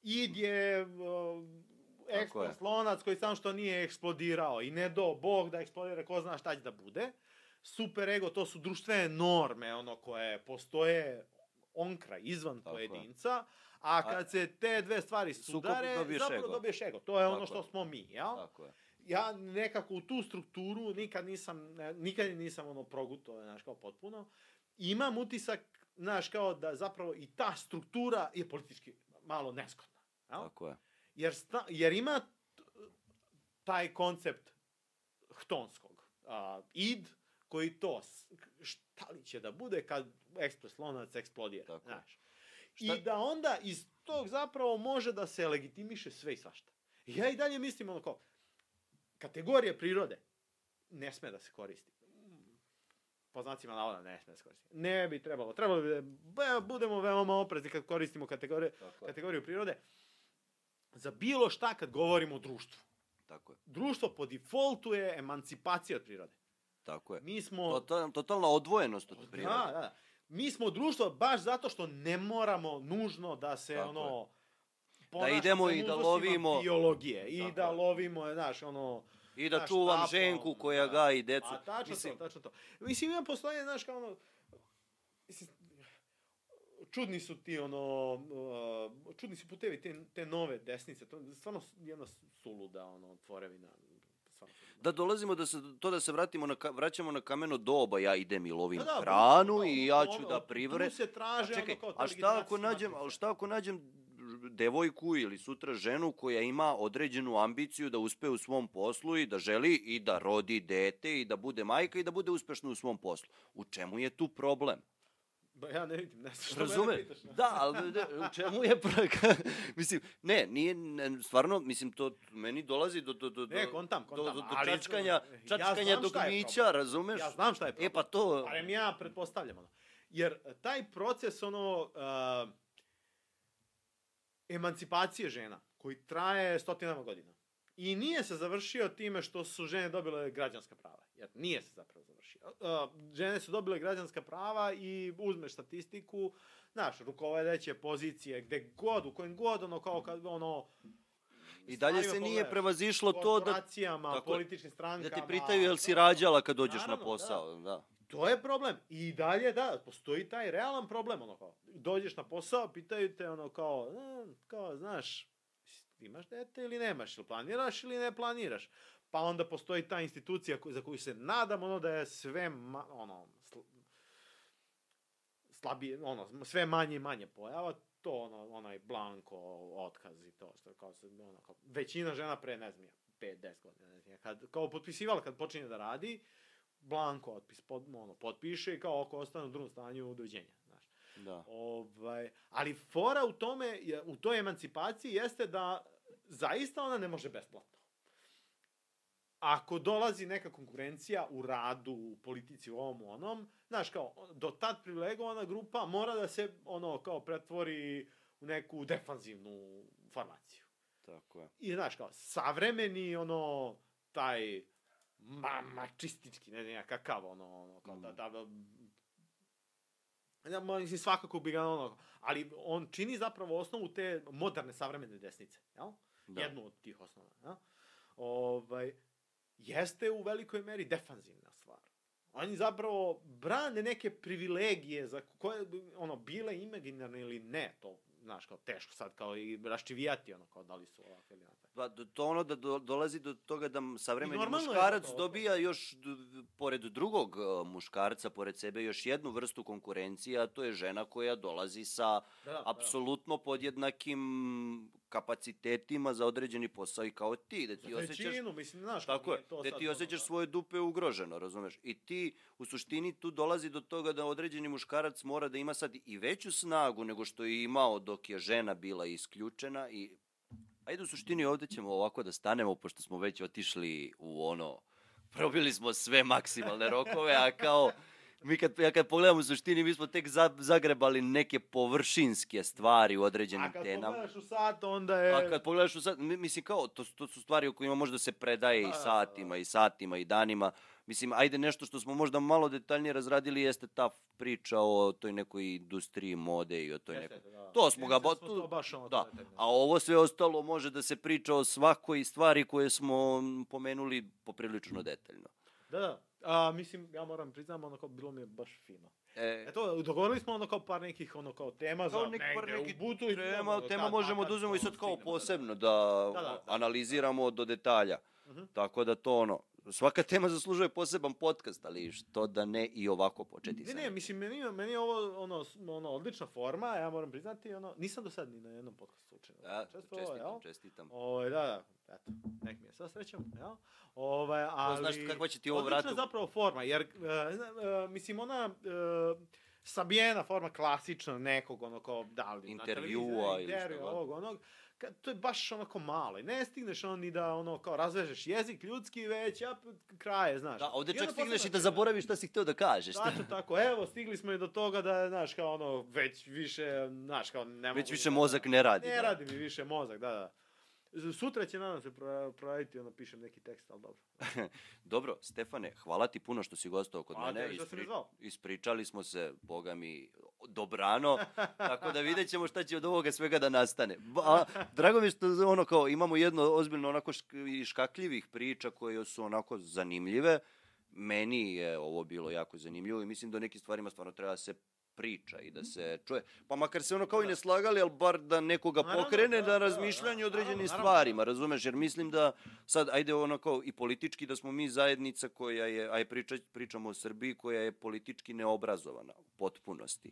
id je um, je. ekspres lonac koji sam što nije eksplodirao i ne do Bog da eksplodira, ko zna šta će da bude. Super ego, to su društvene norme, ono, koje postoje onkraj, izvan Tako je. pojedinca, a kad se te dve stvari sudare, dobiješ zapravo ego. dobiješ ego. To je ono Tako što je. smo mi, jel? Tako je. Ja nekako u tu strukturu nikad nisam, nikad nisam ono proguto, znaš, kao potpuno. Imam utisak, znaš, kao da zapravo i ta struktura je politički malo neskodna. Jel? Tako je. Jer, sta, jer ima taj koncept htonskog. A, id, koji to, šta li će da bude kad ekspres lonac eksplodira, Tako znaš. Šta- I da onda iz tog zapravo može da se legitimiše sve i svašta. Ja i dalje mislim ono kao, kategorije prirode ne sme da se koristi. Po znacima navoda ne sme da se koristi. Ne bi trebalo. Trebalo bi da budemo veoma oprezni kad koristimo kategorije, je. kategoriju prirode za bilo šta kad govorimo o društvu. Tako je. Društvo po defaultu je emancipacija od prirode. Tako je. Mi smo... Total, totalna odvojenost od prirode. Da, da, da. Mi smo društvo baš zato što ne moramo nužno da se Tako ono Da ponašamo idemo i da lovimo- biologije i Tako da je. lovimo, znaš, ono I da Znaš, čuvam tako, ženku koja da. gaji decu. A tačno Mislim, to, tačno to. Mislim, ima postoje, znaš, kao ono, mislim, čudni su ti, ono, uh, čudni su putevi te, te nove desnice, to je stvarno jedna suluda, ono, tvorevina. Da dolazimo da se to da se vratimo na ka- vraćamo na kameno doba, ja idem i lovim Da, da, hranu bukvalno, i ja ću ono, da privre. Tu se traže, A čekaj, ono, kao a šta ako nađem, al šta ako nađem devojku ili sutra ženu koja ima određenu ambiciju da uspe u svom poslu i da želi i da rodi dete i da bude majka i da bude uspešna u svom poslu. U čemu je tu problem? Ba, ja ne vidim, ne znam što Razume? mene pitaš. Da, ali ne, u čemu je pra- mislim, ne, nije, ne, stvarno, mislim, to meni dolazi do, do, do, do, Ne, kontam, do, kontam, do, do ali- čačkanja, ja čačkanja znam dok šta je mića, problem. razumeš? Ja znam šta je problem. E pa to, Barem ja pretpostavljam ono. Jer e, taj proces ono uh, emancipacije žena koji traje stotinama godina i nije se završio time što su žene dobile građanska prava. Jer nije se zapravo završio. Uh, žene su dobile građanska prava i uzmeš statistiku, znaš, rukovodeće pozicije, gde god, u kojem god, ono, kao kad, ono, i dalje se nije pogledaš. prevazišlo to da, korporacijama, političkim strankama. da te pitaju jel si rađala kad dođeš Naravno, na posao. Da. To je problem. I dalje, da, postoji taj realan problem, ono kao, dođeš na posao, pitaju te, ono kao, e, kao, znaš, imaš dete ili nemaš, ili planiraš ili ne planiraš. Pa onda postoji ta institucija za koju se nadam, ono da je sve, ma, ono, sl, slabije, ono, sve manje i manje pojava, to ono, onaj blanko, otkaz i to, što kao se, ono, kao, većina žena pre, ne znam, ja, 5-10 godina, ne znam, kad, kao potpisivala kad počinje da radi, blanko otpis, pod, ono, potpiše i kao ako ostane u drugom stanju, doviđenja, znaš. Da. Ovaj, ali fora u tome, u toj emancipaciji jeste da zaista ona ne može besplatno. Ako dolazi neka konkurencija u radu, u politici, u ovom, onom, znaš, kao, do tad privilegovana grupa mora da se, ono, kao, pretvori u neku defanzivnu formaciju. Tako je. I, znaš, kao, savremeni, ono, taj, ma, mačistički, ne znam ja, kakav, ono, ono, kao, da, da, da, Ja, ma, mislim, svakako bi ga ono, ali on čini zapravo osnovu te moderne savremene desnice, jel? Da. Jednu od tih osnova, jel? Ovaj, jeste u velikoj meri defanzivna stvar. Oni zapravo brane neke privilegije za koje, ono, bile imaginarne ili ne, to, znaš, kao teško sad, kao i raščivijati, ono, kao da li su ovakve ili onakve. Pa do- to ono da do, dolazi do toga da savremeni muškarac to. dobija još d- pored drugog e, muškarca, pored sebe još jednu vrstu konkurencije, a to je žena koja dolazi sa Da, da, apsolutno podjednakim kapacitetima za određeni posao i kao ti, da Za ti osjećaš većinu, mislim, znaš, Tako je, to da ti osjećaš da. svoje dupe ugroženo, razumeš? I ti, u suštini, tu dolazi do toga da određeni muškarac mora da ima sad i veću snagu nego što je imao dok je žena bila isključena i Ajde, u suštini ovde ćemo ovako da stanemo, pošto smo već otišli u ono, probili smo sve maksimalne rokove, a kao mi kad, ja kad pogledam u suštini, mi smo tek za, zagrebali neke površinske stvari u određenim A kad temama. pogledaš u sat, onda je... A kad pogledaš u sat, mi- mislim kao, to, to su stvari o kojima može da se predaje Da, i da, da, satima, i satima, i danima. Mislim, ajde nešto što smo možda malo detaljnije razradili jeste ta priča o toj nekoj industriji mode i o toj nekoj... da. To smo ga... da ba- tu- to baš ono da. A ovo sve ostalo može da se priča o svakoj stvari koje smo pomenuli poprilično detaljno. Da, da. A, mislim, ja moram priznam, ono kao, bilo mi je baš fino. E, Eto, dogovorili smo ono kao par nekih ono kao tema kao za neki, par neki u butu. i tema, ono, tema kad- možemo da uzmemo i sad kao da, da. posebno da, Da, da, da. analiziramo do detalja. Mhm. Tako da to ono, svaka tema zaslužuje poseban podcast, ali što da ne i ovako početi Ne, sa ne, njim. mislim, meni, meni je ovo ono, ono, odlična forma, ja moram priznati, ono, nisam do sad ni na jednom podcastu učinio. Da, Čestvovao, čestitam, jel? čestitam. Ovaj, da, da, eto, nek mi je sa srećom, jel? Ovaj, ali... znaš kakva će ti ovo odlična vratu- je zapravo forma, jer, uh, uh, mislim, ona... Uh, sabijena forma klasična nekog ono kao da li Intervjua ili šta god. ovog onog kad, to je baš onako malo i ne stigneš on ni da ono kao razvežeš jezik ljudski već ja kraje znaš Da, ovde I čak stigneš i da zaboraviš šta si hteo da kažeš. Tačno tako, evo, stigli smo i do toga da, znaš, kao ono, već više, znaš, kao ne Već mogu više da- mozak ne radi. Ne da. radi mi više mozak, da, da. Sutra će, nadam se, proraditi, ono, pišem neki tekst, ali dobro. Dobro, Stefane, hvala ti puno što si gostao kod Hvala mene. me zvao. ispričali smo se, boga mi, dobrano, tako da vidjet ćemo šta će od ovoga svega da nastane. Ba- A, drago mi što ono kao imamo jedno ozbiljno onako šk- škakljivih priča koje su onako zanimljive. Meni je ovo bilo jako zanimljivo i mislim da o nekim stvarima stvarno treba se priča i da se čuje. Pa makar se ono kao i ne slagali, ali bar da nekoga pokrene da, na da, razmišljanje o da, određenim stvarima, razumeš? Jer mislim da sad, ajde ono kao i politički, da smo mi zajednica koja je, aj priča, pričamo o Srbiji, koja je politički neobrazovana u potpunosti.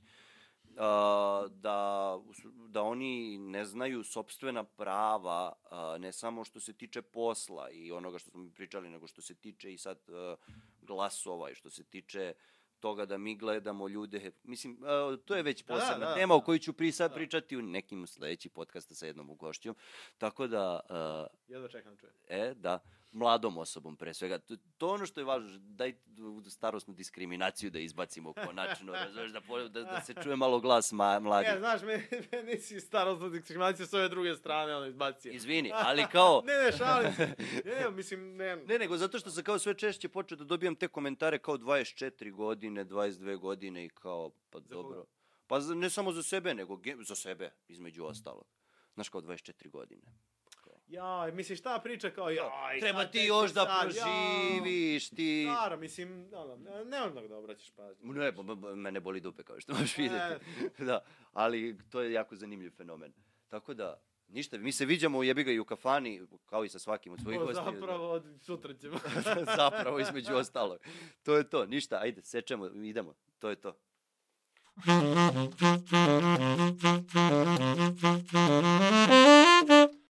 A, da, da oni ne znaju sobstvena prava, a, ne samo što se tiče posla i onoga što smo mi pričali, nego što se tiče i sad a, glasova i što se tiče toga da mi gledamo ljude, mislim, to je već Da, da, posebna da, tema o kojoj ću pri, sad Da. pričati u nekim sledećim podcasta sa jednom gošćom, tako da, a, Jedva čekam da čujem. e, da, mladom osobom pre svega. To, to ono što je važno, daj starosnu diskriminaciju da izbacimo konačno, razumeš, da, da, da se čuje malo glas ma, mladih. E, znaš, meni, meni si starostnu diskriminaciju s ove druge strane, ono, izbacio. Izvini, ali kao... ne, ne, šalim se. Ne, ne, mislim, ne. Ne, nego zato što sam kao sve češće počeo da dobijam te komentare kao 24 godine, 22 godine i kao, pa Za dobro. koga? Pa ne samo za sebe, nego za sebe, između ostalog. Znaš, kao 24 godine. Ja, misliš, ta priča kao, jaj, Treba ti još da sad, proživiš, ti... Naravno, mislim, ono, ne onog da obraćaš pažnju. Ne, b- b- mene boli dupe kao što možeš vidjeti. E. da, ali to je jako zanimljiv fenomen. Tako da, ništa, mi se viđamo u jebiga i u kafani, kao i sa svakim od svojih O, gostiju. zapravo, od sutra ćemo. zapravo, između ostalog. To je to, ništa, ajde, sečemo, idemo, to je to. Thank you.